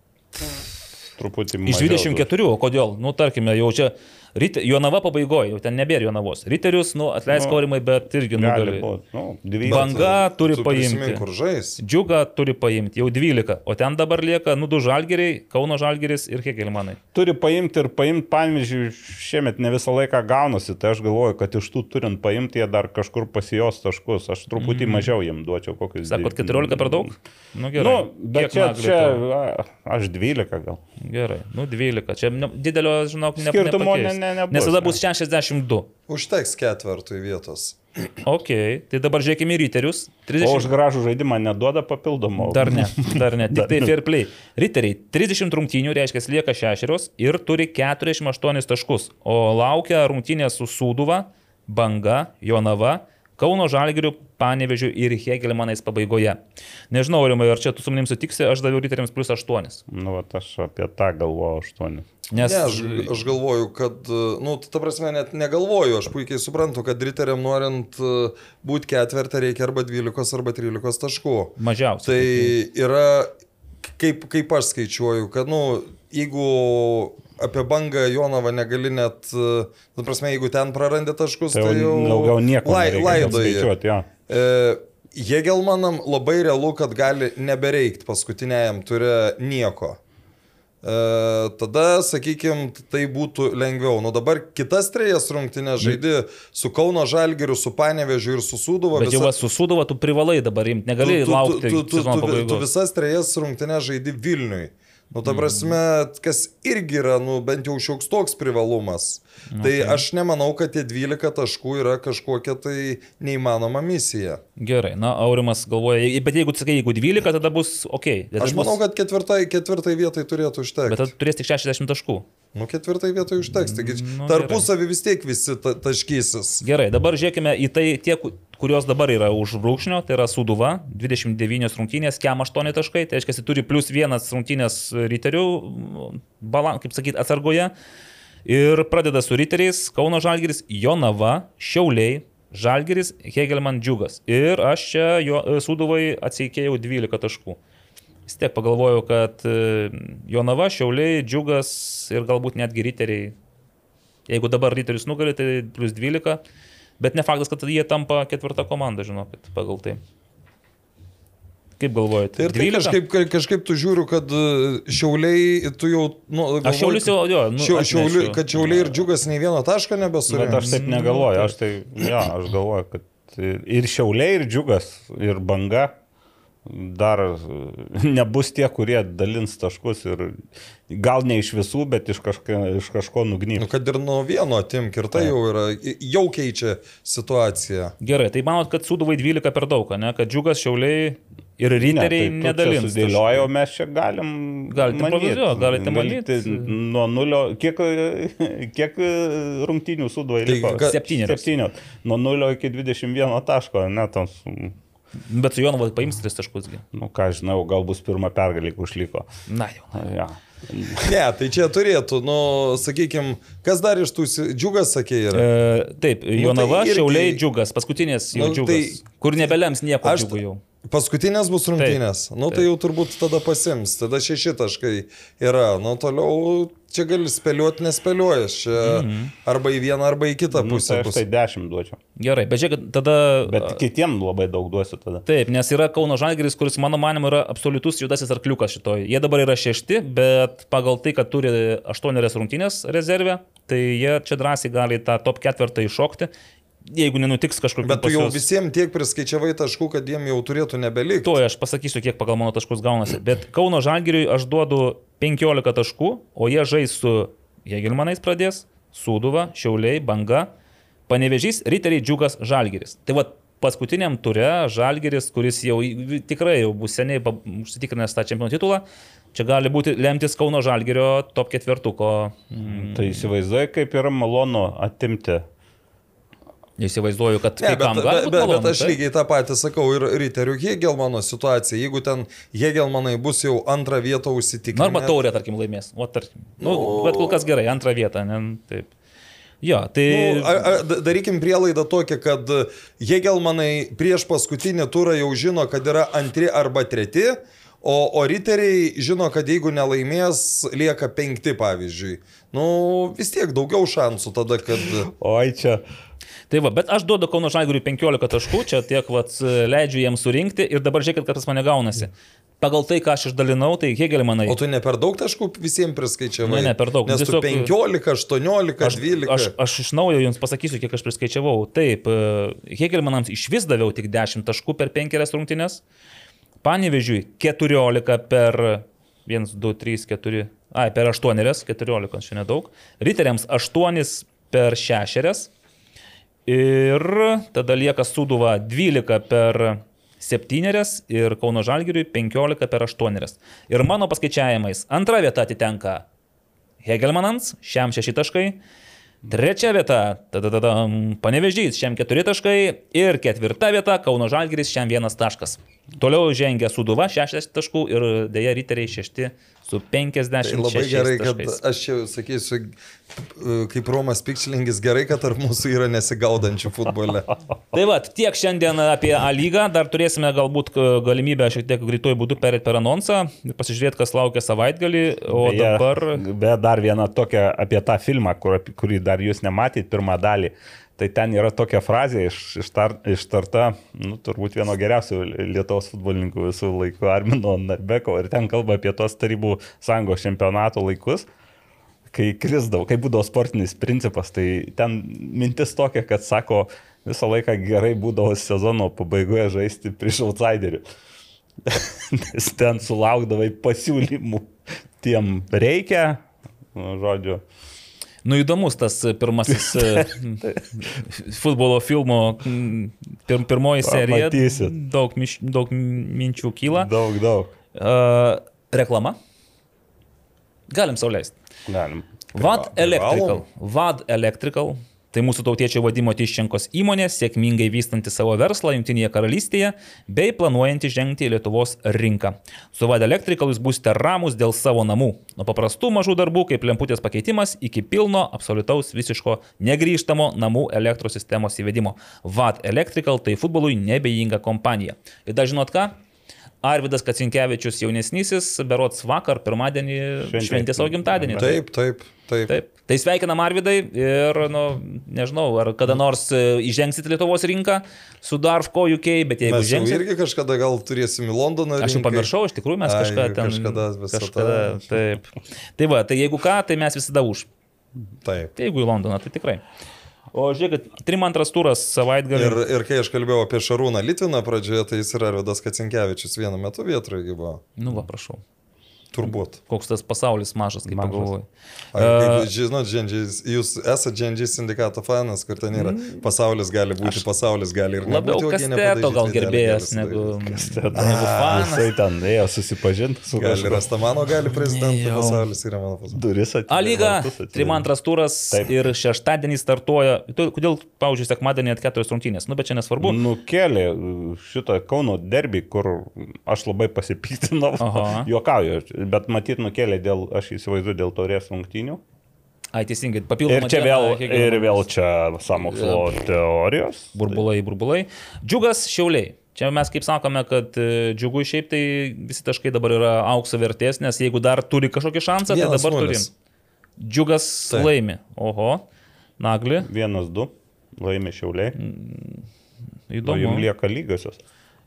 Truputį Iš mažiau 24, o kodėl? Nu, tarkime, jau čia Rite, Jonava pabaigoje, jau ten nebėra Jonavos. Riterius, nu, atleisk Nu, aurimai, bet irgi Gali nugali. Nu. Banga turi tu paimti. Džiugą turi paimti, jau 12, o ten dabar lieka, nu, du žalgeriai, Kauno žalgeris ir Hegelmanai. Turi paimti ir paimti, pavyzdžiui, šiemet ne visą laiką gaunasi, tai aš galvoju, kad iš tų turint paimti, jie dar kažkur pasijos taškus. Aš truputį mm. mažiau jiem duočiau kokius. Sakot, dev- 14 per daug? Nu, gerai. Nu, bet Kiek čia, čia aš 12 gal. Gerai, nu, 12. Čia didelio, žinok, ne, Skirtumo ne- ne- nebus, Nes tada bus 62. Užteks ketvertui vietos. [clears throat] Ok, tai dabar žiūrėkime į Riterius. O 30. už gražų žaidimą neduoda papildomų. Dar ne, dar ne, [laughs] tik tai fair play. Riteriai 30 rungtynių, reiškia, lieka 6 ir turi 48 taškus, o laukia rungtynės su Sūduva, Banga, Jonava, Kauno Žalgiriu, Panevežiu ir Hegelmanais pabaigoje. Nežinau, Rimai, ar čia tu su manim sutiksi, aš daviau Riteriams plus 8. Nu, vat aš apie tą galvoju 8. Nes Ne, aš, aš galvoju, kad, nu, ta prasme, net negalvoju, aš puikiai suprantu, kad riteriam norint būti ketvirtą reikia arba 12 arba 13 taškų. mažiausiai. Tai yra, kaip, kaip aš skaičiuoju, kad, nu, jeigu apie bangą Jonavą negali net, ta prasme, jeigu ten prarandi taškus, Tai tai, jau jau daugiau nieko lai, laidoji. jo. E, labai realu, kad gali nebereikti paskutiniajam turė nieko. E, tada, sakykime, tai būtų lengviau. Nu dabar kitas trejas rungtynės žaidži su Kauno Žalgiriu, su Panevežiu ir su Sūduva. Bet jau va, su Sūduva tu privalai dabar imti, negali laukti tu, tu, sezono tu, tu pabaigos. visas trejas rungtynės žaidži Vilniui. Nu, ta prasme, kas irgi yra, nu, bent jau šioks toks privalumas. Okay. Tai aš nemanau, kad tie 12 taškų yra kažkokia tai neįmanoma misija. Gerai, na, Aurimas galvoja, bet jeigu sakai, jeigu 12, tada bus ok. Bet Aš manau, kad ketvirtai, ketvirtai vietai turėtų užtekti. Bet tada turės tik 60 taškų. Nu, ketvirtai vietoje užteks, taigi Nu, tarpusavį vis tiek visi ta, taškysis. Gerai, dabar žiūrėkime į tai tie, ku- kurios dabar yra už brūkšnio, tai yra Suduva, 29 rungtynės, Kem 8 taškai, tai reiškia, jis turi plus vienas rungtynės riterių, balan, kaip sakyti, atsargoje. Ir pradeda su riteriais Kauno Žalgiris, Jonava, Šiauliai, Žalgiris, Hegelman Džiugas. Ir aš čia jo, Suduvai atsiekėjau 12 taškų. Vis tiek pagalvojau, kad e, Jonava, Šiauliai, Džiugas ir galbūt netgi riteriai. Jeigu dabar riterius nugali, tai plus 12. Bet ne faktas, kad jie tampa ketvirta komanda, žinokit, pagal tai. Kaip galvojate? Tai ir tai kažkaip, ka- kažkaip tu žiūriu, kad e, šiauliai, tu jau... Nu, Aš šiaulius jau, jo, nu, Šia, šiauliu, kad šiauliai ir džiugas nei vieno taško Bet nebesurė. aš taip negalvoju, aš tai, ja, aš galvoju, kad ir šiauliai, ir džiugas, ir banga dar nebus tie, kurie dalins taškus ir gal ne iš visų, bet iš kažko, iš kažko Nu, nugnybs. kad ir nuo vieno atimk ir tai jau yra, jau keičia situaciją. Gerai, tai manot, kad Suduvai 12 per daug, ne? Kad Džiugas, Šiauliai ir riteriai ne, nedalins. Sudėliojo, mes čia galim. Galite manyt. improvizuot, galite manyt. Nuo nulio, kiek, kiek rungtinių suduvai Tai liko? ga- Septynios. Septynios. Nuo nulio iki 21 taško, net tos, Bet su Jonovu paims 3 taškus. gi. nu ką žinau, gal bus pirmą pergalį, jeigu užliko. Na jau. Ja. Ne, tai čia turėtų, nu, sakykime, kas dar iš tų, džiugas sakė yra. E, taip, Jonava, tai irgi- Šiauliai, Džiugas, paskutinės jau Nu, Džiugas, tai- kur nebelems nieko Aš- Džiugų jau. Paskutinės bus rungtynės. Nu, tai jau turbūt tada pasims. Tada šeši taškai yra. Nu, toliau čia gali spėlioti, nespėliuojas. Čia Mhm. arba į vieną, arba į kitą Nu, pusę. tai aš tai 10 duočiau. Gerai, bet žiūrėk, tada... Bet kitiem labai daug duosiu tada. Taip, nes yra Kauno Žalgeris, kuris mano manimu yra absoliutus juodasis arkliukas šitoj. Jie dabar yra šešti, bet pagal tai, kad turi aštuonerias rungtynės rezervę, tai jie čia drąsiai gali tą top ketvirtą iššokti, jeigu nenutiks kažkur Bet tu jau visiems tiek priskaičiavai taškų, kad jiem jau turėtų nebelikti. Tuoj aš pasakysiu, kiek pagal mano taškus gaunasi. Bet Kauno Žalgiriui aš duodu 15 taškų, o jie žais su Hegelmanais pradės, Sūduva, Šiauliai, Banga, Panevežys, Riteriai, Džiugas, Žalgiris. Tai va paskutiniam ture Žalgiris, kuris jau tikrai jau bus seniai užsitikrinęs tą čempionų titulą, čia gali būti lemtis Kauno Žalgirio top ketvirtuko. Mm, Tai įsivaizduoju, kaip yra malonu atimti. Įsivaizduoju, kad Ne, bet, kam bet, gali būt bet, malonu, bet aš lygiai tą patį sakau ir Riterių Hegelmano situacija. Jeigu ten Hegelmanai bus jau antrą vietą užsitikrinę. Arba taurė, tarkim, laimės. O, tarkim. Nu, bet kol kas gerai, antrą vietą, ne? Taip. Jo, tai... Nu, a- a- da- darykim prielaidą tokią, kad Hegelmanai prieš paskutinį turą jau žino, kad yra antri arba treti, o, o riteriai žino, kad jeigu nelaimės, lieka penkti, pavyzdžiui. Nu, vis tiek daugiau šansų tada, kad... Oi, čia. Tai va, bet aš duodu Kauno Žalgiriui 15 taškų, čia tiek vat, leidžiu jiems surinkti ir dabar žiūrėkit, kas pas mane gaunasi. Pagal tai, ką aš išdalinau, tai Hegelį manai. O tu ne per daug taškų visiems priskaičiavai? Ne, ne, per daug. Nes Tiesiog- tu 15, 18, Aš, 12. aš, aš iš naujo jums pasakysiu, kiek aš priskaičiavau. Taip, Hegelmanams iš vis daviau tik 10 taškų per 5 rungtynes. Panevežiui 14 per 1, 2, 3, 4. Ai, per 8, 14, čia nedaug. Riteriams 8 per 6. Ir tada lieka Suduva 12 per 7 ir Kauno Žalgiriui 15 per 8. Ir mano paskaičiavimais antra vieta atitenka Hegelmanams, šiam 6 taškai. Trečia vieta, tada, tada Panevežys, šiam 4 taškai. Ir ketvirta vieta, Kauno Žalgiris, šiam 1 taškas. Toliau žengia Suduva, 60 taškų ir dėja Riteriai 6 su 50 Tai labai gerai, kad taškais. aš čia sakysiu, kaip Romas Pikčilingis, gerai, kad tarp mūsų yra nesigaudančių futbole. [laughs] Tai va, tiek šiandien apie A lygą, dar turėsime galbūt galimybę šiek tiek greituoju būdu perėti per anonsą ir pasižiūrėti, kas laukia savaitgalį, o Beje, dabar... Be dar viena tokia apie tą filmą, kur, kurį dar jūs nematėt, pirmą dalį. Tai ten yra tokia frazė iš, ištar, ištarta, nu, turbūt vieno geriausių Lietuvos futbolininkų visų laikų, Armino Narbeko. Ir ten kalba apie tos tarybų sąjungos čempionato laikus, kai krisdavo, kai būdavo sportinis principas. Tai ten mintis tokia, kad sako, visą laiką gerai būdavo sezono pabaigoje žaisti prieš outsiderių. [laughs] Nes ten sulaukdavai pasiūlymų, tiem reikia, nu, žodžiu. Nu įdomus tas pirmasis e, futbolo filmo mm, pir, pirmoji serija. Pamatysit. Daug, miš, daug minčių kyla. Daug, daug. Uh, reklama? Galim sauliaisti. Galim. VAD Electrical. VAD Electrical. Tai mūsų tautiečio vadimo Tiščenkos įmonė, sėkmingai vystanti savo verslą Junktinėje karalystėje bei planuojanti žengti į Lietuvos rinką. Su VAD Electrical jūs būsite ramus dėl savo namų. Nuo paprastų mažų darbų kaip lemputės pakeitimas iki pilno, absoliutaus, visiško, negryžtamo namų elektros sistemos įvedimo. VAD Electrical tai futbolui nebejinga kompanija. Ir dar žinot ką? Arvidas Kacinkievičius jaunesnysis, berots vakar, pirmadienį, Šventė. šventė savo gimtadienį. Taip, taip, taip. Taip. Tai sveikinam Arvidai ir, nu, nežinau, ar kada nors e, įžengsit Lietuvos rinką su Darfco UK, bet jeigu Mes jau įžengsit... irgi kažkada gal turėsim į Londoną. Aš jau pamiršau, iš tikrųjų mes Ai, kažką ten... Kažkada visą kažkada, tą. Taip. Tai va, tai jeigu ką, tai mes visada už. Taip. Tai jeigu į Londoną, tai tikrai. O žiūrėkit, trim antras turas savaitgalį. Ir, ir kai aš kalbėjau apie Šarūną Litviną pradžioje, tai jis yra Arvidas Kacinkievičius vienu metu vietoje buvo. Nu va, prašau. Turbūt. Koks tas pasaulis mažas, kaip pagalvoju. Kaip, žinot, Džendžiais- jūs esate Džendžiai sindikato fanas, kur ten yra pasaulis gali būti, pasaulis gali ir Mm. Labiau nebūti. jie kasteto gal gerbėjas negu, sudaryti. negu fanas. Jisai ten ėjo susipažinti su Gali kažkuo. Rastamano, gali prezidentų pasaulis yra mano pasaulis. Duris atėjo. A lyga, trim antras turas Taip. ir šeštadienį startuoja. Tu- Kodėl, pavyzdžiui, sekmadienį net keturios rungtynės? Nu, bet čia nesvarbu. Nukėlė šitą Kauno derbį, kur aš labai pasipiktinau. Juokauju, bet matyt nukėlė dėl, aš įsivaizduoju, dėl taurės rungtynių. Ai, teisingai, Ir papildomai. čia vėl, ir vėl čia samokslo teorijos. Burbulai, burbulai. Džiugas šiauliai. Čia mes kaip sakome, kad e, džiugui šiaip tai visi taškai dabar yra aukso vertės, nes jeigu dar turi kažkokį šansą, tai Vienas dabar turi. nulis. Džiugas Taip. laimi. Oho, nagli. Vienas, du, laimė šiauliai. O Įdomu. jums lieka lygiosios.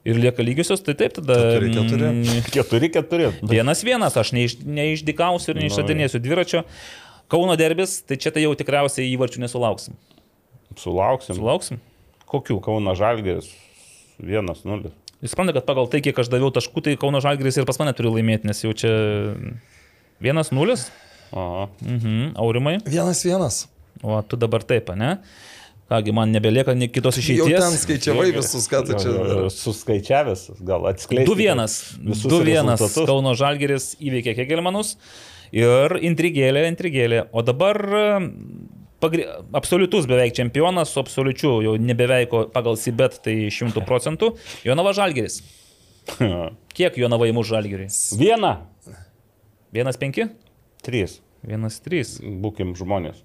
Ir lieka lygiosios, tai taip tada. Keturi, keturi. mm, Keturi, keturi. Vienas vienas, aš neiš, neišdikausiu ir neišradinėsiu dviračio. Kauno derbis, tai čia tai jau tikriausiai įvarčių nesulauksim. Sulauksim. Sulauksim? Kokių? Kauno Žalgės vienas, nulis. Jūs suprantate, kad pagal tai, kiek aš daviau taškų, tai Kauno Žalgris ir pas mane turi laimėti, nes jau čia vienas nulis. Aha. Mhm, aurimai. Vienas vienas. O tu dabar taip, ne? Kągi, man nebelieka nei kitos Jau ten išeities. skaičiavai visus, ką tu čia. Suskaičiavęs, gal atskleidai. 2-1. visus 2-1. rezultatus. Kauno Žalgeris įveikė Kegelmanus. Ir intrigėlė, intrigėlė. O dabar pagri... absoliutus beveik čempionas, su absoliučiu jau nebeveik pagal Sibet, tai 100 [laughs] procentų. Jonava Žalgeris. [laughs] Kiek Jonava įmuš Žalgerį? Vieną. 1-5? Trys. 1-3. Būkim žmonės.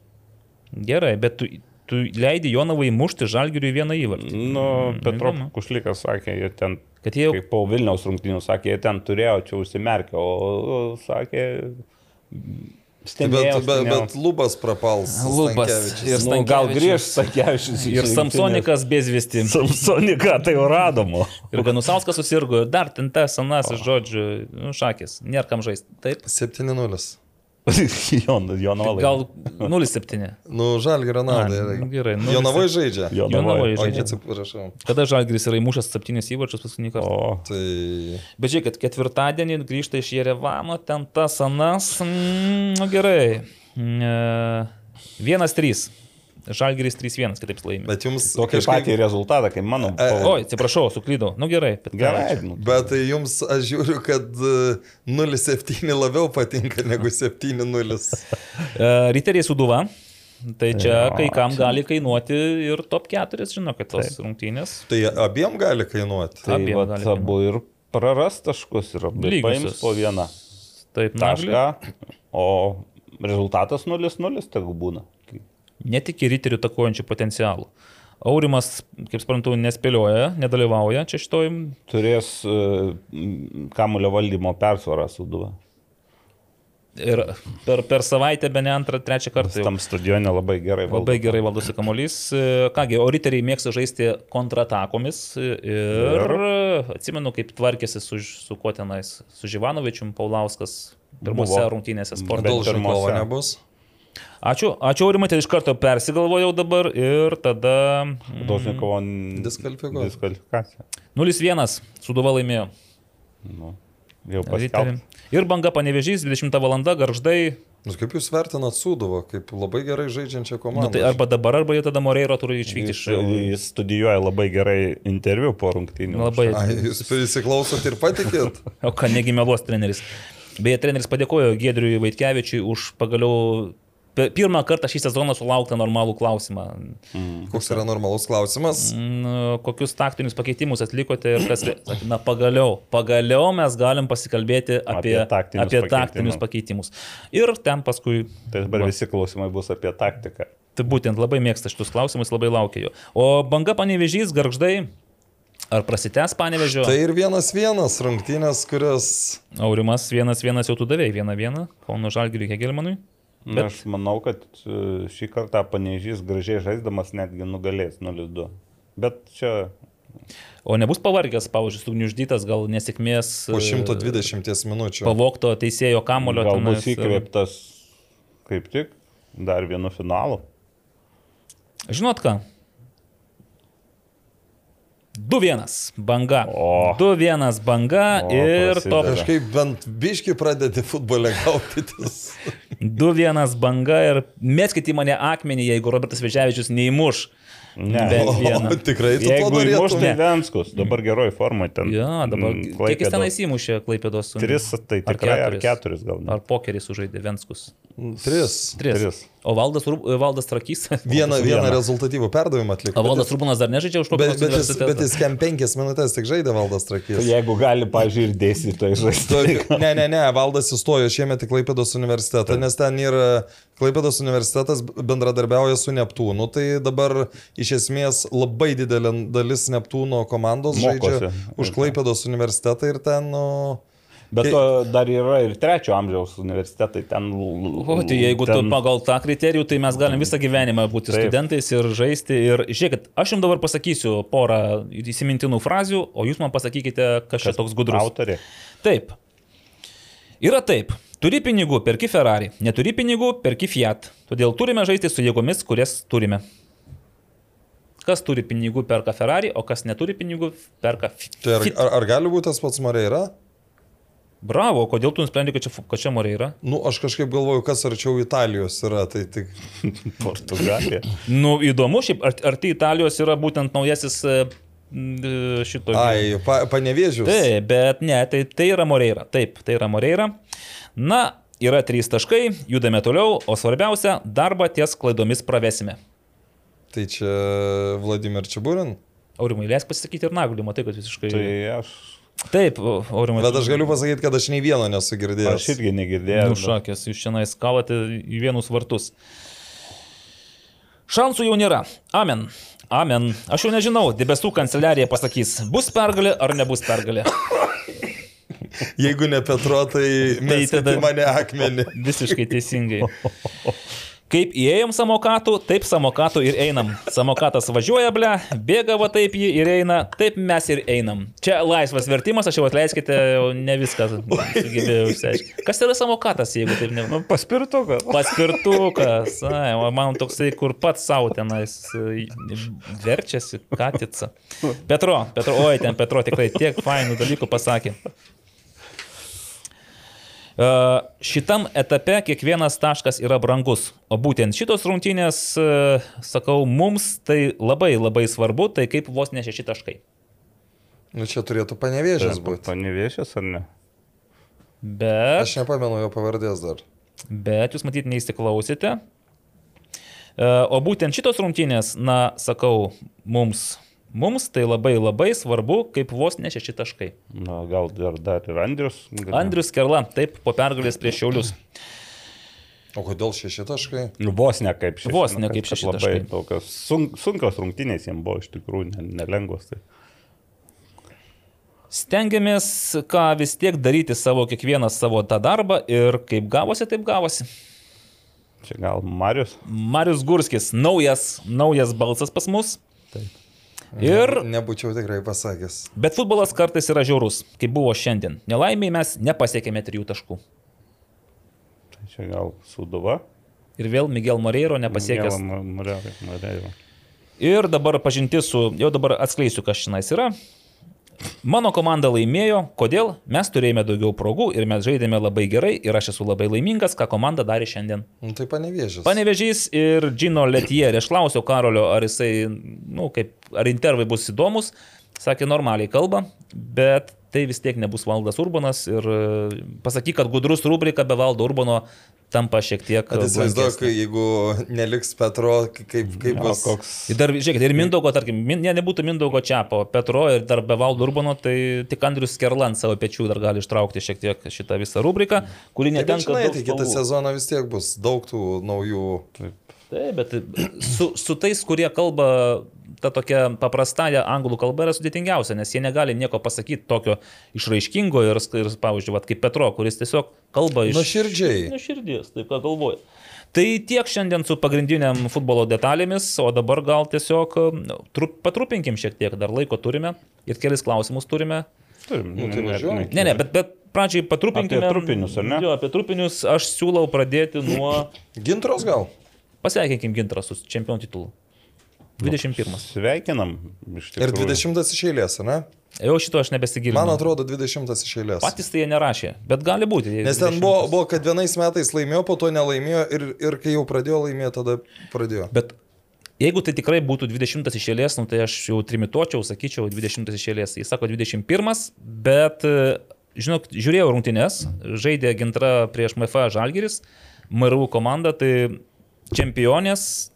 Gerai, bet tu, tu leidi Jonavai mušti Žalgiriui vieną įvartį. Nu, Petro įdomu. Kušlikas sakė, jie ten, Kad jie jau kaip po Vilniaus rungtynių, sakė, jie ten turėjo, čia užsimerkė, o, o sakė, Bet, stebėjo. bet, bet lubas prapals. Lubas ir Nu, gal grįž Sakevičius. ir Samsonikas bezvisti. Samsonika, tai jau radom. Ir Ganusauskas susirgo, ir dar ten tas senasis, žodžiu, nu, šakis, nėra kam žaisti. Taip. 7-0. [laughs] Jon, Jonovai. Gal 0-7. Nu, Ronaldai. nu, gerai, nulis Jonavai žaidžia. Jonavai žaidžia. atsiprašau. Kada Žalgris yra įmušęs 7 įvarčius paskutinį kartą? O, Tai Bet žiūrėkit, ketvirtadienį grįžta iš Jerevano, ten tas anas. Mm, nu gerai. Mm, e, 1-3. Žalgiris 3-1, kitaip laimė. Bet jums tokį patį rezultatą, kaip mano. E, Oi, atsiprašau, suklydau. Nu gerai. Bet Gerai. nu, Bet tai jums, aš žiūriu, kad e, 0-7 labiau patinka negu 7-0. [laughs] E, Riteriai suduva. Tai čia Jo, kai kam čia- gali kainuoti ir top 4, žinau, kad tos rungtynės. Tai abiem gali kainuoti. Tai Abiem vat gali abu ir praras taškus ir abu paims po vieną Taip, tašką, o rezultatas 0-0 tegu būna. Netiki riterių takuojančių potencialų. Aurimas, kaip suprantu, nespėlioja, nedalyvauja čia šitoj. Turės uh, kamulio valdymo persvarą suduva. Ir per, per savaitę, be ne antrą, trečią kartą. Tam stadione labai gerai valdo. Labai gerai valdosi kamuolys. E, Kągi, o riteriai mėgsta žaisti kontratakomis ir atsimenu, kaip tvarkėsi su, su kuo tenais, su Živanovičium Paulauskas pirmose Buvo. rungtynėse sporto. Dolžnikovo pirmose. nebus. Ačiū, ačiū Aurimai, tai iš karto persigalvojau dabar ir tada mm, Dosnikovo diskvalifikacija. 0-1 Suduva laimėjo. Nu, jau paskelbta. Ir banga panevežys, 20 val. garždai. Nu, kaip jūs vertinat Suduvą, kaip labai gerai žaidžiančią Nu, komandą? tai arba dabar, arba jau tada Moreiro turi išvykti iš... Jis, studijuoja labai gerai interviu po rungtynių. Labai. Ai, jūs įsiklausot ir patikėt? [laughs] O ką negi meluos treneris. Beje, treneris padėkojo Gedriui Vaitkevičiui už pagaliau Pirmą kartą šį sezoną sulaukta normalų klausimą. Koks yra normalus klausimas? Mm, Kokius taktinius pakeitimus atlikote ir kas... Na, pagaliau, pagaliau mes galim pasikalbėti apie, Apie taktinius apie pakeitimus. taktinius pakeitimus. Ir ten paskui... Tai dabar visi klausimai bus apie taktiką. Tai būtent labai mėgsta šitus klausimus, labai laukia jų. O banga panevežys, garždai, ar prasitęs panevežio? Tai ir vienas vienas rungtynės, kurios... Aurimas vienas vienas jau tu davėjai, vieną vieną, Kauno Žalgiriui Hegelmanui. Bet... Aš manau, kad e, šį kartą panežys gražiai žaisdamas netgi nugalės 0-2. Bet čia O nebus pavargęs, pavyzdžiui, sugniuždytas, gal nesėkmės. Po e, 120 minučių. Pavokto teisėjo kamulio. gal bus ir- įkvėptas kaip tik dar vienu finalu. Žinot ką? 2-1 banga. O. 2-1 banga O, ir prasideda. top. Kažkaip bent biški pradedi futbolę gaudytis. 2-1 banga ir mėskite į mane akmenį, jeigu Robertas Veževičius neįmuš. Ne. Bet O, vieną. tikrai tu to Jeigu tai norėtum. Venskus, dabar geroj formai ten. Ja, dabar mm, kiek jis tenais Klaipėdos. įmušė Klaipėdos. Tris, tai tikrai ar keturis gal. ne? Ar pokerį sužaidė Venskus? Tris. Tris. Tris. O Valdas, Valdas Trakys? [laughs] Vieną, vieną rezultatyvų perdavimą atliko. O Valdas Rubunas dar nežaidžia už kokį nors bet, jis, universitetą? bet jis kem penkias minutės tik žaidė Valdas Tai Trakys. jeigu gali, pažiūrėjau, ir dėstytojai žaisti. Ne, ne, ne, Valdas įstojo šiemet į Klaipėdos universitetą, nes ten yra Klaipėdos universitetas bendradarbiauja su Neptūnu, tai dabar iš esmės labai didelė dalis Neptūno komandos žaidžia Mokosi. už Klaipėdos universitetą ir ten, nu, Bet to dar yra ir trečio amžiaus universitetai ten. O, tai jeigu ten... tu pagal tą kriterijų, tai mes galim visą gyvenimą būti Taip. studentais ir žaisti. Ir žiūrėkit, aš jums dabar pasakysiu porą įsimintinų frazių, o jūs man pasakykite, kas čia toks gudrus. Autoriai. Taip. Yra taip. Turi pinigų, perki Ferrari. Neturi pinigų, perki Fiat. Todėl turime žaisti su jėgomis, kurias turime. Kas turi pinigų, perka Ferrari, o kas neturi pinigų, perka Fiat. tai ar, ar, ar gali būti tas pats Moreira? Bravo, kodėl tu nusprendai, kad čia, kad čia Moreira? Nu, aš kažkaip galvoju, kas arčiau Italijos yra, tai tik... [laughs] Portugalija. Nu, įdomu, šiaip, ar, ar tai Italijos yra būtent naujasis e, šito. Ai, pa, panevėžius. Taip, bet ne, tai, tai yra Moreira. Taip, tai yra Moreira. Na, yra trys taškai, judame toliau, o svarbiausia, darbą ties klaidomis pravesime. Tai čia Vladimir Čiaburin. Aurimai, leisk pasakyti ir nagulį, matai, kad visiškai. Tai aš, Taip, Aurimai. Bet aš galiu pasakyti, kad aš nei vieno nesu girdėjęs. aš irgi negirdėjau. Nu, šakės, jūs čia skalate į vienus vartus. Šansų jau nėra. Amen. Amen. Aš jau nežinau, debesų kanceliarija pasakys, bus pergalė ar nebus pergalė. Jeigu ne Petro, tai tada- tada... mane akmenį. Visiškai teisingai. Kaip įėjom samokatų, taip samokatų ir einam. Samokatas važiuoja, ble, bėga va taip jį ir eina, taip mes ir einam. Čia laisvas vertimas, aš jau atleiskite, jau ne viską sugebėjau išsiaiškinti. Kas yra samokatas, jeigu taip ne... Nu, paspirtukas. Paspirtukas, ai, man toksai, kur pats savo tenais e, verčiasi, katica. Petro, Petro, oi, ten Petro tikrai tiek fainų dalykų pasakė. Šitam etape kiekvienas taškas yra brangus, o būtent šitos rungtynės, e, sakau, mums tai labai labai svarbu, tai kaip vos ne šeši taškai. Nu, čia turėtų panevėžės būti. Panevėšęs ar ne? Bet, Aš nepamenu jo pavardės dar. bet jūs matyt neįsiklausėte. O būtent šitos rungtynės, na, sakau, mums, mums tai labai labai svarbu, kaip vos ne šeši taškai. Na, gal dar, dar ir Andrius. gal- Andrius Kerla, taip, po pergalės prieš Šiaulius. O kodėl šeši taškai? Nu, vos ne kaip šeši. Vos ne nu, kad- kaip šeši Labai taškai. tokios sun, sunkios rungtynės jiems buvo iš tikrųjų ne- nelengvos. Tai. Stengiamės, ką vis tiek daryti savo kiekvienas savo tą darbą ir kaip gavosi, taip gavosi. Čia gal Marius. Marius Gurskis, naujas, naujas balsas pas mus. Taip. Ir, Nebūčiau tikrai pasakęs. bet futbolas kartais yra žiaurus, kaip buvo šiandien. Nelaimiai mes nepasiekėme trijų taškų. Tai čia gal Suduva. Ir vėl Miguel Moreiro nepasiekęs. Marėjo. Ir dabar pažinti su, jau dabar atskleisiu, kas šiandien yra. Mano komanda laimėjo, kodėl? Mes turėjome daugiau progų ir mes žaidėme labai gerai ir aš esu labai laimingas, ką komanda darė šiandien. Nu, tai panevėžės. Panevežys ir Džino Letier. Aš klausiau Karolio, ar jisai, na, nu, kaip, ar intervai bus įdomus. Sakė, normaliai kalba, bet tai vis tiek nebus Valdas Urbanas ir e, pasakyk, kad gudrus rubrika be Valdo Urbano tampa šiek tiek... Įsivaizduok, jeigu neliks Petro, kaip, kaip bus. Koks... Ir dar, žiūrėkit, ir Mindaugo, tarkim, min, ne, nebūtų Mindaugo Čiapo, Petro ir dar be Valdo Urbano, tai tik Andrius Kerlan savo pečių dar gali ištraukti šiek tiek šitą visą rubriką, kuri netenka... Žinai, tai kitą sezoną vis tiek bus daug tų naujų. Taip, bet su, su tais, kurie kalba ta tokia paprastąją anglų kalba yra sudėtingiausia, nes jie negali nieko pasakyti tokio išraiškingo ir, ir pavyzdžiui, vat, kaip Petro, kuris tiesiog kalba iš... Nuoširdžiai. Nuoširdės, taip ką galvoja. Tai tiek šiandien su pagrindiniam futbolo detalėmis, o dabar gal tiesiog nu, trup, patrupinkim šiek tiek, dar laiko turime ir kelis klausimus turime. Turim, Nu, tai važiuojam. Ne, ne, bet, bet pradžiai patrupinkime. Apie trupinius, ar ne? Jo, apie trupinius aš siūlau pradėti nuo... Gintros gal? Pasveikinkim gintrą su čempionų titulu. 21. Sveikinam. iš Ir tikrųjų. 20 iš eilės, ne? Jau šito aš nebesigilinu. Man atrodo 20 iš eilės. Patys tai jie nerašė, bet gali būti. Nes ten 20. buvo, buvo, kad vienais metais laimėjo, po to nelaimėjo ir, ir kai jau pradėjo laimėti, tada pradėjo. Bet jeigu tai tikrai būtų 20 iš eilės, nu, tai aš jau trimituočiau, sakyčiau 20 iš eilės. Jis sako 21, bet, e, žinok, žiūrėjau rungtynes, žaidė gintra prieš MFA Žalgiris, MRU komanda, tai čempionės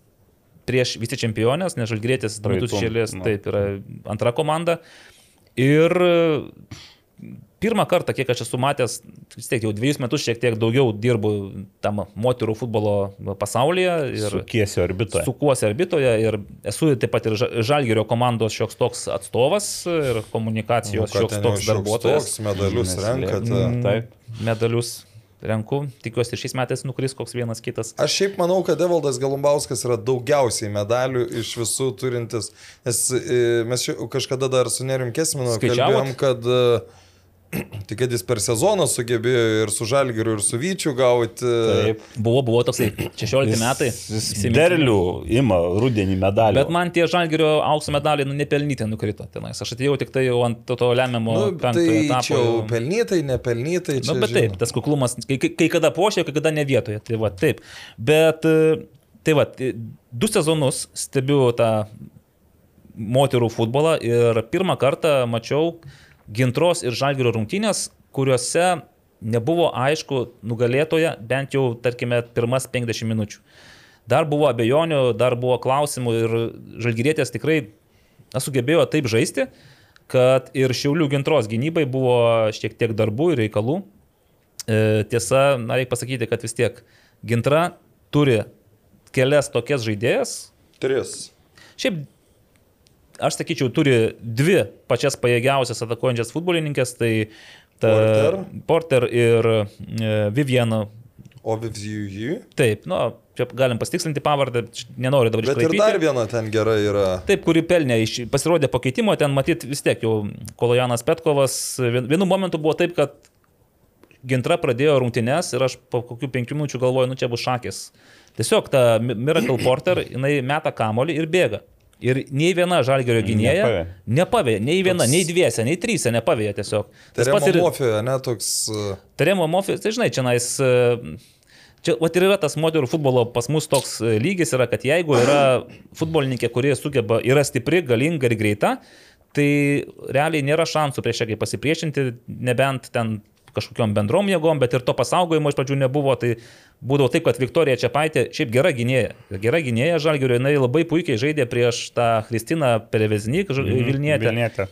prieš visi čempionės, nes Žalgirėtis du metus Praeitų, iš eilės, nu. taip yra antra komanda. Ir pirmą kartą, kiek aš esu matęs, vis tiek jau dviejus metus šiek tiek daugiau dirbu tam moterų futbolo pasaulyje. Ir, Su kiesio orbitoje. Sukuosi arbitoje ir esu taip pat ir Ža- Žalgirio komandos šioks toks atstovas ir komunikacijos Nu, šioks toks šioks darbuotojas. toks medalius renkate. Mm, Taip. Medalius renku, tikiuosi ir šiais metais nukris koks vienas kitas. Aš šiaip manau, kad Evaldas Galumbauskas yra daugiausiai medalių iš visų turintis, nes e, mes kažkada dar su Nerim Kesminu kalbėjom, kad e, [clears throat] Kad jis per sezoną sugebėjo ir su Žalgiriu, ir su Vyčiu gauti. Taip. Buvo, buvo toksai [clears throat] 16 metai. Jis įsimintinų. derlių ima rudenį medalį. Bet man tie žalgerio aukso medaliai nu, nepelnytai nukrito tenais. Aš atėjau tik tai ant to, to lemiamo Nu, penktojo tai etapo. čia jau pelnytai, nepelnytai. Na, Čia, bet taip, tas kuklumas, kai, kai, kai kada pošė, kai kada ne vietoje. Tai va, taip. Bet, e, tai va, e, du sezonus stebiu tą moterų futbolą ir pirmą kartą mačiau gintros ir žalgerio rungtynės, kuriuose nebuvo aišku nugalėtoja bent jau, tarkime, pirmas 50 minučių. Dar buvo abejonių, dar buvo klausimų ir žalgyrėtės tikrai sugebėjo taip žaisti, kad ir Šiaulių gintros gynybai buvo šiek tiek darbų ir reikalų. E, tiesa, na, reikia pasakyti, kad vis tiek gintra turi kelias tokias žaidėjas. Tris. Šiaip, aš sakyčiau, turi dvi pačias pajėgiausias atakuojančias futbolininkės, tai ta, Porter. Porter ir e, Viviana. O Vivzijui. Taip, nu, čia galim pasitikslinti pavardę, nenoriu dabar Bet ir iškraipyti. dar viena ten gera yra. Taip, kuri pelnė, pasirodė pakeitimo, ten matyt vis tiek jau Kolojanas Petkovas, vien- vienu momentu buvo taip, kad Gintra pradėjo rungtynes ir aš po kokių penkių minučių galvoju, nu čia bus šakės. Tiesiog ta Mi- Miracle Porter, jinai meta kamolį ir bėga. Ir nei viena žalgerio gynėja Nepavė. nepavėja, nei viena, Toks- nei dviese, nei trysia nepavėja tiesiog. Tai pats ir Remomofijoje, ne toks. uh, Tarėmo Mofis, tai žinai, čia nais. Čia vat ir yra tas moterų futbolo pas mus toks e, lygis, yra, kad jeigu yra futbolininkė, kurie sugeba, yra stipri, galinga ir greita, tai realiai nėra šansų prieš ją kaip pasipriešinti, nebent ten kažkokiam bendrom jėgom, bet ir to pasaugojimo iš pradžių nebuvo, tai būdavo taip, kad Viktorija Čiapaitė šiaip gera gynėja. Gera gynėja Žalgirio, jinai labai puikiai žaidė prieš tą Kristiną Pereveznik, Mhm, Vilnietę Vilnietė.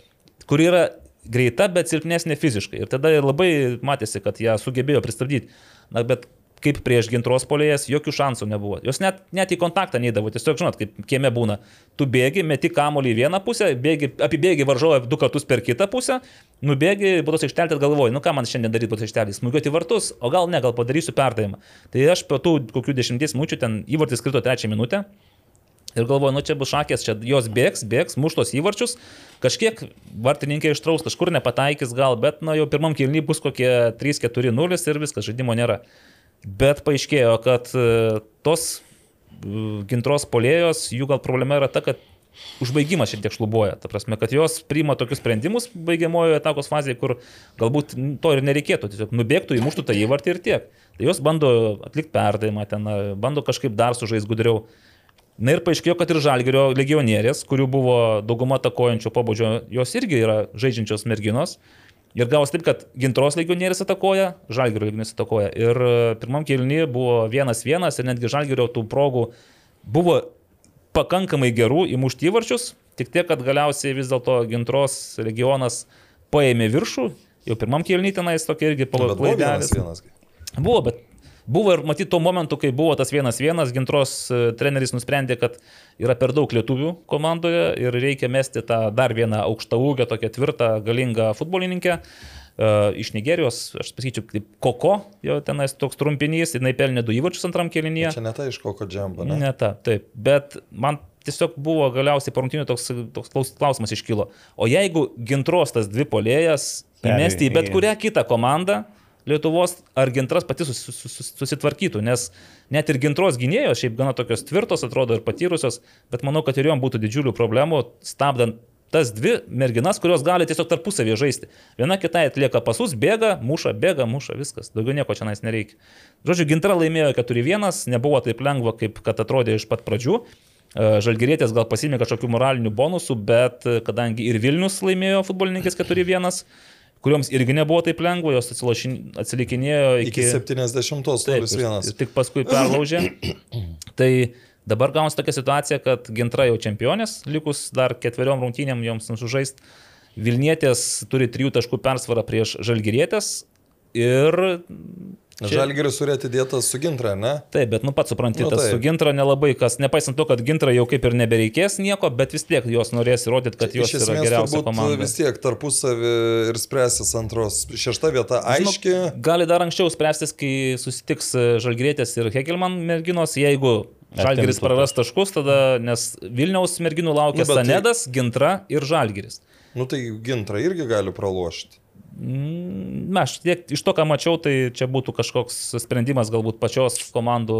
kuri yra greita, bet silpnesnė fiziškai. Ir tada labai matėsi, kad ją sugebėjo pristabdyti. Na, bet kaip prieš gintros polėjas, jokių šansų nebuvo. Jos net, net į kontaktą neįdavo. Tiesiog, žinot, kaip kieme būna. Tu bėgi, meti kamolį į vieną pusę, bėgi, apibėgi varžovą du kartus per kitą pusę, nubėgi, būtos aikštelė, galvoji, nu ką man šiandien daryti būtos aikštelė, smūgiuoti vartus, o gal ne, gal padarysiu perdavimą. Tai aš po tų kokių dešimties minučių ten įvartis krito trečią minutę. Ir galvoju, nu čia bus šakės, čia jos bėgs, bėgs, muštos įvarčius, kažkiek vartininkai ištraus, kažkur nepataikys gal, bet nu, jau pirmam kilny bus kokie 3-4-0 ir viskas, žaidimo nėra. Bet paaiškėjo, kad e, tos e, gintros polėjos, jų gal problema yra ta, kad užbaigimas šiek tiek šlubuoja. Ta prasme, kad jos priima tokius sprendimus baigiamojo atakos fazėje, kur galbūt to ir nereikėtų. Tiesiog nubėgtų, įmuštų tą įvartį ir tiek. Tai jos bando atlikti perdavimą ten, bando kažkaip dar sužais gudriau. Na ir paaiškėjo, kad ir Žalgerio legionierės, kurių buvo dauguma atakuojančio pobūdžio, jos irgi yra žaidžiančios merginos. Ir gavosi taip, kad gintros legionierius atakoja, žalgerio legionierius atakoja. Ir e, pirmam kelnyje buvo vienas vienas ir netgi žalgerio tų progų buvo pakankamai gerų įmušti įvarčius, tik tiek, kad galiausiai vis dėlto gintros regionas paėmė viršų, jau pirmam kelnyje tenais tokia irgi Nu, vienas. Buvo, bet buvo ir matyti tuo momentu, kai buvo tas vienas vienas, gintros e, treneris nusprendė, kad yra per daug lietuvių komandoje ir reikia mesti tą dar vieną aukštą ūgę, tokią tvirtą, galingą futbolininkę. e, Iš Nigerijos, aš pasakyčiau, kaip Koko, jo tenais toks trumpinys, jinai pelnė du įvarčius antram kelinyje. Čia ne tai iš kokio džembo, ne? Ne ta, taip. Bet man tiesiog buvo galiausiai parungtinių toks, toks klaus- klausimas iškilo. O jeigu gintros tas dvi polėjas įmesti į bet kurią kitą komandą Lietuvos, ar gintras pati sus, sus, sus, susitvarkytų, nes net ir gintros gynėjos, šiaip gana tokios tvirtos atrodo ir patyrusios, bet manau, kad ir jom būtų didžiulių problemų stabdant tas dvi merginas, kurios gali tiesiog tarpusavėje žaisti. Viena kitai atlieka pasus, bėga, muša, bėga, muša, viskas. Daugiau nieko čia nais nereikia. Žodžiu, Gintra laimėjo 4-1, nebuvo taip lengva, kaip kad atrodė iš pat pradžių. E, Žalgirėtės gal pasimė kažkokių moralinių bonusų, bet e, kadangi ir Vilnius laimėjo futbolininkės 4-1, kurioms irgi nebuvo taip lengva, jos atsilikinėjo Iki iki... 70 Taip, nulis ir, vienas. ir tik paskui perlaužė. [clears throat] tai dabar gaunasi tokia situacija, kad Gintra jau čempionės, likus dar ketveriom rungtynėm joms sužaist. Vilnietės turi trijų taškų persvarą prieš Žalgirėtės ir... čia- Žalgeris turi atidėtas su gintra, ne? Taip, bet nu pats supranti, Nu, tas taip. su Gintra nelabai kas, nepaisant to, kad Gintra jau kaip ir nebereikės nieko, bet vis tiek jos norės įrodyti, kad jos Iš yra esmės geriausia komanda. vis tiek tarpusavį ir spręsis antros. Šešta vieta aiški. Žinok, gali dar anksčiau spręstis, kai susitiks Žalgrėtės ir Hegelman merginos, jeigu Žalgiris praras taškus, tada, nes Vilniaus merginų laukia Nu, bet tai- Stanedas, Gintra ir Žalgiris. Nu tai gintra irgi gali pralošti. Mm, Na, aš tiek iš to, ką mačiau, tai čia būtų kažkoks sprendimas galbūt pačios komandų,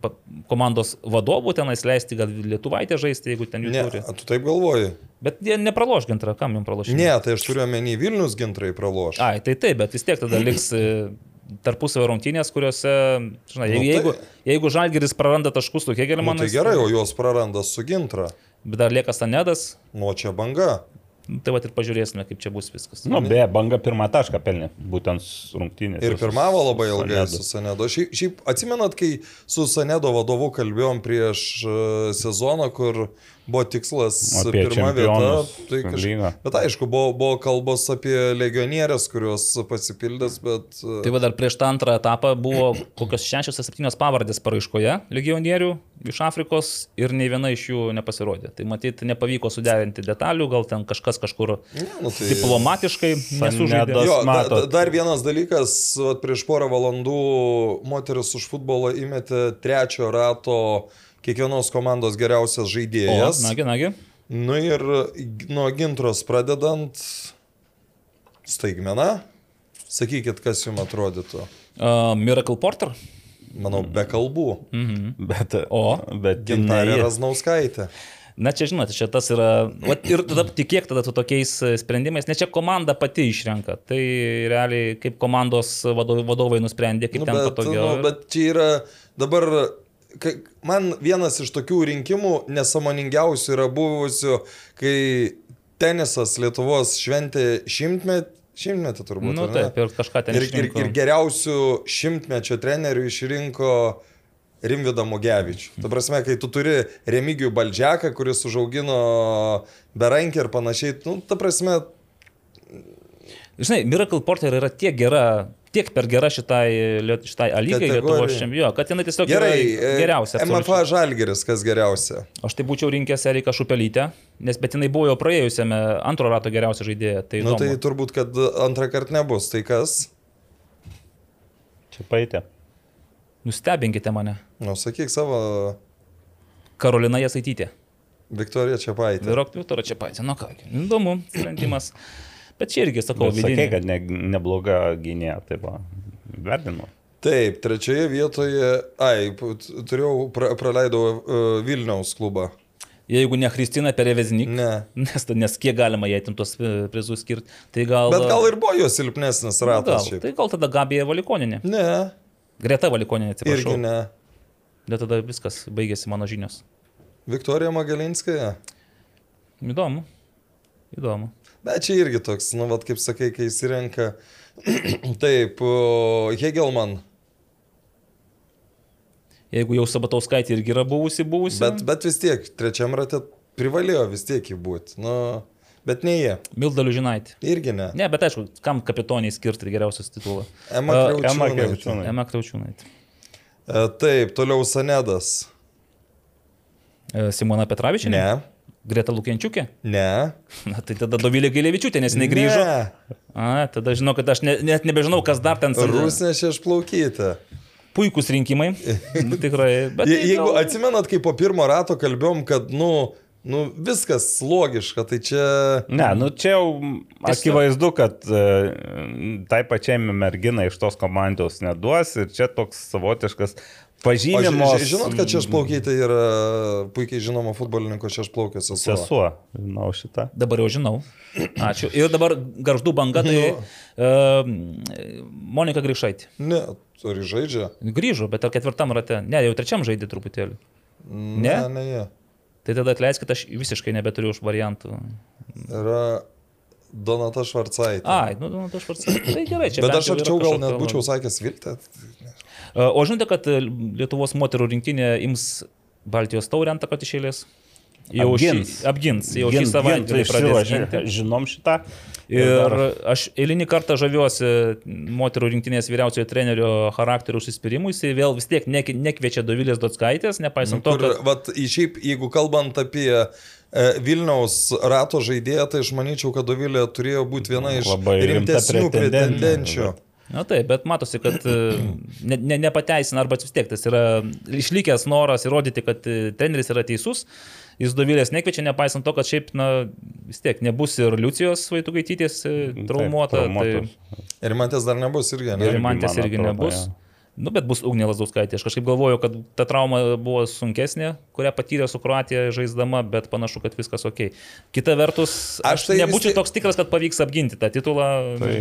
pa, komandos vadovų tenais leisti, gal Lietuvaitė žaisti, jeigu ten jų Ne, turi. a, tu taip galvoji? Bet jie nepraloš Gintra, kam jums pralošti? Ne, tai aš turiu omeny Vilnius gintrai praloš. Ai, tai taip, bet vis tiek tada liks e, tarpusavio rungtynės, kuriuose, žinai, Nu, jeigu, tai- jeigu Žalgiris praranda taškus su Nu, Hegelmanu, tai gerai, o jos praranda su gintra. bet dar lieka Stanedas, Nu, čia banga. Tai va ir pažiūrėsime, kaip čia bus viskas. Nu, beje, banga pirmą tašką pelnė, būtent rungtynės. Ir pirmavo labai ilgai Sanedu. su Sanedo. Šiaip, šiaip atsimenat, kai su Sanedo vadovu kalbėjom prieš e, sezoną, kur buvo tikslas Apie pirma vieta. Tai kaž... lygą. Bet aišku, buvo, buvo kalbos apie legionierės, kurios pasipildės, bet... e, Tai va dar prieš tą antrą etapą buvo kokios šešios ar septynios pavardės paraiškoje legionierių iš Afrikos ir nei viena iš jų nepasirodė. Tai matyt, nepavyko suderinti detalių, gal ten kažkas kažkur nu, tai... diplomatiškai nesužaidė. Jo, da, dar vienas dalykas, vat, prieš porą valandų moteris už futbolą įmetė trečio rato kiekvienos komandos geriausias O, žaidėjas. nagi, nagi. Nu ir nuo gintros pradedant staigmena, sakykit, kas jums atrodytų. Uh, Miracle Porter. Manau, be kalbų. Bet, O? bet Gintarė Raznauskaitė. Na čia žinote, čia tas yra. Vat, ir tada tikėk tada tu tokiais e, sprendimais, nes čia komanda pati išrenka. Tai realiai kaip komandos vadovai, nusprendė, kaip Nu, ten bet, patogiau. nu, bet čia yra dabar, man vienas iš tokių rinkimų nesamoningiausių yra buvusių, kai tenisas Lietuvos šventė šimtmetį. Šimtmetį turbūt. Nu ar ne? taip, ir kažką ten ir, ir, ir geriausių šimtmečio trenerių išrinko Rimvidą Mugevičių. Ta prasme, kai tu turi Remigijų Baldžiaką, kuris užaugino berankį ir panašiai, nu, ta prasme, Žinai, Miracle Porter yra tiek gera, tiek per gera šitai, šitai Kategorijai. Lietuvos čempionė, kad jinai tiesiog gerai, e, geriausia. MFA. Žalgeris, kas geriausia. Aš tai būčiau rinkęs Eriką Šupelytę, nes bet jinai buvo jau praėjusiame antro rato geriausia žaidėja. Tai, Na įdomu. tai turbūt, kad antrą kartą nebus. Tai kas? Čia paitė. Nustebinkite mane. Nu, sakyk savo Karolina Jasaitytė. Viktorija Čiapaitė. Virok Viktorą čia patį. Nu ką, įdomu sprendimas. Bet čia irgi sakau, Bet sakė, kad ne, nebloga gynėja, tai va, vertinu. Taip, trečioje vietoje, ai, turėjau, pra, praleidau uh, Vilniaus klubą. Jeigu ne Kristina Pereveznik, Ne. nes, nes kiek galima jai ten tos e, prizus skirti, tai gal... Bet gal ir buvo jo silpnesnis Nu, ratas gal, šiaip. tai gal tada Gabija Valikoninė. Ne, Greta Valikoninė, atsiprašau. irgi ne. Bet tada viskas, baigėsi mano žinios. Viktorija Magalinskaja. Įdomu. Įdomu. Bet čia irgi toks, nu, vat, kaip sakai, kai įsirenka. [clears throat] Taip, Hegelman. Jeigu jau Sabatauskaitė irgi yra buvusi, buvusi. Bet, bet vis tiek, trečiam rate privalėjo vis tiek jį būti. Nu, bet ne jie. Mildalių žinaitė. Irgi ne. Ne, bet aišku, kam kapitoniai skirti geriausias titulą? Ema A, Kriaučiūnaitė. Ema Kraučiūnaitė. E, Taip, toliau Sanedas. E, Simona Petravičianė? Ne. Greta Lukienčiukė? Ne. Na, tai tada Dovilė Gėlėvičiūtė, nes jinai grįžo. Ne. A, tada žinau, kad aš ne, net nebežinau, kas dar ten Rusnė šešplaukyti. Puikūs rinkimai. [laughs] Nu, tikrai. Bet Je, tai jeigu gal- atsimenat, kai po pirmo rato kalbėjom, kad, nu, nu viskas logiška, tai čia... Ne, nu čia jau akivaizdu, kad e, tai pačiai merginai iš tos komandos neduos ir čia toks savotiškas O ži- pažymimo. ži- žinot, kad šešplaukyti yra puikiai žinoma futbolininko šešplaukės sesuo. Sesuo, žinau šitą. Dabar jau žinau. Ačiū. Ir dabar garždų banga, tai uh, Monika Grįžaitė. Ne, ar žaidžia? Grįžo, bet ar ketvirtam rate? Ne, jau trečiam žaidė truputėlį. Ne, Ne? ne, jie. Tai tada atleiskit, aš visiškai nebeturiu už variantų. Yra Donata Švarcaitė. Ai, nu, aš pats. Tai gerai, čia. Bet aš arčiau gal net būčiau sakęs Viltė. O žinote, kad e, Lietuvos moterų rinktinė ims Baltijos taurę antrą kartą išėlės? Jau Apgins. Šį, apgins, jau šį Gint- savaitgalį gint pradės ginti. Žinom šitą. Ir aš eilinį kartą žaviuosi moterų rinktinės vyriausiojo trenerio charakterio užsispyrimu, jis vėl vis tiek nek- nekviečia Dovilės Dotskaitės, nepaisant to, Kur, kad... vat, šiaip, jeigu kalbant apie e, Vilniaus rato žaidėją, tai aš manyčiau, kad Dovilė turėjo būti viena iš Labai rimtesnių pretendentė. pretendenčių. Na taip, bet matosi, kad e, ne, ne, nepateisina arba vis tiek tas yra išlikęs noras įrodyti, kad e, treneris yra teisus. Jis Dovilės nekviečia, nepaisant to, kad šiaip, na, vis tiek nebus ir Liucijos Vaitugaitytės e, traumuota. Taip, tai... Ir mantės dar nebus irgi, ne? Ir mantės man irgi atrodo, nebus. jo. Nu, bet bus Ugnė Lasdauskaitė. Aš kažkaip galvoju, kad ta trauma buvo sunkesnė, kurią patyrė su Kroatija žaisdama, bet panašu, kad viskas ok. Kita vertus, aš, Aš tai tai nebūčiau tiek- toks tikras, kad pavyks apginti tą titulą. Tai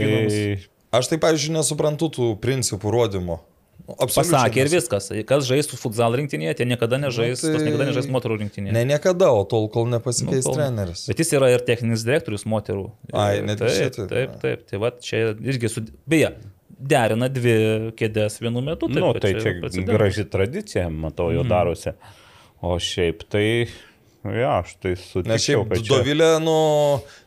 Aš tai, pavyzdžiui, nesuprantu tų principų rodymo. Nu, Absoliučiai. Pasakė ir viskas. Kas žais su futsal rinktinėje, tie niekada nežais, Nu, tai- niekada nežais moterų rinktinėje. Ne niekada, o tol, kol nepasikeis Nu, kol- treneris. Bet jis yra ir techninis direktorius moterų. Ai, netgi taip, šitaip, taip, ne. taip. Tai va, čia irgi su... Beje, derina dvi kėdės vienu metu. Na, nu, tai čia precedentas. graži tradicija, matau, jo darosi. O šiaip tai, ja, aš tai Nes sutikčiau, šiaip kad čia... Dovilė, nu,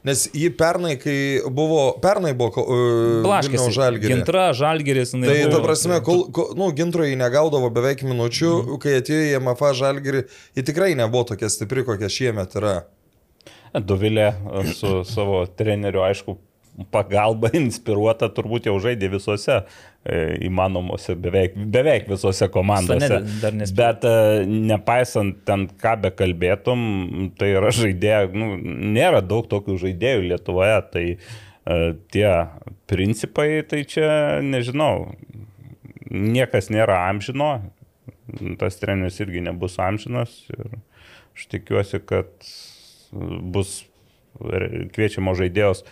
nes jį pernai, kai buvo, pernai buvo uh, Blaškės. žalgirė. Gintra, žalgeris. jinai Tai ta buvo- prasme, kol, kol nu, gintro jį negaudavo beveik minučių, mm. kai atėjo į MFA žalgirį, ji tikrai nebuvo tokia stipri, kokia šiemet yra. Dovilė su savo treneriu, aišku, pagalba inspiruota turbūt jau žaidė visose e, įmanomuose, beveik, beveik visose komandose. Nespėjo. Bet e, nepaisant ten, ką be kalbėtum, tai yra žaidėjai, nu, nėra daug tokių žaidėjų Lietuvoje, tai e, tie principai, tai čia nežinau, niekas nėra amžino, tas treneris irgi nebus amžinas ir aš tikiuosi, kad bus kviečiamos žaidėjos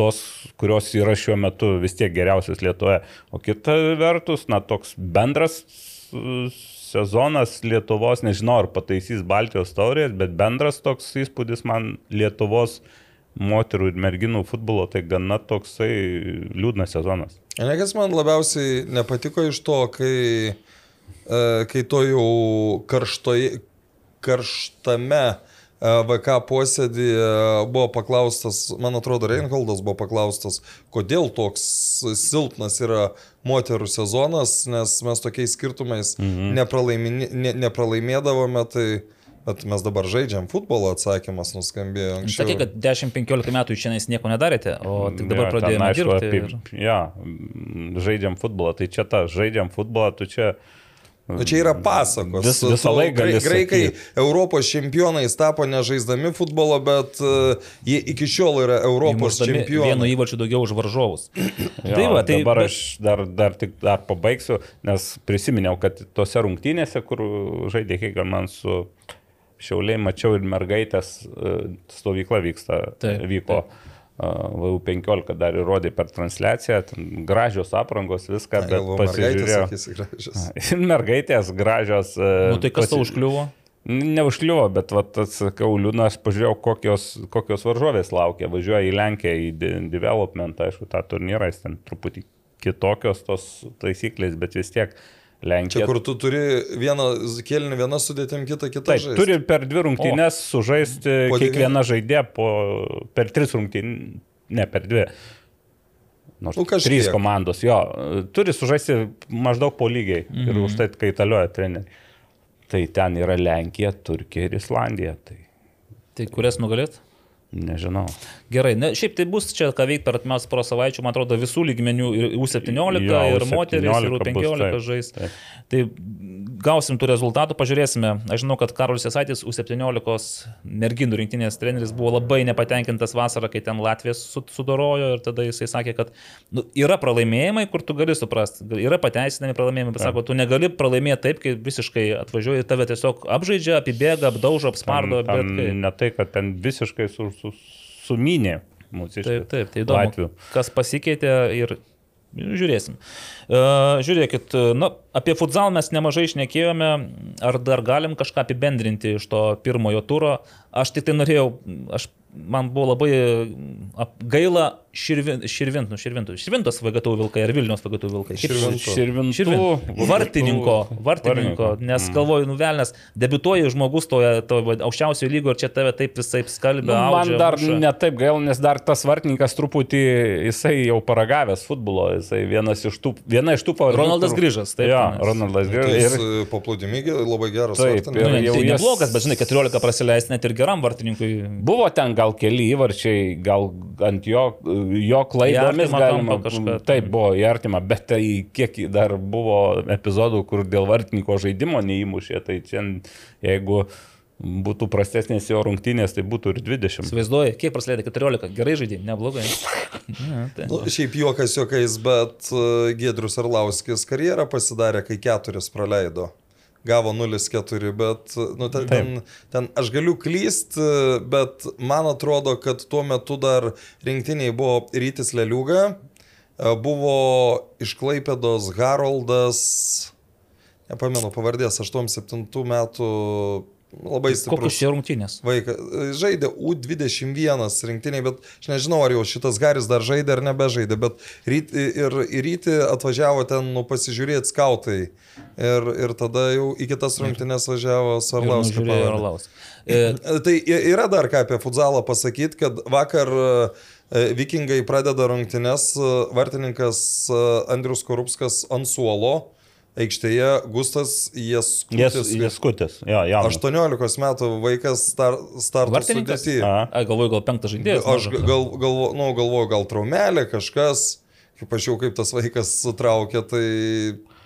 tos, kurios yra šiuo metu vis tiek geriausias Lietuvoje. O kita vertus, na, toks bendras sezonas Lietuvos, nežinau, ar pataisys Baltijos taurės, bet bendras toks įspūdis man Lietuvos moterų ir merginų futbolo, tai gana toksai liūdnas sezonas. Ne kas man labiausiai nepatiko iš to, kai, e, kai to jau karštoje, karštame VK posėdėje buvo paklaustas, man atrodo, Reinholdas buvo paklaustas, kodėl toks silpnas yra moterų sezonas, nes mes tokiais skirtumais mhm. nepralaimini- ne, nepralaimėdavome, tai bet mes dabar žaidžiam futbolo, atsakymas nuskambėjo anksčiau. Sakė, kad 10-15 metų jūs šiandien nieko nedarėte, o tik dabar Jo, ten, pradėjome aišku, dirbti. Apie, ir- ja, žaidžiam futbolą, tai čia ta, žaidžiam futbolą, tu čia... Nu, čia yra pasakos. Vis- visą laiką grai- Graikai sakyt. Europos čempionais tapo nežaisdami futbolo, bet uh, jie iki šiol yra Europos Įmušdami Vienu čempionai. įvarčiu daugiau už varžovus. [clears throat] Jo, tai va, tai dabar bet- aš dar, dar tik dar pabaigsiu, nes prisiminiau, kad tose rungtynėse, kur žaidė Hegelman su Šiauliai, mačiau ir mergaitės e, stovykla vyksta, Taip, vyko. VU15 dar įrodė per transliaciją, gražios aprangos, viską, bet mergaitės, pasižiūrėjau. [laughs] Ir mergaitės gražios. e, Nu, tai kas tau pasi- užkliuvo? Neužkliuvo, bet, vat, atsakau, liūdna, aš pažiūrėjau, kokios, kokios varžovės laukia. Važiuoja į Lenkiją, į de- development, aišku, tą turnyrą, jis ten truputį kitokios tos taisyklės, bet vis tiek Lenkija. Čia kur tu turi vieną kėlinį, vieną sudėtim, kitą kitą. Taip, žaist. turi per dvi rungtynes sužaisti Po kiekvieną žaidėją po, per tris rungtynės, ne per dvi. Nors Nu, kažkiek. trys komandos, jo, turi sužaisti maždaug po lygiai mhm. ir už tai kaitalioja treneriai. Tai ten yra Lenkija, Turkija ir Islandija. Tai Tai kurias nugalėt? Nežinau. Gerai, ne, šiaip tai bus čia ką veikti per atmes porą savaičių, man atrodo, visų lygmenių ir U17, Jo, ir U17 moteris, ir bus, U15 taip, žais. taip. Tai gausim tų rezultatų, pažiūrėsime. Aš žinau, kad Karolis Jasaitis U17 merginų rinktinės treneris buvo labai nepatenkintas vasarą, kai ten Latvijas su- sudorojo ir tada jisai sakė, kad nu, yra pralaimėjimai, kur tu gali suprasti, yra pateisinami pralaimėjimai, bet sako, tu negali pralaimėti taip, kai visiškai atvažiuoji, tave tiesiog apžaidžia, apibėga, apdaužo, apspardo, Ten, bet ten kai... ne tai, kad ten visiškai su, su, suminė mūsų Taip, taip, tai įdomu. Latvių. Kas pasikeitė ir žiūrėsim. Uh, žiūrėkit, na, apie futsal mes nemažai išnekėjome, ar dar galim kažką apibendrinti iš to pirmojo turo. Aš tik tai norėjau, aš, man buvo labai gaila širvin, širvint, nu, širvintų, širvintos VGTU vilkai ar Vilnius VGTU vilkai. Širvintų. Širvintų. Širvin. Vartininko, vartininko, nes galvoju, nuvelnės, debituoji žmogus toje, toje aukščiausioje lygoje ir čia tave taip visai skalbia. Nu, man audžia, dar muša. ne taip gaila, nes dar tas vartininkas truputį, jisai jau paragavęs futbolo, jisai vienas iš tų, viena iš tų pavardžių. Ronaldas Grižas, taip, Jo, tenais. Ronaldas Tai Grižas. jis Ir, e, paplūdimi labai geras. Taip, vartininkas. Nu, ir jau tai jas- neblogas, bet žinai, 14 praleisti net ir geram vartininkui. Buvo ten gal keli įvarčiai, gal ant jo, jo klaidomis galima kažką. Taip, buvo į artimą, bet tai kiek dar buvo epizodų, kur dėl vartininko žaidimo neįmušė, tai čia jeigu būtų prastesnės jo rungtynės, tai būtų ir 20. Įsivaizduoji, kiek praleido 14, gerai žaidė, neblogai. [laughs] Ne, tai. Nu, šiaip juokas juokais, bet e, Gedrius Arlauskis karjerą pasidarė, kai keturis praleido. Gavo 0-4, bet nu, ten, ten, ten aš galiu klysti, bet man atrodo, kad tuo metu dar rinktiniai buvo Rytis Leliuga, buvo iš Klaipėdos Haroldas, nepamenu pavardės, 87 metų labai stiprus. Kokios čia rungtynės? Vaikas žaidė U21 rinktiniai, bet aš nežinau, ar jau šitas Garis dar žaidė ar nebežaidė, bet ryt, ir į rytį atvažiavo ten nu, pasižiūrėti skautai. Ir, ir tada jau į kitas rungtynės važiavo Sarlauskas. Žiūrėjau Arlaus. E, Tai yra dar ką apie futsalą pasakyti, kad vakar e, vikingai pradeda rungtynes, e, vartininkas e, Andrius Korupskas ant suolo, aikštėje Gustas Jas, Jeskutis. Jaskutis, jo, jaunas. 18 metų vaikas star, starto a, galvoju, gal penktas žaidėjas. Aš gal, galvo, nu, galvoju, gal traumelė kažkas, kaip aš jau kaip tas vaikas sutraukė, tai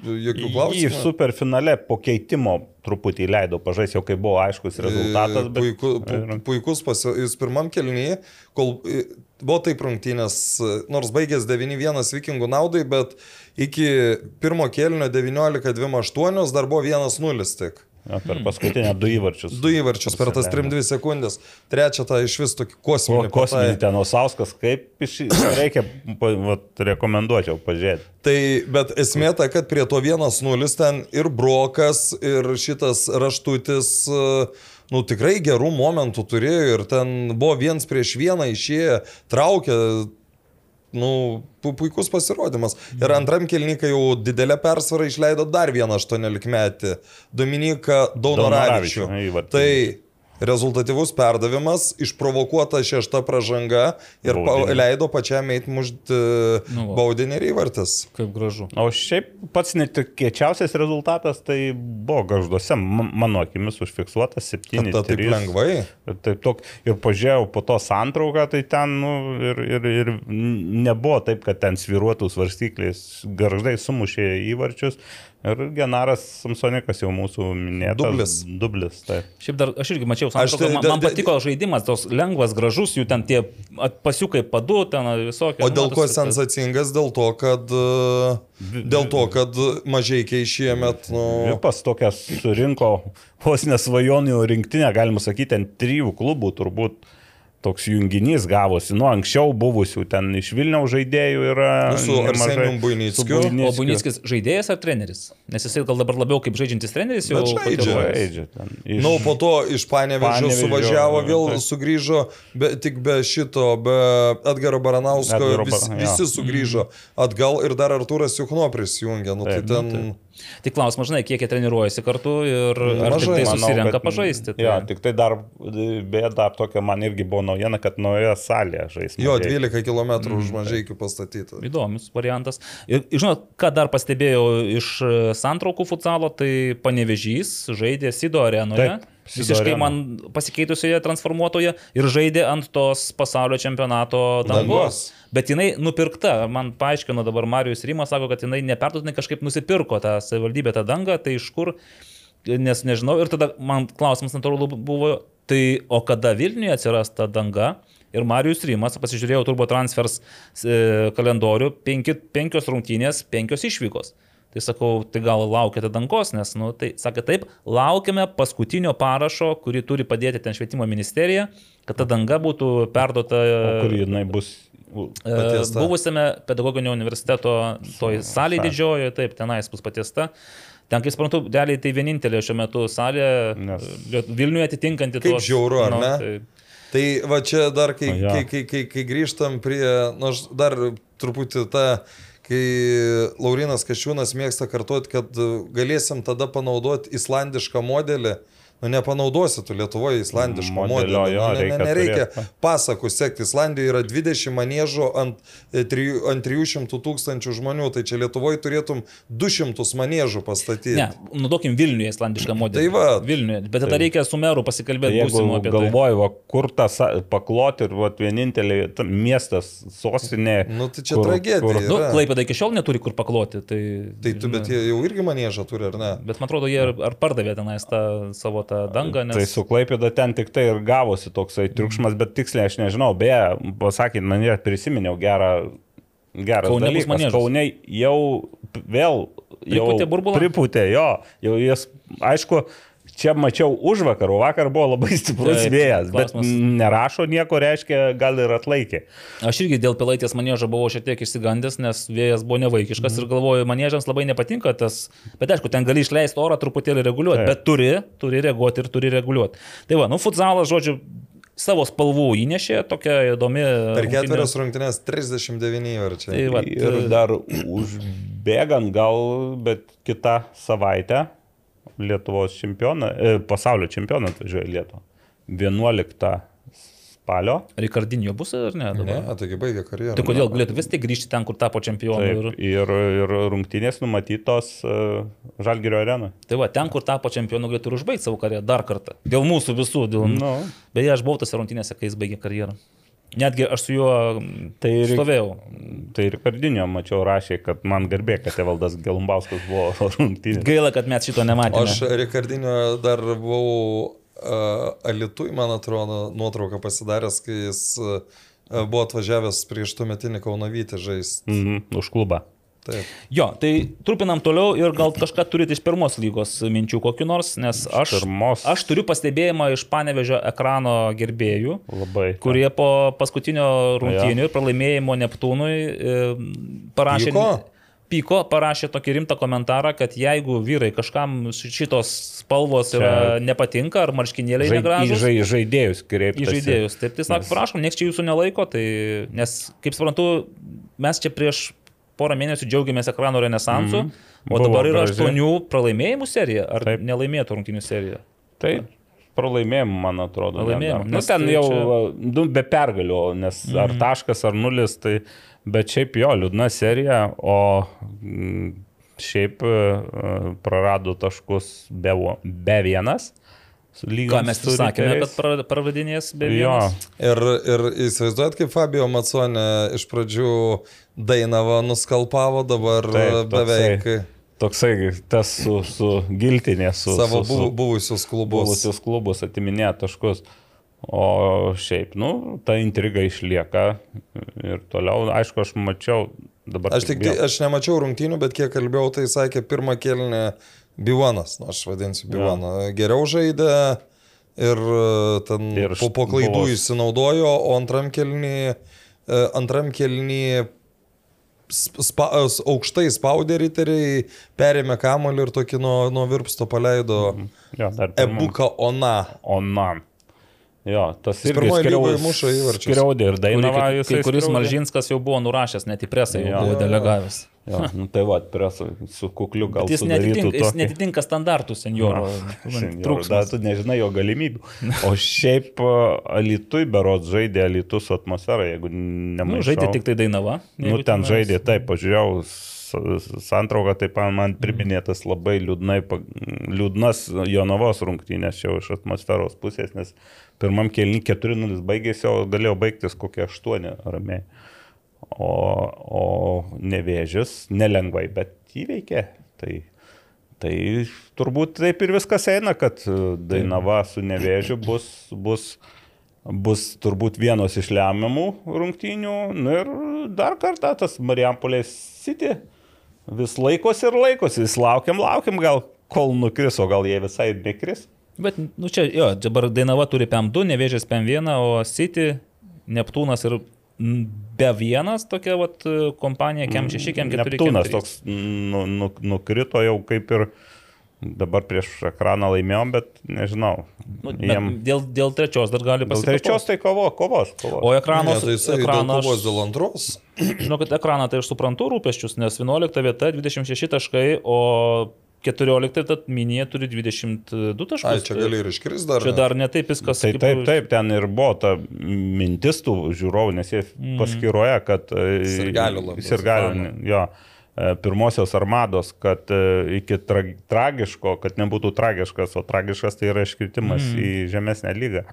jokių klausimų. superfinale po keitimo truputį leido pažaisti, jau kai buvo aiškus rezultatas. Bet... Puiku, pu, puikus pasi... Jis pirmam kelnyje, kol e, buvo taip rungtynės, e, nors baigęs 9-1 vikingų naudai, bet iki pirmo kelnio 19-28 dar buvo 1-0 tik. Ja, per paskutinę du įvarčius. Du įvarčius per tas 3-2 sekundės. Trečią tą iš vis tokį kosminį. O kosminį ten Osauskas, kaip iš... [coughs] reikia, vat, rekomenduočiau pažiūrėti. Tai, bet esmė ta, kad prie to 1-0 ten ir Brokas, ir šitas raštutis, e, nu tikrai gerų momentų turėjo ir ten buvo viens prieš vieną išėję, traukė, nu, pu puikus pasirodymas. Ir antram kelnikai jau didelę persvarą išleido dar vieną 18 metį, Dominiką Daunoravičių. Tai rezultatyvus perdavimas, išprovokuota šešta pražanga ir pa- Baudinį. leido pačiam eiti mužti Nu va. baudinį ir įvartis. Kaip gražu. O šiaip pats netikėčiausias rezultatas tai buvo gažduose, mano akimis užfiksuotas 7. Ta, taip lengvai. Ir, taip, tok, ir pažiūrėjau po to santrauką, tai ten nu, ir, ir, ir nebuvo taip, kad ten sviruotų svarstykliais, garždai sumušė įvarčius. Ir Genaras Samsonikas jau mūsų minėtas. Dublis. Dublis, taip. Šiaip dar aš irgi mačiau, Aš tai- man, man patiko žaidimas, tos lengvas, gražus, jų ten tie at- pasiukai padu, ten visokie. O nu, dėl ko sensacingas? Dėl to, kad, e, dėl to, kad mažai šiemet, nu, pas tokią surinko vos nesvajonių rinktinę, galima sakyti, ant trijų klubų turbūt toks junginys gavosi, nuo anksčiau buvusių ten iš Vilniaus žaidėjų yra. Nu, su. Arsenijum Buinickiu. O Bunickis žaidėjas ar treneris? Nes jisai gal dabar labiau kaip žaidžiantis treneris jau žaidžia. Žaidžia ten. Iš... Na, nu, po to iš Panevežio suvažiavo, vėl taip. sugrįžo, be, tik be šito, be Edgaro Baranausko, Edgaro vis, Bar- jo. visi sugrįžo atgal ir dar Artūras Juchno prisijungė. Nu, tai Taip, nu, ten... Tik klausimas, žinai, kiek jie treniruojasi kartu ir ar tik Mažai. tai Manau, susirenka kad- pažaisti. Tai. Jo, tik tai dar, beje, dar tokia man irgi buvo naujiena, kad naujoje salėje žais. Jo, Mažeikiai. 12 km Mm, už mažai iki pastatyta. Įdomus variantas. Ir žinot, ką dar pastebėjau iš santraukų futsalo, tai panevežys žaidė Sido arenoje. Taip, Visiškai man pasikeitusioje transformuotoje ir žaidė ant tos pasaulio čempionato dangos. Bet jinai nupirkta. Man paaiškino dabar Marijus Rimas, sako, kad jinai neperduotinai kažkaip nusipirko tą savivaldybę tą dangą, tai iš kur, nes nežinau. Ir tada man klausimas natūralu buvo, tai o kada Vilniuje atsiras ta danga? Ir Marijus Rimas, pasižiūrėjau turbo transfers e, kalendorių, penki, penkios rungtynės, penkios išvykos. Tai sakau, tai gal laukiate dangos, nes, nu, tai sakė taip, laukiame paskutinio parašo, kurį turi padėti ten švietimo ministerija, kad ta danga būtų perduota kur jinai bus? E, Patiesta. buvusiame pedagoginio universiteto toj salėje Salė. didžiojoje, taip, tenais bus patiesta. Ten, kaip suprantu, realiai tai vienintelė šiuo metu salė Nes- Liet- Vilniuje atitinkanti Kaip tuos- žiauru, ar nu, ne? tai- Tai va čia dar, kai, jo. kai, kai, kai, kai grįžtam prie, na, aš dar truputį tą, kai Laurinas Kašiūnas mėgsta kartuoti, kad galėsim tada panaudoti islandišką modelį. Nu, nepanaudosi tu Lietuvoje islandiško Modelio, modelio. jo, nu, ne, ne, reikia nereikia turėt. pasakų sekti. Islandijoje yra 20 manėžų ant, e, trijų- ant 300 tūkstančių žmonių. Tai čia Lietuvoje turėtum 200 manėžų pastatyti. Ne, naudokim Vilniuje islandišką modelį. Tai va. Vilniuje. Bet tada reikia su meru Tai pasikalbėti jeigu būsimu apie tai. galvoju, va, kur tas pakloti ir va, vienintelė ta- miestas, sostinė. Nu, tai čia tragedija. Nu, yra. Klaipėda iki šiol neturi kur pakloti. Tai, Tai tu, bet jie jau irgi manėžą turi, ar ne? bet man atrodo, jie ar, ar pardavė tenais tą savo tą dangą, nes... Tai su Klaipėda ten tik tai ir gavosi toksai triukšmas, bet tiksliai aš nežinau. Beje, pasakėt, man ir prisiminiau gerą. Geras Kaune maniežas. Kaune jau vėl jau Pripūtė burbulą? Pripūtė, jo. Jau jis, aišku, čia mačiau už vakarų, vakar buvo labai stiprus Taip, vėjas, bet klausimas. nerašo nieko, reiškia, gal ir atlaikė. Aš irgi dėl pilaitės manėžo buvau šiek tiek išsigandęs, nes vėjas buvo nevaikiškas ir galvoju, manėžams labai nepatinka tas, bet aišku, ten gali išleisti orą truputėlį reguliuoti, Taip. bet turi, turi reaguoti ir turi reguliuoti. Tai va, nu, futsalas, žodžiu, savo spalvų įnešė, tokia įdomi. Per ketverias rungtynės 39 verčia. Tai va, Ir dar užbėgant gal, bet kitą savaitę Lietuvos čempioną, e, pasaulio čempioną atvažiuoja Lietuvą. 11 spalio. Rikardinio bus ar ne? Ne, Dabar? taigi baigė karjerą. Tai kodėl galėtų vis tik grįžti ten, kur tapo čempionu? Taip, Ir, ir, ir rungtynės numatytos uh, Žalgirio arenoje. tai va, ten, kur tapo čempionu, galėtų ir užbaigti savo karjerą dar kartą. Dėl mūsų visų, dėl... Nu. Beje, aš buvau tose rungtynėse, kai jis baigė karjerą. Netgi aš su juo Tai ir- stovėjau. Tai ir Kardinio mačiau rašė, kad man garbė, kad Evaldas Gelumbauskas buvo [laughs] rungtynės. Gaila, kad mes šito nematėme. Aš Rikardinio dar buvau uh, Alitui, man atrodo, nuotrauką pasidaręs, kai jis uh, buvo atvažiavęs prieš tuometinį Kaunavytį žaisti. Mhm, už klubą. Taip. Jo, tai trupinam toliau ir gal kažką turite iš pirmos lygos minčių kokiu nors, nes aš, aš turiu pastebėjimą iš panevežio ekrano gerbėjų, Labai. kurie po paskutinio rungtynių ir pralaimėjimo Neptūnui e, parašė... Pyko? Pyko parašė tokį rimtą komentarą, kad jeigu vyrai kažkam šitos spalvos yra nepatinka ar marškinėliai Žai, į negražus. žai, žaidėjus kreiptis. į žaidėjus. Taip, tai sako, prašom, nieks čia jūsų nelaiko, tai, nes, kaip suprantu, mes čia prieš porą mėnesių džiaugiamės ekrano renesansu, mm -hmm. o Buvo dabar yra graži. aštuonių pralaimėjimų serija, ar Taip. nelaimėtų rungtynių serija. Tai pralaimėjimų, man atrodo. Pralaimėjimų. Nu, ten tai jau čia- nu, be pergalių, nes mm. ar taškas, ar nulis, tai bet šiaip jo, liūdna serija, o mm, šiaip e, prarado taškus be, be vienas. su Ką mes ir sakėme, kad pra- praradinės be Jo, vienas. Ir, ir įsivaizduojat, kaip Fabio Maconė iš pradžių Dainavą nuskalpavo, dabar Taip, beveik toksai tas su, su giltinė, su savo su, su, buvusius klubus. buvusius klubus atiminėja taškus. O šiaip, nu, ta intriga išlieka ir toliau, aišku, aš mačiau dabar. Aš tik, tai- aš nemačiau rungtynių, bet kiek kalbėjau, tai sakė pirmą kelnį Bivonas, nu, aš vadinsiu Bivoną. Geriau žaidė, ir e, ten Ir po, po klaidų buvo- įsinaudojo, o antram kelnį, antram kelnį spa, aukštai spaudė riteriai, perėmė kamolį ir tokį nuo, nuo virpsto paleido Jo, dar pirmam- Ebuka Ona. Onan. Jo, tas irgi pirmoj skriau- lygoj muša įvarčius. Skriaudė ir Kurį dainavo kai, kai kuris skriaudė. Malžinskas jau buvo nurašęs, net į presą jau Jo. buvo Jo, jo. Jo, [laughs] nu, tai va, presą su kukliu gal Bet jis netitinka, jis tokį- netitinka standartų senjoro. Senjorų, Dar tu nežinai jo galimybių. O šiaip Alitui berods žaidė Alitus su atmosfera, jeigu Nu, nemaišau. žaidė tik tai Dainava. Nu, ten žaidė, taip, pažiūrėjau santrauką, taip man- man priminė tas labai liūdnai, liūdnas Jonavos rungtynės jau iš atmosferos pusės, nes pirmam kelnį 4-0 baigėsi, o galėjo baigtis kokie 8 ramiai. O, o nevėžis nelengvai, bet įveikė. Tai, tai turbūt taip ir viskas eina, kad e, Dainava su nevėžiu bus, bus, bus turbūt vienos iš lemiamų rungtynių. Nu ir dar kartą tas Marijampolės City vis laikosi ir laikosi, vis laukiam, laukiam, gal kol nukris, o gal jie visai ir nekris. Bet, nu čia, jo, dabar Dainava turi PM2, Nevėžės PM1, o City, Neptūnas ir be vienas tokia vat, kompanija, KM6, KM4. Neptūnas toks nu, nu, nukrito jau kaip ir dabar prieš ekraną laimėjom, bet nežinau. Nu, Jiem, bet dėl, dėl trečios dar gali pasiekti. trečios tai kovo, kovos. kovos. O ekranas, Ne, tai ekraną, kovos dėl antros. [clears throat] žinokit, ekraną tai aš suprantu rūpeščius, nes 11 vieta 26 taškai, o 14 tad minėje turi 22 taškus. Ai, čia gali ir iškris dar. Čia dar ne taip viskas. Tai kaip- taip, taip, ten ir buvo ta mintis tų žiūrovų, nes jie Mhm. paskyroja, kad... e, Sirgalių labai. Sirgalių, jo. e, Pirmosios armados, kad e, iki tra tragiško, kad nebūtų tragiškas, o tragiškas tai yra iškritimas mm. į žemesnę lygą.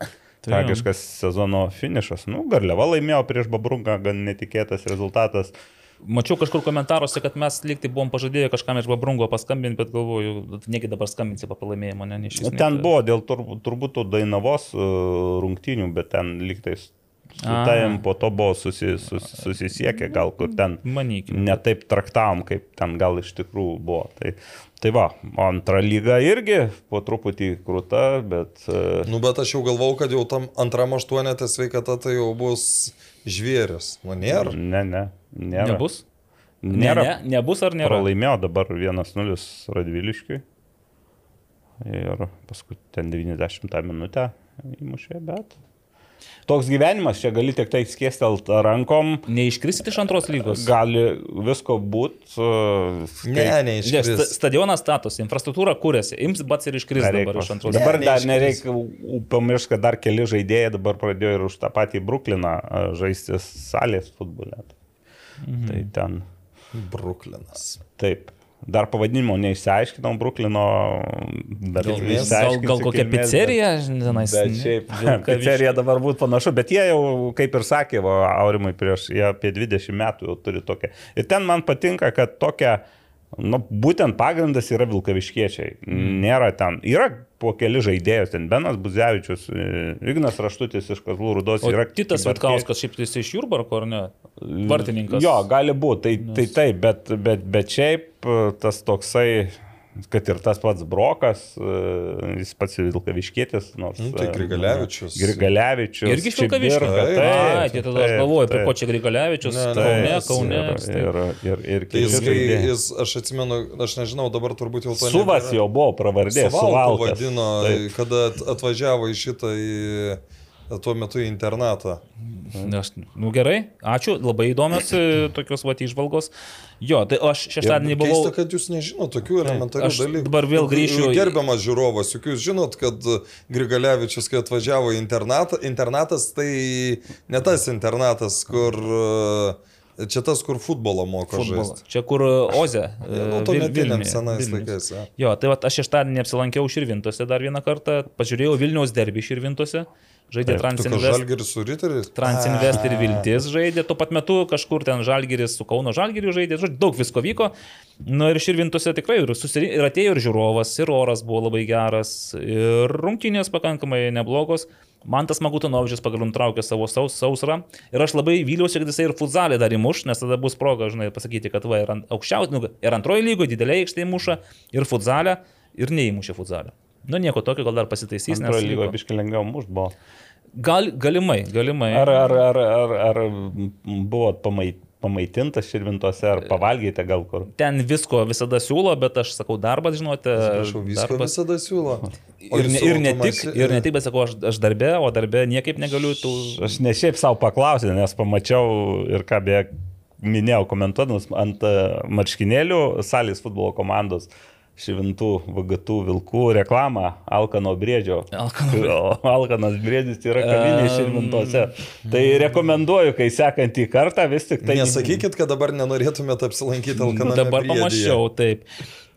Tai Tragiškas sezono finišas. Nu, Garliava laimėjo prieš Babrunką, gan netikėtas rezultatas. Mačiau kažkur komentaruose, kad mes lyg tai buvom pažadėję kažkam iš Babrungo paskambinti, bet galvoju, negi dabar skambinsi po pralaimėjimo, ne, ne šis. Nu, ten buvo dėl tur, turbūt tų Dainavos e, rungtynių, bet ten lygtais su tavim po to buvo susi, sus, susisiekę, gal kur ten Manykim. ne taip traktavom, kaip ten gal iš tikrųjų buvo. Tai, tai va, antra lyga irgi po truputį krūta, bet... e, Nu, bet aš jau galvau, kad jau tam antram aštuonetė sveikata tai jau bus žvėris. Nu, nėra. Ne, ne, nėra. Nebus? Nėra. Ne, ne, nebus ar nėra? Pralaimėjo dabar 1-0 Radviliškiui. Ir paskui ten 90 minutę įmušė, bet... Toks gyvenimas, čia gali tik tai skėstelt rankom, Neiškrisit iš antros lygos? gali visko būti. Ne, Ne, neiškris. sta stadionas statosi, infrastruktūra kūrėsi, ims bats ir iškris dabar iš antros Dabar Ne, dar nereikia pamiršti, kad dar keli žaidėjai dabar pradėjo ir už tą patį Brukliną a, žaisti salės futbolę. Mhm. Tai ten Bruklinas. taip. Dar pavadinimo neišsiaiškinom Bruklino, bet. Gal, išsiaiškinsiu gal kokia kilmės, pizzerija, tenais. Bet šiaip [laughs] pizzerija dabar būtų panašu, bet jie jau, kaip ir sakė, va, Aurimai prieš, jie apie 20 metų jau turi tokią. Ir ten man patinka, kad tokia, nu, būtent pagrindas yra Vilkaviškiečiai. Nėra ten, yra po keli žaidėjus, ten Benas Buzevičius, e, Ignas Raštutis iš Kazlų Rudos, O yra Titas Vitkauskas, šiaip tai jis iš Jurbarko, ar ne? Vartininkas. Jo, gali būti, tai, tai taip, bet, bet, bet šiaip e, tas toksai, kad ir tas pats Brokas, e, jis pats Vilkaviškėtis, nors... Nu, tai e, Grigalevičius. Grigalevičius. Irgi iš Vilkaviškio. Čibirka, Taip, Ai, tai tada aš galvoju, prie ko čia Grigalevičius, Ne, ne, Kaune, Kaune. Ir, tai- ir, ir, ir Tai jis, kai, jis, aš atsimenu, aš nežinau, dabar turbūt jau to Suvas jau buvo pravardė, Suvalkas. vadino, Taip. kada at- atvažiavo į šitą į, tuo metu į internatą. Aš, nu gerai, ačiū, labai įdomios e, tokios va išvalgos. Jo, tai aš šeštadienį buvau. Keista, kad jūs nežinote tokių elementarių Aš dalykų. dabar vėl grįšiu Gerbiamas žiūrovas, juk jūs žinot, kad Grigalevičius, kai atvažiavo į internatą, internatas tai ne tas internatas, kur... e, Čia tas, kur futbolą moko žaisti. Čia kur e, Oze. [laughs] e, Nu, to netiniam senais laikais. ja. Jo, tai va, aš šeštadienį apsilankiau Širvintose dar vieną kartą, pažiūrėjau Vilniaus derbį Širvintose, žaidė Transinvest. žalgeris su riteriais? Transinvest ir Viltis žaidė, tuo pat metu kažkur ten Žalgiris su Kauno Žalgiriu žaidė, žodžiu, daug visko vyko. Nu ir Širvintose tikrai ir, susiri... ir atėjo ir žiūrovas, ir oras buvo labai geras, ir rungtynės pakankamai neblogos. Man tas Magutanovičius pagaliau nutraukė savo saus, sausrą ir aš labai vyliausi, kad jisai ir futzalį dar įmuš, nes tada bus proga, žinai, pasakyti, kad va, ir, ant, aukščiaus, nu, ir antroji lygoje didelė aikštė įmuša, ir futzalę, ir neįmušė futzalę. Nu, nieko tokio, gal dar pasitaisys. nes Antrojo lygo biškai lengviau muš buvo. Gal, galimai, galimai. Ar, ar, ar, ar, ar buvot pamai, pamaitintas širvintose, ar pavalgėte gal kur? Ten visko visada siūlo, bet aš sakau, darbas, žinote, Prašau, visko darbas. visada siūlo. O Ir, ne, ir, ne tik, ir ne tik, bet sakau, aš, aš darbe, o darbe niekaip negaliu tų... Aš ne šiaip savo paklausiau, nes pamačiau ir ką beje minėjau komentuodamas ant e, marškinėlių salės futbolo komandos švintų VGT vilkų reklamą Alkano briedžio. Alkano [laughs] Alkanas briedis yra kavinė širvintose. Tai rekomenduoju, kai sekantį kartą vis tik tai... Nesakykit, kad dabar nenorėtumėte apsilankyti Nu, Alkaname. dabar pamačiau, taip.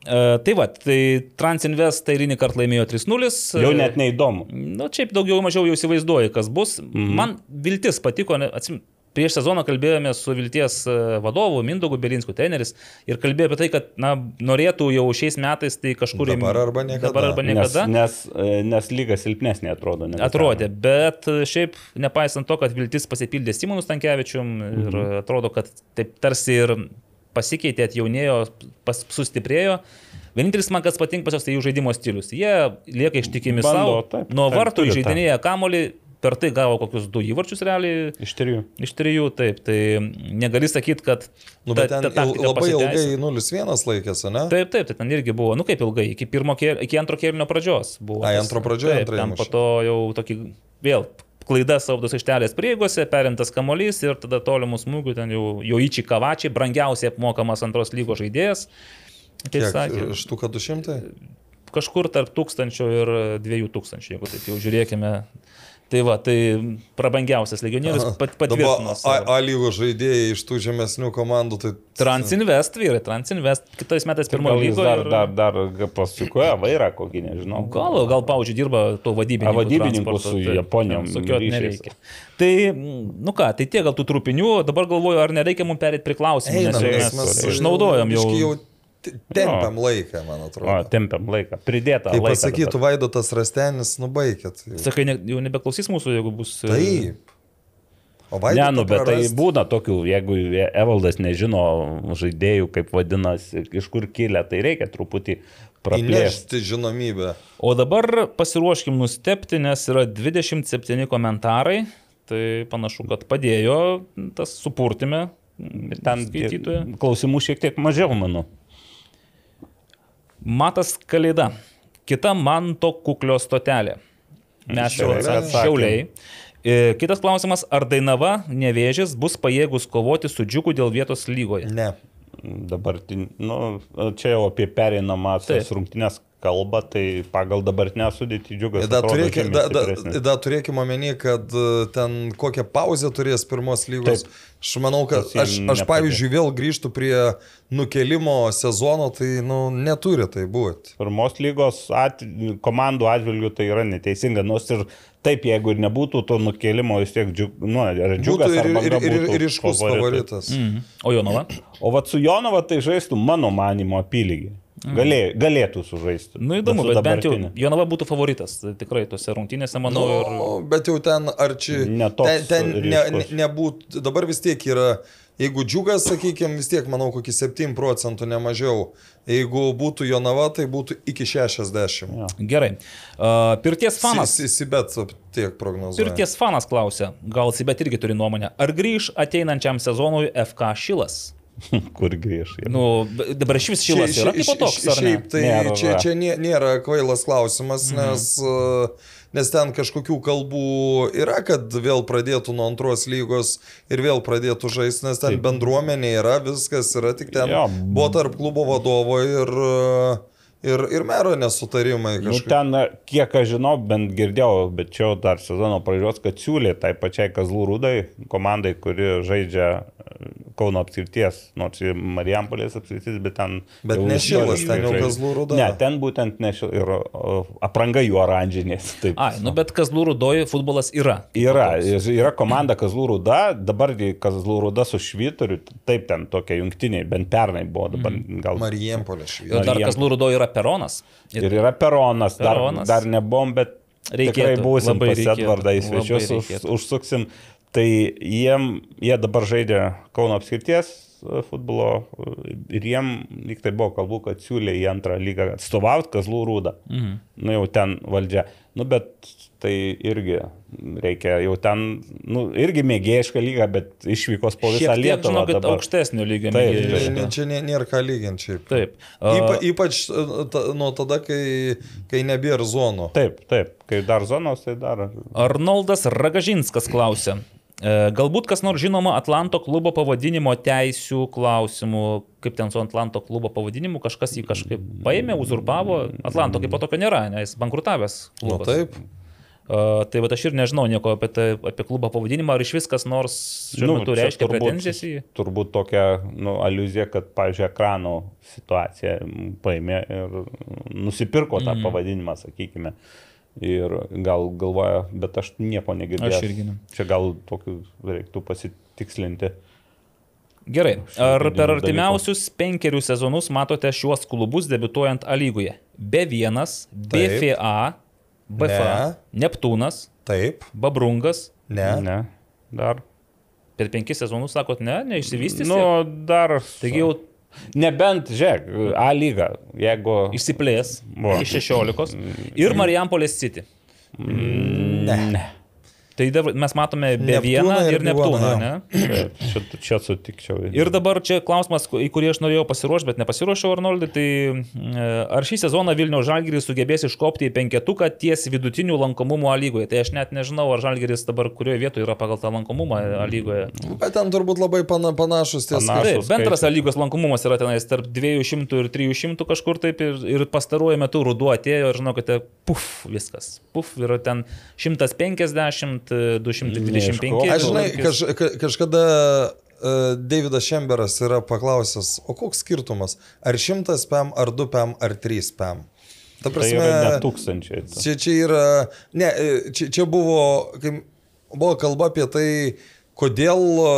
Uh, tai va, tai Transinvest eilinį kartą laimėjo 3-0. Jau net neįdomu. Na, nu, šiaip daugiau mažiau jau įsivaizduoju, kas bus. Mm. Man viltis patiko, ne- atsim, prieš sezoną kalbėjome su Vilties e, vadovu Mindogu Belinsku, treneris, ir kalbėjo apie tai, kad, na, norėtų jau šiais metais tai kažkur... Dabar arba niekada. Dabar arba Nes, niekada. nes, e, nes lyga silpnesnė atrodo. Atrodė, bet šiaip nepaisant to, kad viltis pasipildė Simonus Tankievičium ir Mhm. atrodo, kad taip tarsi ir pasikeitė, atjaunėjo, pas, sustiprėjo. Vienintelis man kas patinka pas juos, tai jų žaidimo stilius. Jie lieka ištikimi Bando, savo, taip, nuo taip, vartų žaidinėja kamolį, per tai gavo kokius du įvarčius realiai. Iš trijų. Iš trijų, taip, tai negali sakyti, kad... Nu, bet ta- ten ta labai pasiteisino. ilgai 0-1 laikėsi, ne? Taip, taip, tai ten irgi buvo, nu kaip ilgai, iki, pirmo, kėl- iki antro kėlinio pradžios buvo. Ai, antro pradžioje taip, antrąjį ten po to jau tokį vėl klaida saudos aikštelės prieigose, perimtas kamolys ir tada tolimų smūgių ten jau Joičiai Kavačiai, brangiausiai apmokamas antros lygos žaidėjas. Kaip sakė, Štuka 200? kažkur tarp tūkstančio ir dviejų tūkstančių, jeigu taip jau žiūrėkime. Tai va, tai prabangiausias legionierius pat, patvirtino. A, lygos žaidėjai iš tų žemesnių komandų, tai... Transinvest vyrai, Transinvest, kitais metais Gal pirmojo lygoje. dar, ir- dar, dar pasukoja vairą kokį, nežinau. Gal, gal pavyzdžiui, dirba tuo vadybininku. Vadybininku su taip, Japonijom ryšiais. nereikia. Tai, nu ką, tai tiek gal tų trupinių, dabar galvoju, ar nereikia mums perėti prie klausimų, nes mes mes išnaudojom jau. jau te- tempiam laiką, man O, atrodo. tempiam laiką. Pridėta. Kaip laiką pasakytų dabar. Vaidotas Rastenis, nubaikit. Sakai, ne, jau nebeklausys mūsų, jeigu bus... e, Taip. O Ne, Vaidotą nu, bet tai prarast- būna tokių, jeigu Evaldas nežino žaidėjų, kaip vadinasi, iš kur kilę, tai reikia truputį praplėsti. Įnešti žinomybę. O dabar pasiruoškim nustepti, nes yra 27 komentarai. Tai panašu, kad padėjo tas supurtime. Ten klausimų šiek tiek mažiau, manau. Matas Kalėda. Kita manto kuklio stotelė. Mes jau Šiauliai. E, Kitas klausimas, ar Dainava nevėžės bus pajėgus kovoti su džiugu dėl vietos lygoje? Ne. Dabar, nu, čia jau apie pereinamąsias rungtynės kalba, tai pagal dabartinę sudėtį džiugas. Dar turėkime, da, da, da, turėkime omeny, kad e, ten kokią pauzę turės pirmos lygos. Taip. Aš manau, kad aš, aš pavyzdžiui vėl grįžtų prie nukelimo sezono, tai nu, neturi tai būti. Pirmos lygos at, komandų atžvilgių tai yra neteisinga, nors ir taip, jeigu ir nebūtų to nukelimo, vis tiek džiug, nu, džiugas ir, ir, ir, ir, ir iškus favoritas. Mhm. O Jonava? O vat su Jonava tai žaistų mano manimo apylygiai. Galė, galėtų sužaisti. Nu įdomu, bet bent jau. Jonava būtų favoritas. Tai Tikrai tose rungtynėse, manau, ir... Nu, bet jau ten ar čia... Ne toks ten, ten ne, ne, ryškus. nebūt, dabar vis tiek yra, jeigu džiugas, sakykime, vis tiek, manau, kokį 7 procentų nemažiau. Jeigu būtų Jonava, tai būtų iki 60. Jo. Gerai. Uh, pirties fanas. Sibet tiek prognozuoja. Pirties fanas klausia, gal Sibet irgi turi nuomonę, ar grįž ateinančiam sezonui FK Šilas? [laughs] Kur grįžai? Nu, b- dabar iš vis Šilas yra kaip toks? Šiaip tai Nėra. čia, čia nė- nėra kvailas klausimas, Mhm. nes, uh, nes ten kažkokių kalbų yra, kad vėl pradėtų nuo antros lygos ir vėl pradėtų žaisti, nes ten bendruomenė yra, viskas yra, tik ten Jo. buvo tarp klubo vadovo ir, uh, ir, ir mero nesutarimai. Nu, kažkokie. ten, kiek aš žinau, bent girdėjau, bet čia jau dar sezono pradžios, kad siūlė tai pačiai Kazlų Rūdai, komandai, kuri žaidžia e, Kauno apskirties, nors ir Marijampolės apskirtis, bet ten... Bet ne Šilas, ten jau. Kazlų Rūda. Ne, ten būtent ne Šilas ir apranga jų oranžinės. [laughs] Taip. Ai, nu bet Kazlų Rudoji futbolas yra. Yra, ir yra komanda Kazlų Rūda, dabar Kazlų Rūda su Švitoriu, taip ten tokie jungtiniai, bent pernai buvo, dabar Mhm. gal... Marijampolė Ir švietė. dar Kazlų Rudoji yra Peronas. Ir yra Peronas, dar, Peronas. dar nebuvom, bet Reikėtų, tikrai būsim labai pas Edvardą į svečius, užsuksim. Tai jiem, jie dabar žaidžia Kauno apskirties e, futbolo e, ir jiem lyg tai buvo kalbų, kad siūlė į antrą lygą atstovauti Kazlų rūdą. Mhm. Nu jau ten valdžia. Nu bet tai irgi reikia jau ten, nu irgi mėgėjiška lyga, bet išvykos po visą Lietuvą. žinokit, dabar. aukštesnio lygio. Ne, čia nė- nėra ką lyginti šiaip. Taip. Ypa, ypač e, ta, nuo tada, kai, kai nebėra zonų. Taip, taip, kai dar zonos, tai dar. Arnoldas Ragažinskas klausė. E, Galbūt kas nors žinoma Atlanto klubo pavadinimo teisių klausimų, kaip ten su Atlanto klubo pavadinimu, kažkas jį kažkaip paėmė, uzurpavo. Atlanto kaip po tokio nėra, nes jis bankrutavęs. Nu klubas. taip. Uh, tai va aš ir nežinau nieko apie, tai, apie klubo pavadinimą, ar iš vis kas nors šiuo nu, metu reiškia pretenzijas į jį. Turbūt tokia nu, aluzija, kad, pavyzdžiui, ekrano situacija paėmė ir nusipirko tą mm. pavadinimą, sakykime. Ir gal galvoja, bet aš nieko negirdėjau. Aš irgi ne. Čia gal tokių reiktų pasitikslinti. Gerai, ar per artimiausius penkerius sezonus matote šiuos klubus debituojant A lygoje? B1, BFA, BFA, Ne. Neptūnas, Taip. Babrungas. Ne. Ne, dar. Per penkis sezonus sakot, ne, neišsivystys. Nu, dar. Taigi jau Nebent, žiūrėk, A lyga, jeigu. išsiplės Va. iš 16 ir Marijampolės City. Ne. Tai dabar mes matome Neptūną B1 ir ir Neptūną, ne? Čia, čia sutikčiau. Ir dabar čia klausimas, į kurį aš norėjau pasiruošti, bet nepasiruošiau, Arnoldai. Tai e, ar šį sezoną Vilniaus Žalgiris sugebės iškopti į penketuką ties vidutiniu lankomumu A lygoje? Tai aš net nežinau, ar Žalgiris dabar kurioje vietoje yra pagal tą lankomumą A lygoje. Bet ten turbūt labai pana, panašus tie Panašus. Taip, bendras A lygos lankomumas yra tenais tarp 200 ir 300 kažkur taip ir, ir pastaruoju metu ruduo atėjo ir žinokite, puf, viskas. Puf, yra ten 150, 225. Neieškau. Aš žinai, kaž, ka, kažkada uh, Davidas Šemberas yra paklausęs, o koks skirtumas? Ar 100 PM, ar 2 PM, ar 3 PM? Ta Tai yra ne tūkstančiai. Čia, čia yra, ne, e, čia, čia buvo, kai buvo kalba apie tai, kodėl e,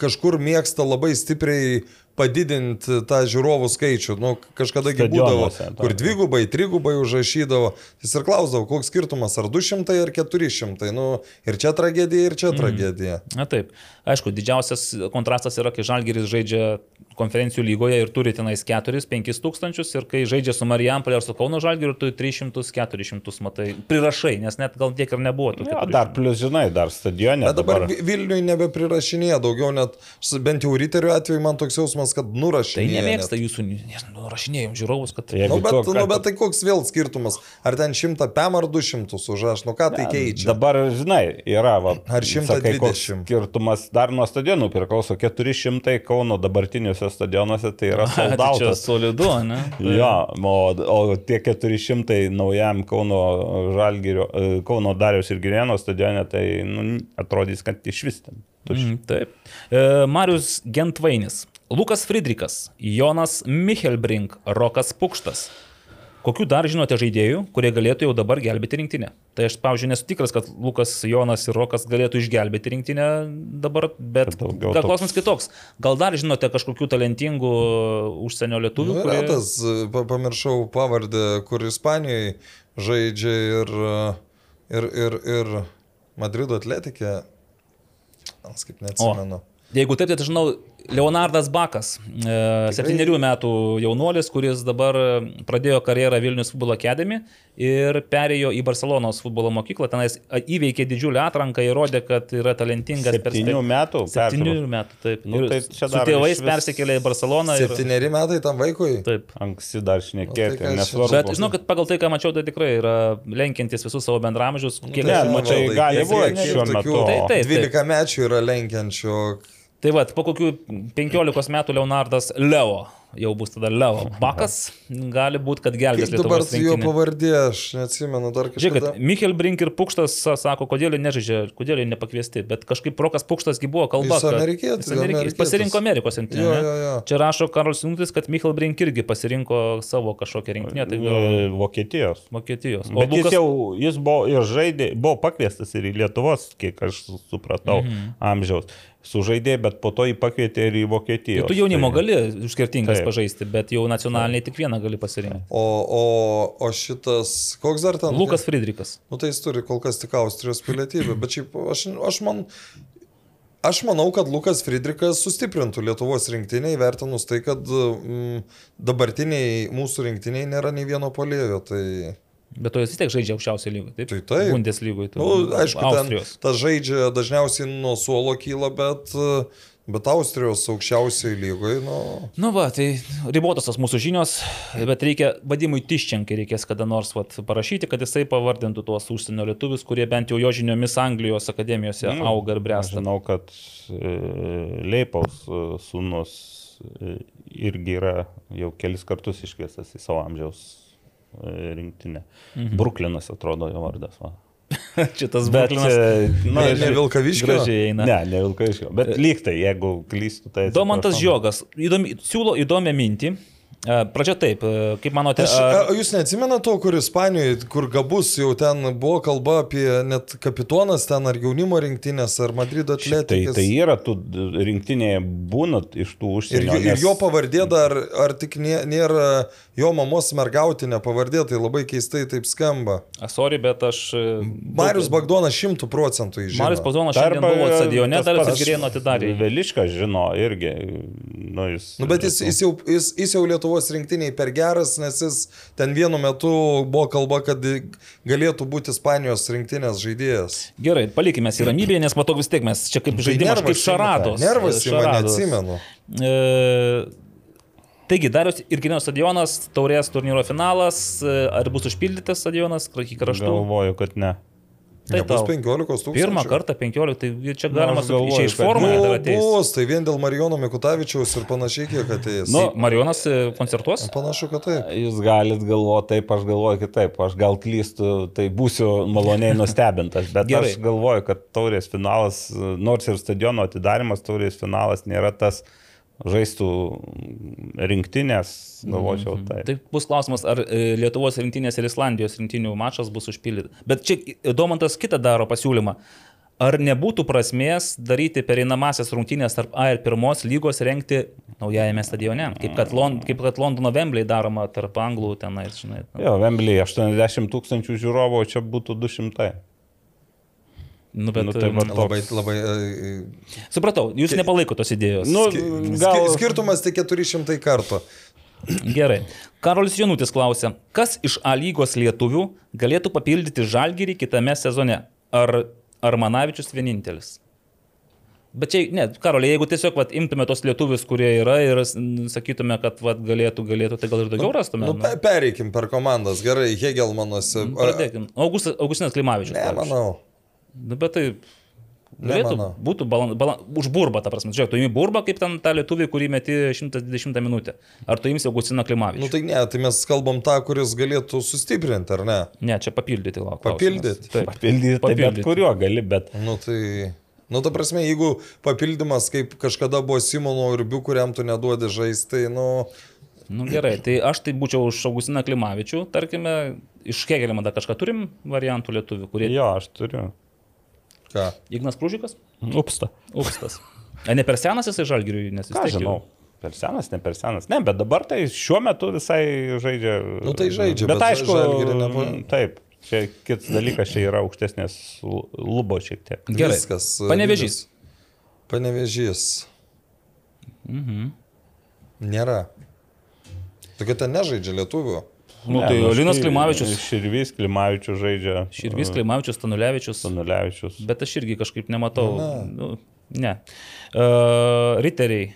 kažkur mėgsta labai stipriai padidinti tą žiūrovų skaičių. Nu, kažkada gi būdavo, kur dvigubai, trigubai užrašydavo. Jis ir klausdavo, koks skirtumas, ar 200 ar 400. Nu, ir čia tragedija, ir čia tragedija. Na taip, aišku, didžiausias kontrastas yra, kai Žalgiris žaidžia konferencijų lygoje ir turi tenais 4-5 tūkstančius ir kai žaidžia su Marijampolė ar su Kauno Žalgiriu, tu 300-400 matai. Prirašai, nes net gal tiek ir nebuvo. 400. dar plus, žinai, dar stadione. Bet dabar Vi- Vilniui nebeprirašinėja daugiau, net bent jau Riterių atveju man toks jausmas, kad Tai nurašinėja. nemėgsta net. jūsų, nurašinėjom žiūrovus, kad... Tai Nu, bet, tu, nu, kad- bet tai koks vėl skirtumas? Ar ten 100 PM ar 200 užraš? Nu ką tai keičia? Dabar, žinai, yra, va, Ar sakai, koks 120? skirtumas dar nuo stadionų priklauso 400 Kauno dabartiniuose stadionuose, tai yra [laughs] Tai soldautas. solidu, ne? [laughs] Jo, o, o tie 400 naujam Kauno Žalgirio, e, Kauno Dariaus ir Girėno stadione, tai nu, atrodys, kad iš vis ten. Mm, taip. E, Marius Gentvainis, Lukas Friedrichas, Jonas Michelbrink, Rokas Pukštas. Kokių dar žinote žaidėjų, kurie galėtų jau dabar gelbėti rinktinę? Tai aš, pavyzdžiui, nesu tikras, kad Lukas, Jonas ir Rokas galėtų išgelbėti rinktinę dabar, bet gal toks- klausimas kitoks. Gal dar žinote kažkokių talentingų užsienio lietuvių? Nu, yra tas, pa- pamiršau pavardę, kur Ispanijoje žaidžia ir, ir, ir, ir Madrido atletikė. Aš kaip neatsimenu. Jeigu taip, tai aš žinau, Leonardas Bakas, e, septyniarių metų jaunuolis, kuris dabar pradėjo karjerą Vilnius futbolo akademy ir perėjo į Barcelonos futbolo mokyklą, tenais įveikė didžiulę atranką, įrodė, kad yra talentingas. Septynių metų? Septynių pertraukos. metų, taip. Nu, Ir tai su tėvais išvis- persikėlė į Barceloną. Ir, Septyneri metai tam vaikui. taip. Anksti dar šnekėti, Nu, tai nesvarbu. Bet žinau, kad pagal tai, ką mačiau, tai tikrai yra lenkiantis visus savo bendramžius. Kiek nu, mačiau. tai gali kiek- būti šiuo metu. Taip, taip. 12 mečių yra lenkiančių. Tai vad, po kokių 15 metų Leonardas Leo, jau bus tada Leo Bakas, [laughs] gali būti, kad gelbės Kaip dabar Lietuvos jo rinktinę. pavardė, aš neatsimenu dar Žiūrėk, kažką. kad Michael Brink ir Pukštas sa- sako, kodėl jie nežaidžia, kodėl jie nepakviesti, bet kažkaip Prokas Pukštasgi buvo kalba. Jis amerikietis, jis amerikietis. amerikietis. Pasirinko Amerikos rinktinę. Jo, ne? jo, jo. Čia rašo Karolis Juntis, kad Michael Brink irgi pasirinko savo kažkokią rinktinę, tai gal E, Vokietijos. Vokietijos. O Bet jis Lukas, jau, jis buvo ir žaidė, buvo pakviestas ir į Lietuvos, kiek aš supratau, Mhm. amžiaus. Sužaidė, bet po to jį pakvietė ir į Vokietiją. tu jaunimo Tai- gali skirtingas Taip. pažaisti, bet jau nacionaliniai tik vieną gali pasirinkti. O, o, o šitas, koks dar ten? Lukas Friedrichas. Nu tai jis turi kol kas tik Austrijos pilietybę, bet šiaip aš, aš man... Aš manau, kad Lukas Friedrichas sustiprintų Lietuvos rinktinę įvertinus tai, kad mm, dabartiniai mūsų rinktiniai nėra nei vieno polėjo. Tai... Bet to jis vis tiek žaidžia aukščiausiai lygoje, taip? Tai taip. Bundeslygoje. Nu, aišku, ten tas žaidžia dažniausiai nuo suolo kyla, bet, bet Austrijos aukščiausiai lygoje, nu. Nu va, tai ribotos tos mūsų žinios, bet reikia, vadimui Tiščenkai reikės kada nors vat, parašyti, kad jisai pavardintų tuos užsienio lietuvius, kurie bent jau jo žiniomis Anglijos akademijose nu, auga ir bręsta. Žinau, kad e, Leipaus e, sūnus e, irgi yra jau kelis kartus iškviestas į savo amžiaus rinktinė. Mhm. Bruklinas atrodo jo vardas. Va. [laughs] Šitas Bruklinas. Na, ne, ne Vilkaviškio. Ne, ne Vilkaviškio. Bet lyg tai, jeigu klystu, tai... Domantas Žiogas įdomi, siūlo įdomią mintį. Pradžia taip, kaip manote. Aš, a, jūs neatsimenate to, kur Ispanijoje, kur gabus jau ten buvo kalba apie net kapitonas ten ar jaunimo rinktinės, ar Madrido atletikas. Tai, tai yra, tu rinktinėje būnat iš tų užsienio. Ir, nes... ir jo pavardė dar, ar tik nė, nėra jo mamos mergautinė pavardė, tai labai keistai taip skamba. Sorry, bet aš... Marius Bagdonas šimtų procentų žino. Marius Bagdonas šiandien buvo stadione, dar jis Girėno atidarė. Veliškas žino irgi. Nu, jis, nu, bet jis, jis, jau, jis, jis jau Lietuvos Lietuvos rinktiniai per geras, nes jis ten vienu metu buvo kalba, kad galėtų būti Ispanijos rinktinės žaidėjas. Gerai, palikime į ramybėje, nes matau vis tiek mes čia kaip tai žaidimas, kaip šarados. Nervas, šarados. neatsimenu. E, Taigi, Darius ir Kinijos stadionas, taurės turnyro finalas, e, ar bus užpildytas stadionas, kraštų? Galvoju, kad ne. Tai bus 15 tūkstančių. Pirmą kartą 15, tai čia galima čia iš formų ateis. Bus, tai vien dėl Marijono Mikutavičiaus ir panašiai kiek ateis. Nu, Marijonas e, koncertuos? Panašu, kad taip. Jūs galit galvoti taip, aš galvoju kitaip, aš gal klystu, tai būsiu maloniai nustebintas, bet Gerai. aš galvoju, kad taurės finalas, nors ir stadiono atidarimas, taurės finalas nėra tas žaistų rinktinės, galvočiau. Mm -hmm. Tai bus klausimas, ar e, Lietuvos rinktinės ir Islandijos rinktinių mačas bus užpildytas. Bet čia Domantas kitą daro pasiūlymą. Ar nebūtų prasmės daryti pereinamasias rungtynės tarp A ir pirmos lygos renkti naujajame stadione, kaip kad, Lond kaip kad Londono Wembley daroma tarp anglų tenais, žinai. Jo, Wembley 80 tūkstančių žiūrovų, čia būtų 200. Nu, bet, nu, tai va, labai, labai... Uh, Supratau, jūs nepalaikote tos idėjos. Nu, gal... Skirtumas tik 400 kartų. Gerai. Karolis Jonutis klausia, kas iš A lygos lietuvių galėtų papildyti žalgyrį kitame sezone? Ar, ar Manavičius vienintelis? Bet čia, ne, Karolė, jeigu tiesiog vat, imtume tos lietuvius, kurie yra ir sakytume, kad vat, galėtų, galėtų, tai gal ir daugiau rastume. Nu, nu. pereikim per komandas, gerai, Hegelmanas. Pradėkim. Augustas, Augustinas Klimavičius. Ne, manau. Nu, bet tai Galėtų, būtų balan, balan, už burbą, ta prasme. Žiūrėk, tu įimi burbą kaip ten tą lietuvį, kurį meti 120 minutę. Ar tu įimsi Augustiną Klimavičių? Nu tai ne, tai mes kalbam tą, kuris galėtų sustiprinti, ar ne? Ne, čia papildyti, lauk. Papildyti. Taip, papildyti. papildyti. Bet kuriuo gali, bet. Nu tai... Nu, ta prasme, jeigu papildymas, kaip kažkada buvo Simono Urbių, kuriam tu neduodi žaisti, tai, nu... Nu gerai, tai aš tai būčiau už Augustiną Klimavičių, tarkime, iš Kegelimo dar kažką turim variantų lietuvių, kurie... Jo, aš turiu. Ką? Ignas Krūžikas? Upsta. Upstas. A ne per senas jisai žalgiriui, nes jis žinau. Per senas, ne per senas. Ne, bet dabar tai šiuo metu visai žaidžia. Nu tai žaidžia, bet, bet aišku, nepa... taip. Čia kitas dalykas, čia yra aukštesnės lubo šiek tiek. Gerai. Viskas. Panevežys. Panevežys. Mhm. Nėra. Tokia ten nežaidžia lietuvių. Nu, tai ne, Linas Klimavičius. Širvys Klimavičius žaidžia. Širvys Klimavičius, Tanulevičius. Tanulevičius. Bet aš irgi kažkaip nematau. Na. Nu, ne. Uh, riteriai.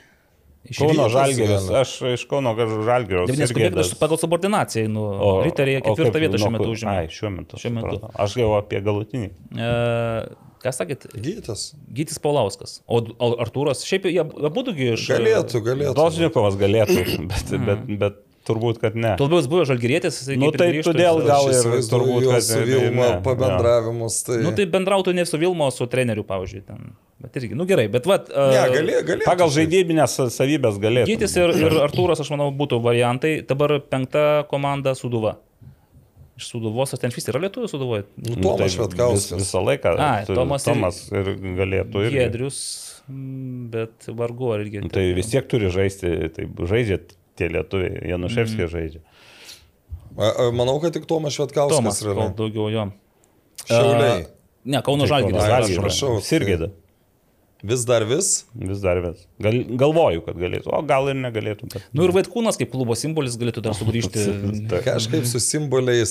Iš Kauno Žalgeris. Aš iš Kauno Žalgerio. Nes pagal subordinaciją, nu, o, riteriai ketvirtą vietą šiuo metu užima. Ai, šiuo metu. Šiuo metu. Supratau. Aš jau apie galutinį. Uh, Ką sakėt? Gytis. Gytis Paulauskas. O Artūras, šiaip jie abu iš... Galėtų, galėtų. Dosnikovas galėtų, [clears throat] bet, bet, bet Turbūt, kad ne. Jis buvo žalgyrėtis. Nu, tai todėl gal ir turbūt, kad su Vilma ne, pabendravimus. Tai... Nu, tai bendrautų ne su Vilmo, su treneriu, pavyzdžiui. Ten. Bet irgi, nu gerai, bet vat, ne, galė, galė, pagal žaidybinės savybės galėtų. Gytis ir, ir Artūras, aš manau, būtų variantai. Dabar penkta komanda Suduva. Iš Suduvos, ar ten vis yra lietuvių Suduvoje? Nu, nu, Tomas tai Švetkauskas. Vis, visą laiką. A, Tomas, Tomas ir, ir galėtų. Irgi. Giedrius, bet vargu ar irgi. Nu, tai vis tiek turi žaisti, tai žaidžiat tie lietuviai, Januševskis mm. žaidžia. Manau, kad tik Tomas Švetkauskas Tomas, yra. Daugiau jo. Šiauliai. Ne, Kauno Žalgiris. Aš prašau. Sirgėda. Vis dar vis. Vis dar vis. Gal, galvoju, kad galėtų, o gal ir negalėtų. Bet... Nu ir Vaitkūnas kaip klubo simbolis galėtų dar sugrįžti. [laughs] Kažkaip su simboliais.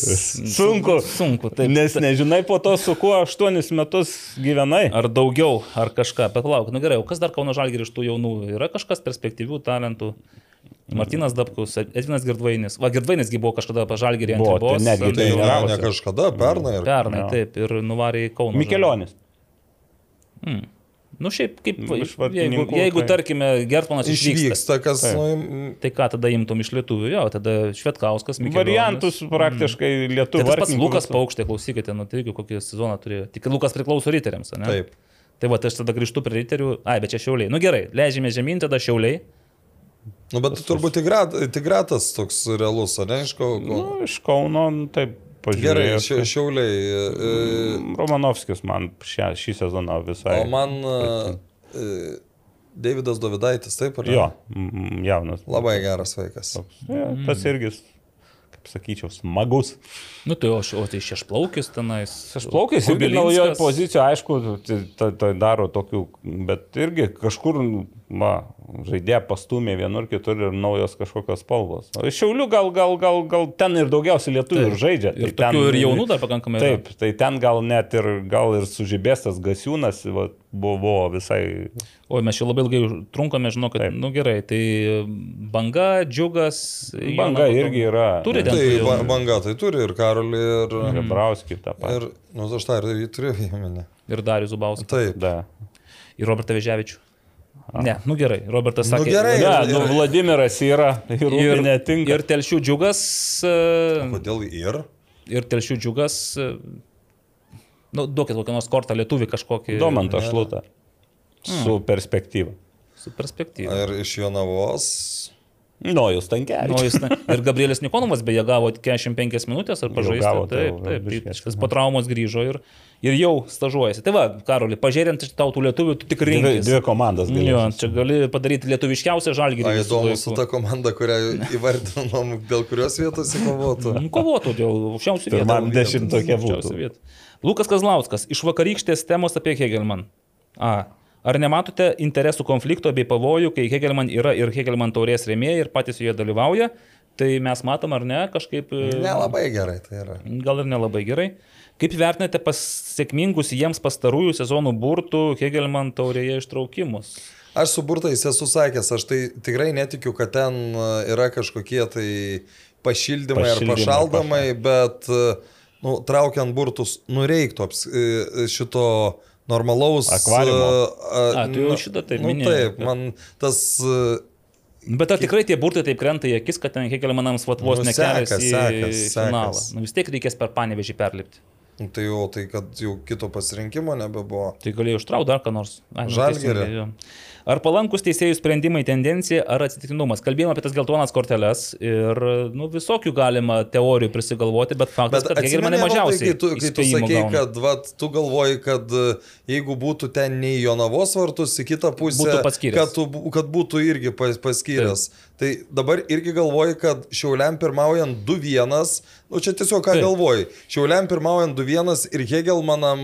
Sunku. Sunku, taip. Nes nežinai po to, su kuo aštuonis metus gyvenai. Ar daugiau, ar kažką. Bet lauk, nu gerai, o kas dar Kauno Žalgirį iš tų jaunų? Yra kažkas perspektyvių talentų? Martinas Dabkus, Edvinas Girdvainis. Va, Girdvainisgi buvo kažkada pažalgirį ant Buvo, tai ribos. ant- tai Ne, ne kažkada, pernai. ir- Pernai, Jo. taip, ir nuvarė į Kauną. Mikelionis. Hmm. Nu šiaip, kaip, Nu, jeigu, jeigu tai- tarkime, Gertmanas išvyksta, Išvyksta, kas, nu, tai ką tada imtum iš lietuvių? Jo, tada Švetkauskas, Mikelionis. Variantus praktiškai Tai lietuvių. tas pats Lukas Paukštė, klausykite, nu tai kokį sezoną turėjo. Tik Lukas priklauso riteriams, ne? taip. Tai va, tai aš tada grįžtu prie riterių. Ai, bet čia šiauliai. Nu gerai, leidžiame žemyn, tada šiauliai. Nu, bet turbūt Tigrat, Tigratas toks realus, ar ne, iš ko? Nu, iš Kauno, nu, taip, Gerai, pažiūrėjau. šia, šiauliai. e, Romanovskis man šią, šį sezoną visai. O man e, e, Davidas Dovidaitis, taip, ar ne? Jo, mm, jaunas. Labai geras vaikas. Toks, ja, tas irgi, kaip sakyčiau, smagus. Nu tai o, o tai šešplaukis tenais. Aš plaukęs irgi naujoje pozicijoje, aišku, tai, tai, tai daro tokių, bet irgi kažkur, va, žaidė pastumė vienur, kitur ir naujos kažkokios spalvos. O iš Šiaulių gal, gal, gal, gal ten ir daugiausiai lietuvių ir žaidžia. Ir tai tokių ir jaunų dar pakankamai. yra. Taip, tai ten gal net ir, gal ir sužibėstas gasiūnas va, buvo visai. Oi, mes čia labai ilgai trunkame, žinau, kad, Taip. nu gerai, tai banga, džiugas. Banga irgi yra. Turi ten Tai ba- banga tai turi ir Karolį, ir... Gabrauskį tą patį. Ir, nu, aš tą ir jį turiu [laughs] įmonę. Ir Darius Zubauskas. Taip. Da. Ir Robertą Veževičių. Ne, nu gerai, Robertas Nu sakė. gerai, Ne, ir- nu, Vladimiras yra ir, Ir, ir netinka. ir telšių džiugas. e, Kodėl ir? Ir telšių džiugas. e, Nu, duokit kokią nors kortą lietuvį kažkokį. Domantą šlutą. Su perspektyva. Su perspektyva. Ir iš Jonavos. Nojus Tankėlis. Nu, jis, ne- ir Gabrielis Nikonovas beje gavo 45 minutės ar pažaisti. gavo, tai taip, taip, taip. Jis po traumos grįžo ir, ir jau stažuojasi. Tai va, Karoli, pažiūrint iš tautų lietuvių, tu tik Dvi, dvi komandas Jo, galėjo. čia gali padaryti lietuviškiausią žalgį. Na, įdomu su ta komanda, kurią įvardinom, dėl kurios vietos įkovotų. Kovotų dėl aukščiausių vietų. Pirmam dešimtokė būtų. Lukas Kazlauskas, iš vakarykštės temos apie Hegelman. A. Ar nematote interesų konflikto bei pavojų, kai Hegelman yra ir Hegelman taurės rėmėjai ir patys joje dalyvauja? Tai mes matom ar ne, kažkaip... e, Nelabai gerai tai yra. Gal ir nelabai gerai. Kaip vertinate pasiekmingus jiems pastarųjų sezonų burtų Hegelman taurėje ištraukimus? Aš su burtais esu sakęs, aš tai tikrai netikiu, kad ten e, yra kažkokie tai pašildymai ar Pašildymai, pašaldomai, bet e, nu, traukiant burtus, nu reiktų aps- e, šito normalaus Akvariumo. e, A, tu jau nu, šitą taip nu, minėjai, Taip, man tas Bet ar tikrai tie burtai taip krenta į akis, kad ten Hegelmanams vat vos Nu, nekelias į sekas, finalą? sekas. Nu, vis tiek reikės per panevežį perlipti. nu, tai jau tai, kad jau kito pasirinkimo nebebuvo. Tai galėjau ištraukti dar ką nors. Ai, Ar palankus teisėjų sprendimai tendencija ar atsitiktinumas? Kalbėjome apie tas geltonas korteles ir nu, visokių galima teorijų prisigalvoti, bet faktas, Bet kad Hegelmanai mažiausiai. kai tu, kai tu sakei, kad vat, tu galvoji, kad e, jeigu būtų ten ne į Jonavos vartus, į kitą pusę, Būtų kad, tu, kad būtų irgi pas, paskyręs. Tai dabar irgi galvoji, kad Šiauliam pirmaujant 2-1, nu čia tiesiog ką Taip. galvoji, Šiauliam pirmaujant 2-1 ir Hegelmanam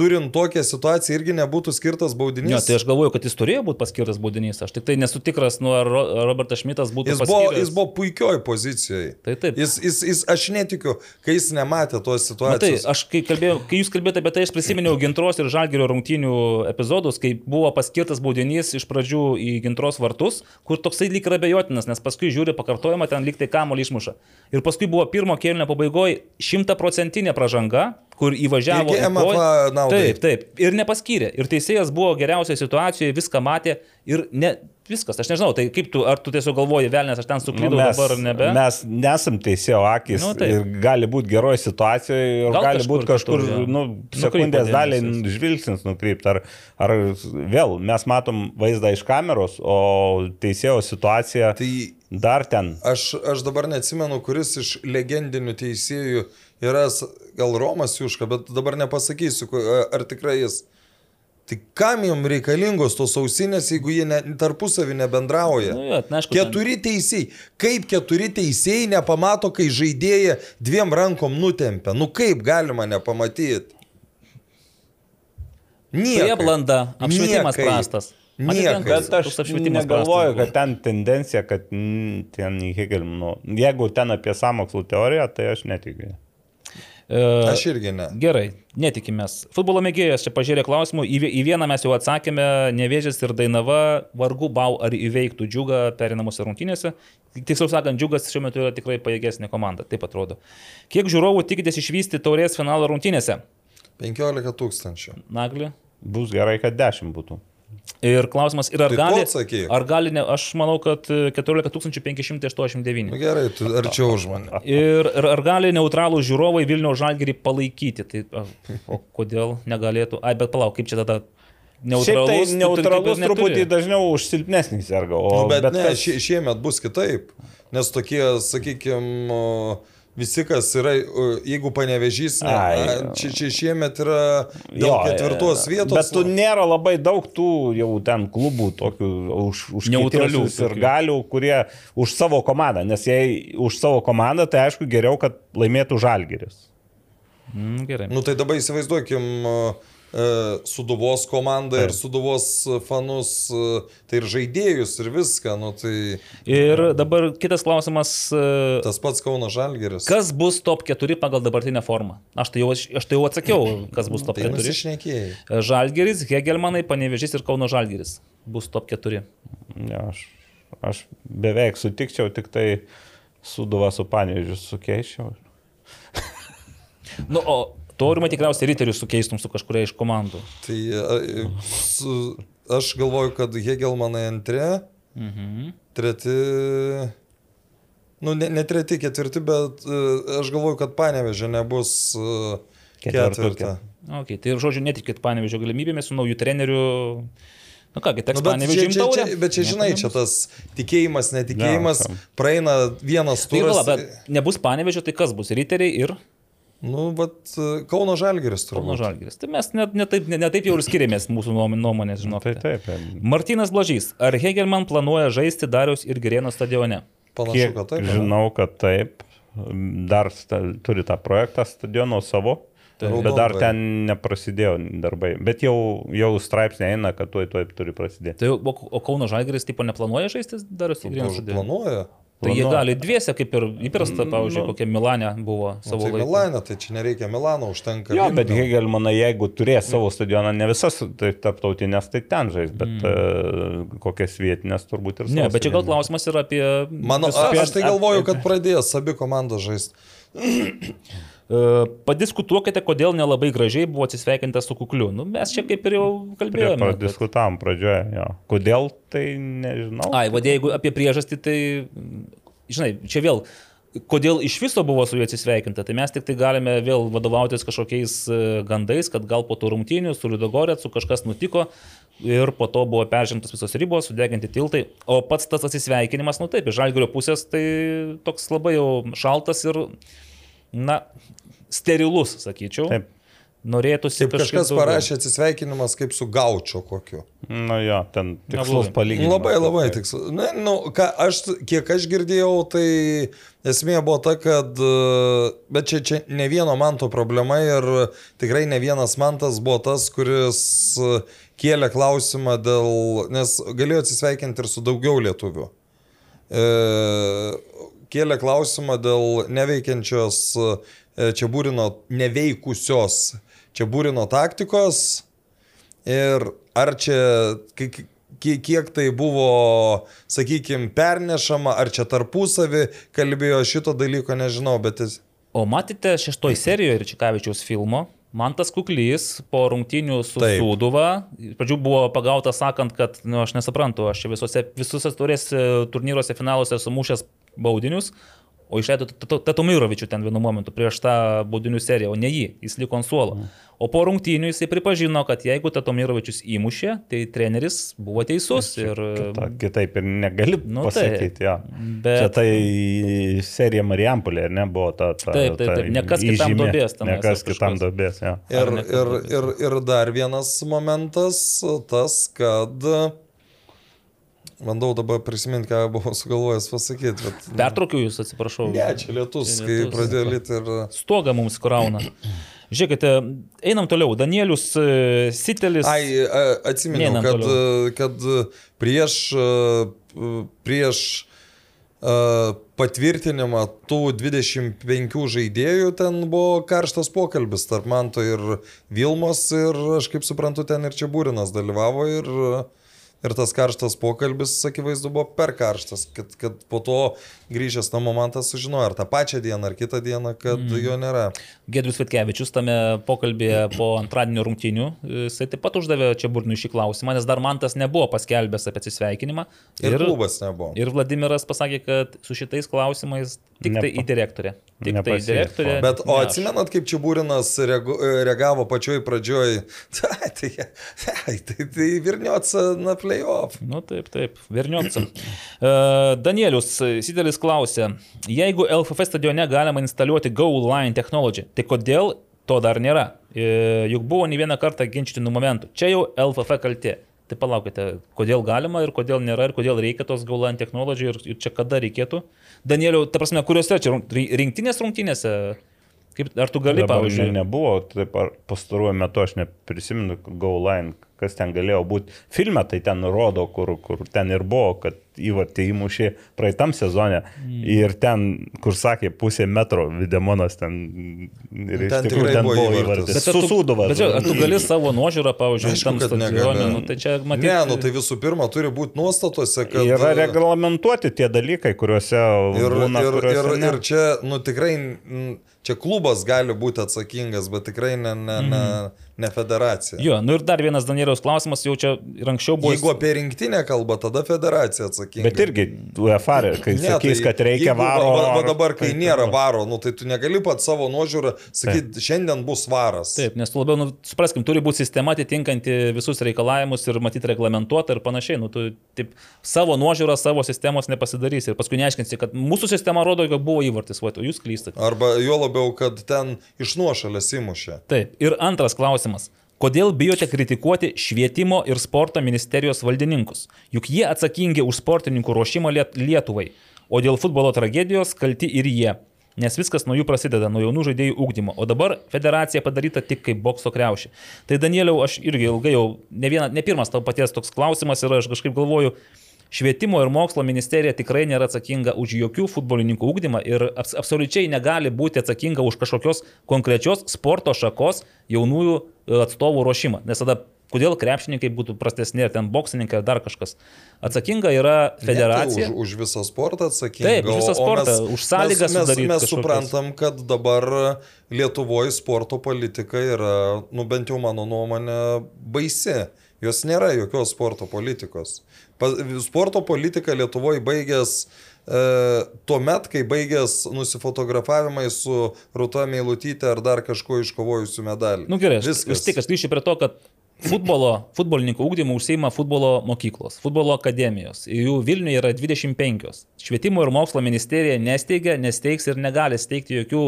turint tokią situaciją irgi nebūtų skirtas baudinys. Ne, tai aš galvoju, kad jis turėjo būti paskirtas baudinys. Aš tik tai nesu tikras, nu, ar Ro- Robertas Šmitas būtų Jis buvo, paskirtas. jis buvo puikioj pozicijoje. Tai taip. Jis, jis, jis, aš netikiu, kai jis nematė tos situacijos. aš kai, kalbėjau, kai jūs kalbėjote apie tai, aš prisiminiau Gintros ir Žalgirio rungtynių epizodus, kai buvo paskirtas baudinys iš pradžių į Gintros vartus, kur toksai lyg yra bejotinas, nes paskui žiūri pakartojimą, ten lyg tai kamolį išmuša. Ir paskui buvo pirmo kėlinio pabaigoje šimtaprocentinė pražanga, kur įvažiavo. Irgi į MFA naudai. Taip, taip. Ir nepaskyrė. Ir teisėjas buvo geriausioje situacijoje, viską matė ir ne, viskas. Aš nežinau, tai kaip tu, ar tu tiesiog galvoji, velnės, aš ten suklydau nu, dabar ar nebe? mes nesam teisėjo akis. Nu, taip. ir gali būti geroje situacijoje, ir Gal gali būti kažkur, kitur, nu, sekundės dalį žvilgsnis nukrypti. Ar, ar vėl mes matom vaizdą iš kameros, o teisėjo situacija Tai dar ten. Aš, aš dabar neatsimenu, kuris iš legendinių teisėjų yra, gal Romas Juška, bet dabar nepasakysiu, ar tikrai jis. Tai kam jam reikalingos tos ausinės, jeigu jie ne, tarpusavį nebendrauja? Nu, jo, na, aišku, ten- keturi teisėjai. Kaip keturi teisėjai nepamato, kai žaidėja dviem rankom nutempia? Nu kaip galima nepamatyti? Prieblanda, apšvietimas Niekai. prastas. Matėte, Niekai. kas Bet aš negalvoju, kad ten tendencija, kad mm, ten Hegel, nu, jeigu ten apie samokslų teoriją, tai aš netikiu. Aš irgi ne. Gerai, netikimės. Futbolo mėgėjas čia pažiūrė klausimų, į vieną mes jau atsakėme, Nevėžės ir Dainava, vargu bau ar įveiktų džiugą perinamuose rungtynėse. Tiksliau sakant, džiugas šiuo metu yra tikrai pajėgesnė komanda, taip atrodo. Kiek žiūrovų tikitės išvysti taurės finalo rungtynėse? 15 tūkstančių. Nagli. Bus gerai, kad 10 būtų. Ir klausimas, ir ar Tai gali... Ar gali, ne, aš manau, kad e, 14 Nu 589. gerai, tu arčiau už mane. Ir, ir ar gali neutralų žiūrovai Vilnių žalgerį palaikyti? Tai, o kodėl negalėtų? Ai, bet palauk, kaip čia tada neutralus? Tai neutralus truputį dažniau už silpnesnį serga. O, Nu, bet, bet ne, kas- šie, šiemet bus kitaip. Nes tokie, sakykime, visi, kas yra, jeigu panevežys, ne, Ai, čia, čia šiemet yra dėl Jo, ketvirtos vietos. Bet tu nėra labai daug tų jau ten klubų, tokių už, už Neutralių ir galių, kurie už savo komandą. Nes jei už savo komandą, tai aišku geriau, kad laimėtų žalgeris. Mm, gerai. Nu tai dabar įsivaizduokim e, Suduvos komandą ir Taip. Suduvos fanus, e, tai ir žaidėjus ir viską. Nu tai Ir dabar kitas klausimas. e, tas pats Kauno Žalgeris. Kas bus top 4 pagal dabartinę formą? Aš tai jau, aš tai jau atsakiau, kas bus top Tai 4. nusišnekėjai. Žalgeris, Hegelmanai, Panevežys ir Kauno Žalgeris bus top 4. Ja, aš, aš beveik sutikčiau, tik tai suduva su panėžiu sukeičiau. Nu, o Taurimą tikriausiai riterius sukeistum su kažkuria iš komandų. Tai su, aš galvoju, kad Hegelmanai antri, Mhm. treti. Nu, ne, ne treti, ketvirti, bet e, aš galvoju, kad Panevežė nebus Ketvirta. ketvirta. Okay, tai ir žodžiu, netikit Panevežio galimybėmis su naujų treneriu. Na ką, teks Nu, nu, bet, čia, čia, bet čia, žinai, čia tas tikėjimas, netikėjimas, Ne, praeina vienas Tai turas. gal, bet nebus Panevežio, tai kas bus? Riteriai ir Nu, bet e, Kauno Žalgeris Kauno turbūt. Žalgiris. Tai mes net ne taip, ne, ne taip jau ir skiriamės mūsų nuom- nuomonės, Tai žinokite. taip. Martinas Blažys. Ar Hegelman planuoja žaisti Dariaus ir Gerėno stadione? Panašu, Kiek kad taip. žinau, kad taip. Dar sta, turi tą projektą stadiono savo. Taip. Bet dar ten neprasidėjo darbai. Bet jau, jau straipsnė eina, kad tuoj tuoj turi prasidėti. Tai, o, o Kauno Žalgiris tipo neplanuoja žaisti Dariaus ir Gerėno stadione? Planuoja. Tai jie planuoja. gali dviese, kaip ir įprasta, pavyzdžiui, Nu. kokia Milane buvo Nu, savo tai laiku. Milane, tai čia nereikia Milano, užtenka. Jo, bet. Hegelmanai, jeigu turės savo stadioną, ne visas tai tarptautinės, tai ten žais, bet mm. kokias vietinės turbūt ir Ne, bet čia gal klausimas yra apie... Mano, visas- a, aš tai galvoju, kad pradės abi komandos žaisti. [coughs] E, Padiskutuokite, kodėl nelabai gražiai buvo atsisveikinta su kukliu. Nu, mes čia kaip ir jau kalbėjome. padiskutavom pradžioje, jo. Kodėl, tai nežinau. Ai, vad jeigu apie priežastį, tai, žinai, čia vėl, kodėl iš viso buvo su juo atsisveikinta, tai mes tik tai galime vėl vadovautis kažkokiais e, gandais, kad gal po tų rungtynių su Liudogorėcu kažkas nutiko ir po to buvo peržengtos visos ribos, sudeginti tiltai, o pats tas atsisveikinimas, nu taip, iš žalgerio pusės tai toks labai jau šaltas ir, na, sterilus, sakyčiau. Taip. Norėtųsi Kaip kažkas daugiau. parašė atsisveikinimas kaip su gaučio kokiu. Nu jo, ten tikslus palyginimas. Labai, labai tikslu. Na, nu, ką, aš, kiek aš girdėjau, tai esmė buvo ta, kad, e, bet čia, čia ne vieno manto problema ir tikrai ne vienas mantas buvo tas, kuris e, kėlė klausimą dėl, nes galėjo atsisveikinti ir su daugiau lietuvių. E, kėlė klausimą dėl neveikiančios čia būrino neveikusios čia būrino taktikos ir ar čia ki- ki- kiek tai buvo, sakykime, pernešama, ar čia tarpusavį kalbėjo šito dalyko, nežinau, bet jis... O matėte šeštoj serijoje Čikavičiaus filmo? Mantas Kuklys po rungtynių su Taip. Sūduva, pradžių buvo pagautas sakant, kad, na, nu, aš nesuprantu, aš čia visose, visose turės turnyruose finaluose sumušęs baudinius, o išleido Tatomirovičių ten vienu momentu prieš tą baudinių seriją, o ne jį, jis liko ant suolo. O po rungtynių jisai pripažino, kad jeigu Tatomirovičius įmušė, tai treneris buvo teisus. Ir, Ta, kitaip ir negali Nu, pasakyti. taip. Jo. Bet- Čia tai serija Marijampolė, ar ne, buvo ta... ta Taip, taip, taip, ne kas kitam įžymė, duobės tenais Ne kas ar kitam dobės, jo. Ir, ir, ir, ir dar vienas momentas, tas, kad... Bandau dabar prisiminti, ką buvau sugalvojęs pasakyti, bet... [laughs] Pertraukiu jūs, atsiprašau. Ne, čia lietus, Čia kai lietus. pradėjo lyti ir... Stogą mums krauna. [clears throat] Žiūrėkite, einam toliau. Danielius e, Sitelis. Ai, atsimenu, kad, toliau. a, kad a, prieš, prieš patvirtinimą tų 25 žaidėjų ten buvo karštas pokalbis tarp Manto ir Vilmos ir aš kaip suprantu, ten ir čia Būrinas dalyvavo ir, ir tas karštas pokalbis, akivaizdu, buvo per karštas, kad, kad po to grįžęs namo Mantas sužinojo ar tą pačią dieną, ar kitą dieną, kad mm. jo nėra. Gedrius Vitkevičius tame pokalbėje po antradienio rungtynių, jisai taip pat uždavė čia burnui šį klausimą, nes dar man tas nebuvo paskelbęs apie atsisveikinimą. Ir, ir klubas nebuvo. Ir Vladimiras pasakė, kad su šitais klausimais tik tai Nepa- į direktorę. Tik tai į nepasieks direktorę. to. Bet, o atsimenat, kaip Čiabūrinas reagavo pačioj pradžioj, [laughs] tai, tai, tai, tai, tai Virniots na playoff. Nu taip, taip, Verniopcam. Danielius Sidelis klausė, jeigu LFF stadione galima instaliuoti Go Line technology, tai kodėl to dar nėra? Juk buvo ne vieną kartą ginčytinų momentų. Čia jau LFF kaltė. Tai palaukite, kodėl galima ir kodėl nėra ir kodėl reikia tos Go Line technology ir, ir čia kada reikėtų? Danieliu, ta prasme, kuriuose čia rinktinės rungtynėse? Kaip, ar tu gali, Dabar pavyzdžiui, ne, nebuvo, taip ar pastaruoju metu aš neprisimenu Go Line, kas ten galėjo būti. Filme tai ten rodo, kur, kur ten ir buvo, kad įvartį įmušė praeitam sezone. Mm. Ir ten, kur sakė, pusė metro Videmonas ten. Ir iš Ten tikrųjų tikrai ten buvo įvartis. įvartis. Bet Susūduvas. Bet ar tu gali savo nuožiūrą, pavyzdžiui, Aišku, tam negali. nu, tai čia matyti. Ne, nu tai visų pirma turi būti nuostatose, kad... Yra reglamentuoti tie dalykai, kuriuose Ir, būna, ir, kuriuose ir, ne. ir čia, nu tikrai, mm, čia klubas gali būti atsakingas, bet tikrai ne, ne, ne, ne federacija. Jo, nu ir dar vienas Danieliaus klausimas, jau čia ir anksčiau buvo. Jeigu apie rinktinę kalba, tada federacija atsakinga. Bet irgi UEFA, kai Ne, sakys, tai kad reikia jeigu varo. Va, va ar- dabar, kai tai- nėra varo, nu, tai tu negali pat savo nuožiūrą sakyti, šiandien bus varas. Taip, nes tu labiau, nu, supraskim, turi būti sistema atitinkanti visus reikalavimus ir matyti reglamentuota ir panašiai. Nu, tu taip, savo nuožiūrą, savo sistemos nepasidarysi ir paskui neaiškinsi, kad mūsų sistema rodo, kad buvo įvartis, va, o jūs klystate. Arba jo labiau, kad ten iš nuošalės įmušė. Taip, ir antras klausimas. Kodėl bijote kritikuoti švietimo ir sporto ministerijos valdininkus? Juk jie atsakingi už sportininkų ruošimą Liet Lietuvai, o dėl futbolo tragedijos kalti ir jie. Nes viskas nuo jų prasideda, nuo jaunų žaidėjų ūkdymo. O dabar federacija padaryta tik kaip bokso kreušė. Tai Danieliau, aš irgi ilgai jau, ne, viena, ne pirmas tavo paties toks klausimas ir aš kažkaip galvoju, Švietimo ir mokslo ministerija tikrai nėra atsakinga už jokių futbolininkų ūkdymą ir abs absoliučiai negali būti atsakinga už kažkokios konkrečios sporto šakos jaunųjų e, atstovų ruošimą. Nes tada kodėl krepšininkai būtų prastesni, ar ten boksininkai, ar dar kažkas. Atsakinga yra federacija. Ne, tai už, už visą sportą atsakinga. Taip, už visą sportą, mes- už sąlygas mes, mes, mes suprantam, kad dabar Lietuvoje sporto politika yra, nu bent jau mano nuomonė, baisi. Jos nėra jokios sporto politikos. Sporto politika Lietuvoje baigės e, tuo met, kai baigės nusifotografavimai su Rūta Meilutytė ar dar kažkuo iškovojusiu medalį. Na nu, gerai, aš Viskas. vis tik grįšiu prie to, kad futbolo, futbolininkų ūkdymu užsieima futbolo mokyklos, futbolo akademijos. Jų Vilniuje yra 25. Švietimo ir mokslo ministerija nesteigia, nesteigs ir negali steigti jokių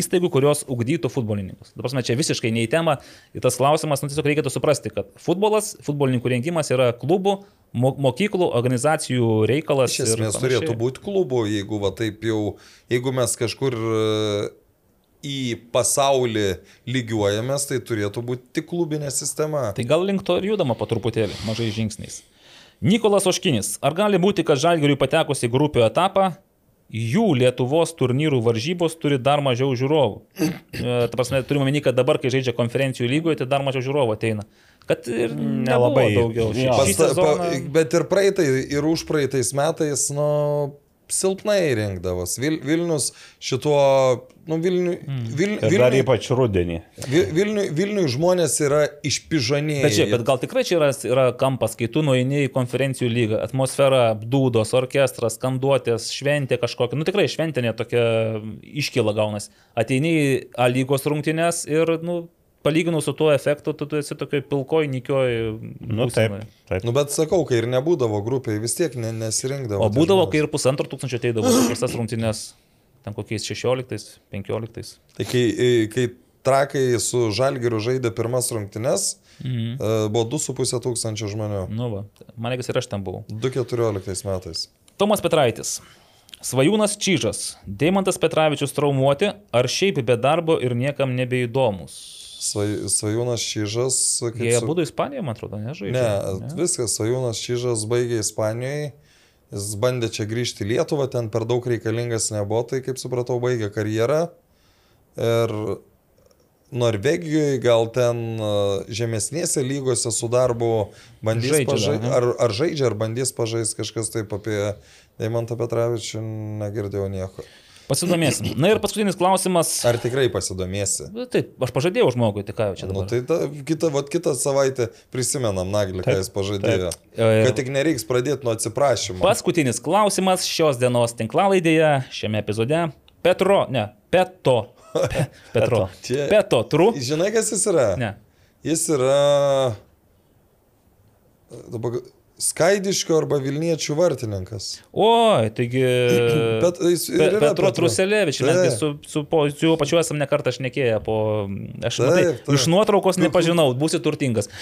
įstaigų, kurios ugdytų futbolininkus. Dabar mes čia visiškai ne į temą. Ir tas klausimas, nu tiesiog reikėtų suprasti, kad futbolas, futbolininkų rengimas yra klubų, mo mokyklų, organizacijų reikalas. Iš esmės turėtų būti klubų, jeigu va taip jau, jeigu mes kažkur į pasaulį lygiuojamės, tai turėtų būti tik klubinė sistema. Tai gal link to ir judama po truputėlį, mažai žingsniais. Nikolas Oškinis. Ar gali būti, kad Žalgiriui patekus į grupių etapą, jų Lietuvos turnyrų varžybos turi dar mažiau žiūrovų? E, Ta prasme, turime omeny, kad dabar, kai žaidžia konferencijų lygoje, tai dar mažiau žiūrovų ateina. Kad ir nelabai daugiau. Šį, Jo. šį Pasta, pa, sezoną... bet ir praeitai, ir užpraeitais metais, nu, silpnai rinkdavos. Vil, Vilnius šituo, nu, Vilnių, Vil, Ir dar Vilnių, ypač rudenį. Vilnių, Vilnių žmonės yra išpižanėjai. Bet žiūrėk, bet gal tikrai čia yra, yra kampas, kai tu nueini į konferencijų lygą, atmosfera, dūdos, orkestras, skanduotės, šventė kažkokia, nu tikrai šventinė tokia iškyla gaunas. Ateini į A lygos rungtynės ir, nu, palyginus su tuo efektu, tu, tu esi tokioj pilkoj, nikioj. Nu taip. taip. Nu, bet sakau, kai ir nebūdavo grupiai, vis tiek ne, nesirinkdavo. O būdavo, žmonės. kai ir pusantro tūkstančio ateidavo į visas rungtynės, ten kokiais 16, 15. Tai kai, kai trakai su Žalgiriu žaidė pirmas rungtynes, mhm. buvo 2,5 tūkstančio žmonių. Nu, va, man reikas ir aš ten buvau. 2014 metais. Tomas Petraitis. Svajūnas Čyžas, Deimantas Petravičius traumuoti, ar šiaip be darbo ir niekam nebeįdomus? Svaj, svajūnas kaip Jie su- būtų Ispanijoje, man atrodo, nežaidžia. Ne, viskas, Svajūnas Čyžas baigė Ispanijoje. Jis bandė čia grįžti į Lietuvą, ten per daug reikalingas nebuvo, tai kaip supratau, baigė karjerą. Ir Norvegijoje gal ten a, žemesnėse lygose su darbu bandys Žaidžia dar, pažaisti. ne? Ar, ar žaidžia, ar bandys pažaisti kažkas taip apie Deimantą Petravičių, negirdėjau nieko. Pasidomėsim. Na ir paskutinis klausimas. Ar tikrai pasidomėsi? Na, Taip, aš pažadėjau žmogui, tai ką čia Nu, dabar. tai ta, kitą, vat, kitą savaitę prisimenam Naglį, ką jis pažadėjo. Ir- Kad tik nereiks pradėti nuo atsiprašymo. Paskutinis klausimas šios dienos tinklalaidėje, šiame epizode. Petro, ne, Peto. Pe, [laughs] Petro. Čia- Peto, tru. Žinai, kas jis yra? Ne. Jis yra dabar Skaidiškio arba Vilniečių vartininkas. Oi, taigi. [clears throat] Bet jis ir Pe, Petro Petro. Truselevičius, netgi su, su, su juo pačiu esam nekartą šnekėję po... Aš Taip, matai, taip. iš nuotraukos nepažinau, būsi turtingas. [laughs]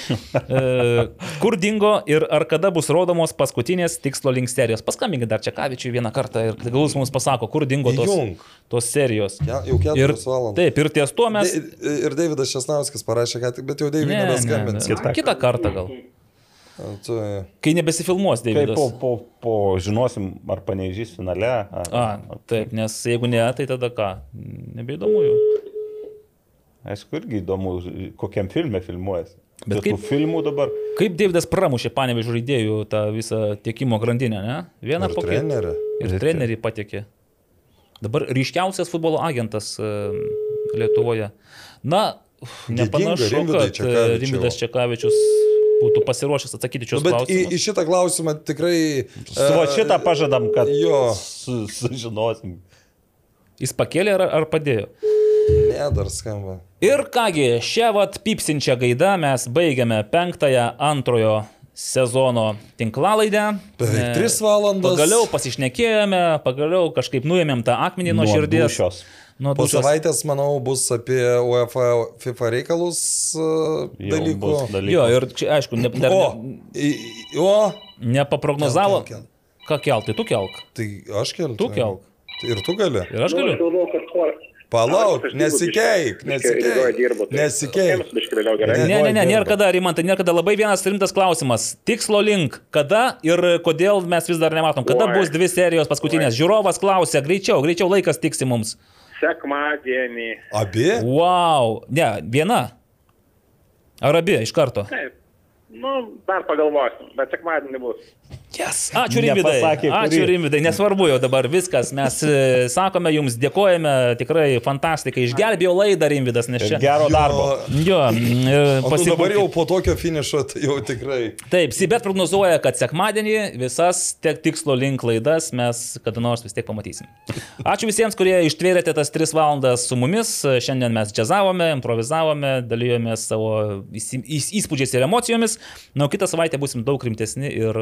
E, kur dingo ir ar kada bus rodomos paskutinės tikslo link serijos? Paskambinkit dar Čekavičiui vieną kartą ir gal jis mums pasako, kur dingo tos, Įjunk. tos serijos. Ja, jau keturias valandas. taip, ir ties tuo mes... De, ir Davidas Šesnauskas parašė, tik, bet jau Davidai Ne, ne, nebeskambins. ne. Kitą kartą gal. Tu, Kai nebesifilmuos, Kai Davidas. po, po, po žinosim, ar paneižys finale. Ar, A, taip, nes jeigu ne, tai tada ką? Nebeįdomu jau. Aišku, irgi įdomu, kokiam filme filmuojasi. Bet kaip- filmų dabar? Kaip Davidas pramušė panevežų žaidėjų tą visą tiekimo grandinę, ne? Vieną ir po kito. trenerį. Ir treneriai patikė. Dabar ryškiausias futbolo agentas e, Lietuvoje. Na, nepanašu, kad e. Rimvidas Čekavičius būtų pasiruošęs atsakyti Nu, šios į, klausimus. į šitą klausimą tikrai... Su va šitą pažadam, kad Jo, su, sužinosim. Jis pakėlė ar, ar padėjo? ne, dar skamba. Ir kągi, šią vat pipsinčią gaidą mes baigiame penktąją antrojo sezono tinklalaidę. Beveik E, tris valandas. Pagaliau pasišnekėjome, pagaliau kažkaip nuėmėm tą akmenį nuo Nuo širdies. dūšios. Nuo Po dūšios. savaitės, manau, bus apie UEFA FIFA reikalus uh, dalykų. dalykų. Jo, ir čia, aišku, ne, dar O, ne, o, nepaprognozavo. Kelk, kelk, Ką kelk, tai tu kelk. tai aš keliu. Tu kelk. Ir tu gali. Ir aš galiu. porą. Palauk, nesikeik, nesikeik. tai Nesikeik. Ne, ne, ne, nėra kada, Rimantai, nėra kada. Labai vienas rimtas klausimas. Tikslo link. Kada ir kodėl mes vis dar nematom? Kada bus dvi serijos paskutinės? Žiūrovas klausia, greičiau, greičiau laikas tiksi mums. Sekmadienį. Abi? Wow. Ne, viena. Ar abi iš karto? Taip. Nu, dar pagalvosim, bet sekmadienį bus. Yes. Ačiū Rimvidai. Ačiū. Rimvidai. Nesvarbu jau dabar viskas. Mes e, sakome jums, dėkojame. Tikrai fantastika. Išgelbėjo laidą Rimvidas, nes čia. Gero darbo. Jo, mm, e, dabar pasibūkit. jau po tokio finišo, tai jau tikrai. Taip, Sibet prognozuoja, kad sekmadienį visas tiek tikslo link laidas mes kada nors vis tiek pamatysim. Ačiū visiems, kurie ištvėrėte tas 3 valandas su mumis. Šiandien mes džiazavome, improvizavome, dalyjomės savo įspūdžiais ir emocijomis. Na, kitą savaitę busim daug rimtesni ir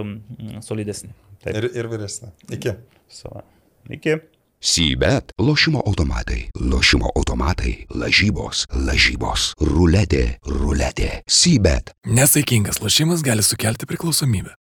mm, solidesni. Ir, ir vyresnė. Iki. Sava. Iki. Sybet, lošimo automatai, lošimo automatai, lažybos, lažybos, ruletė, ruletė, sybet. Nesaikingas lošimas gali sukelti priklausomybę.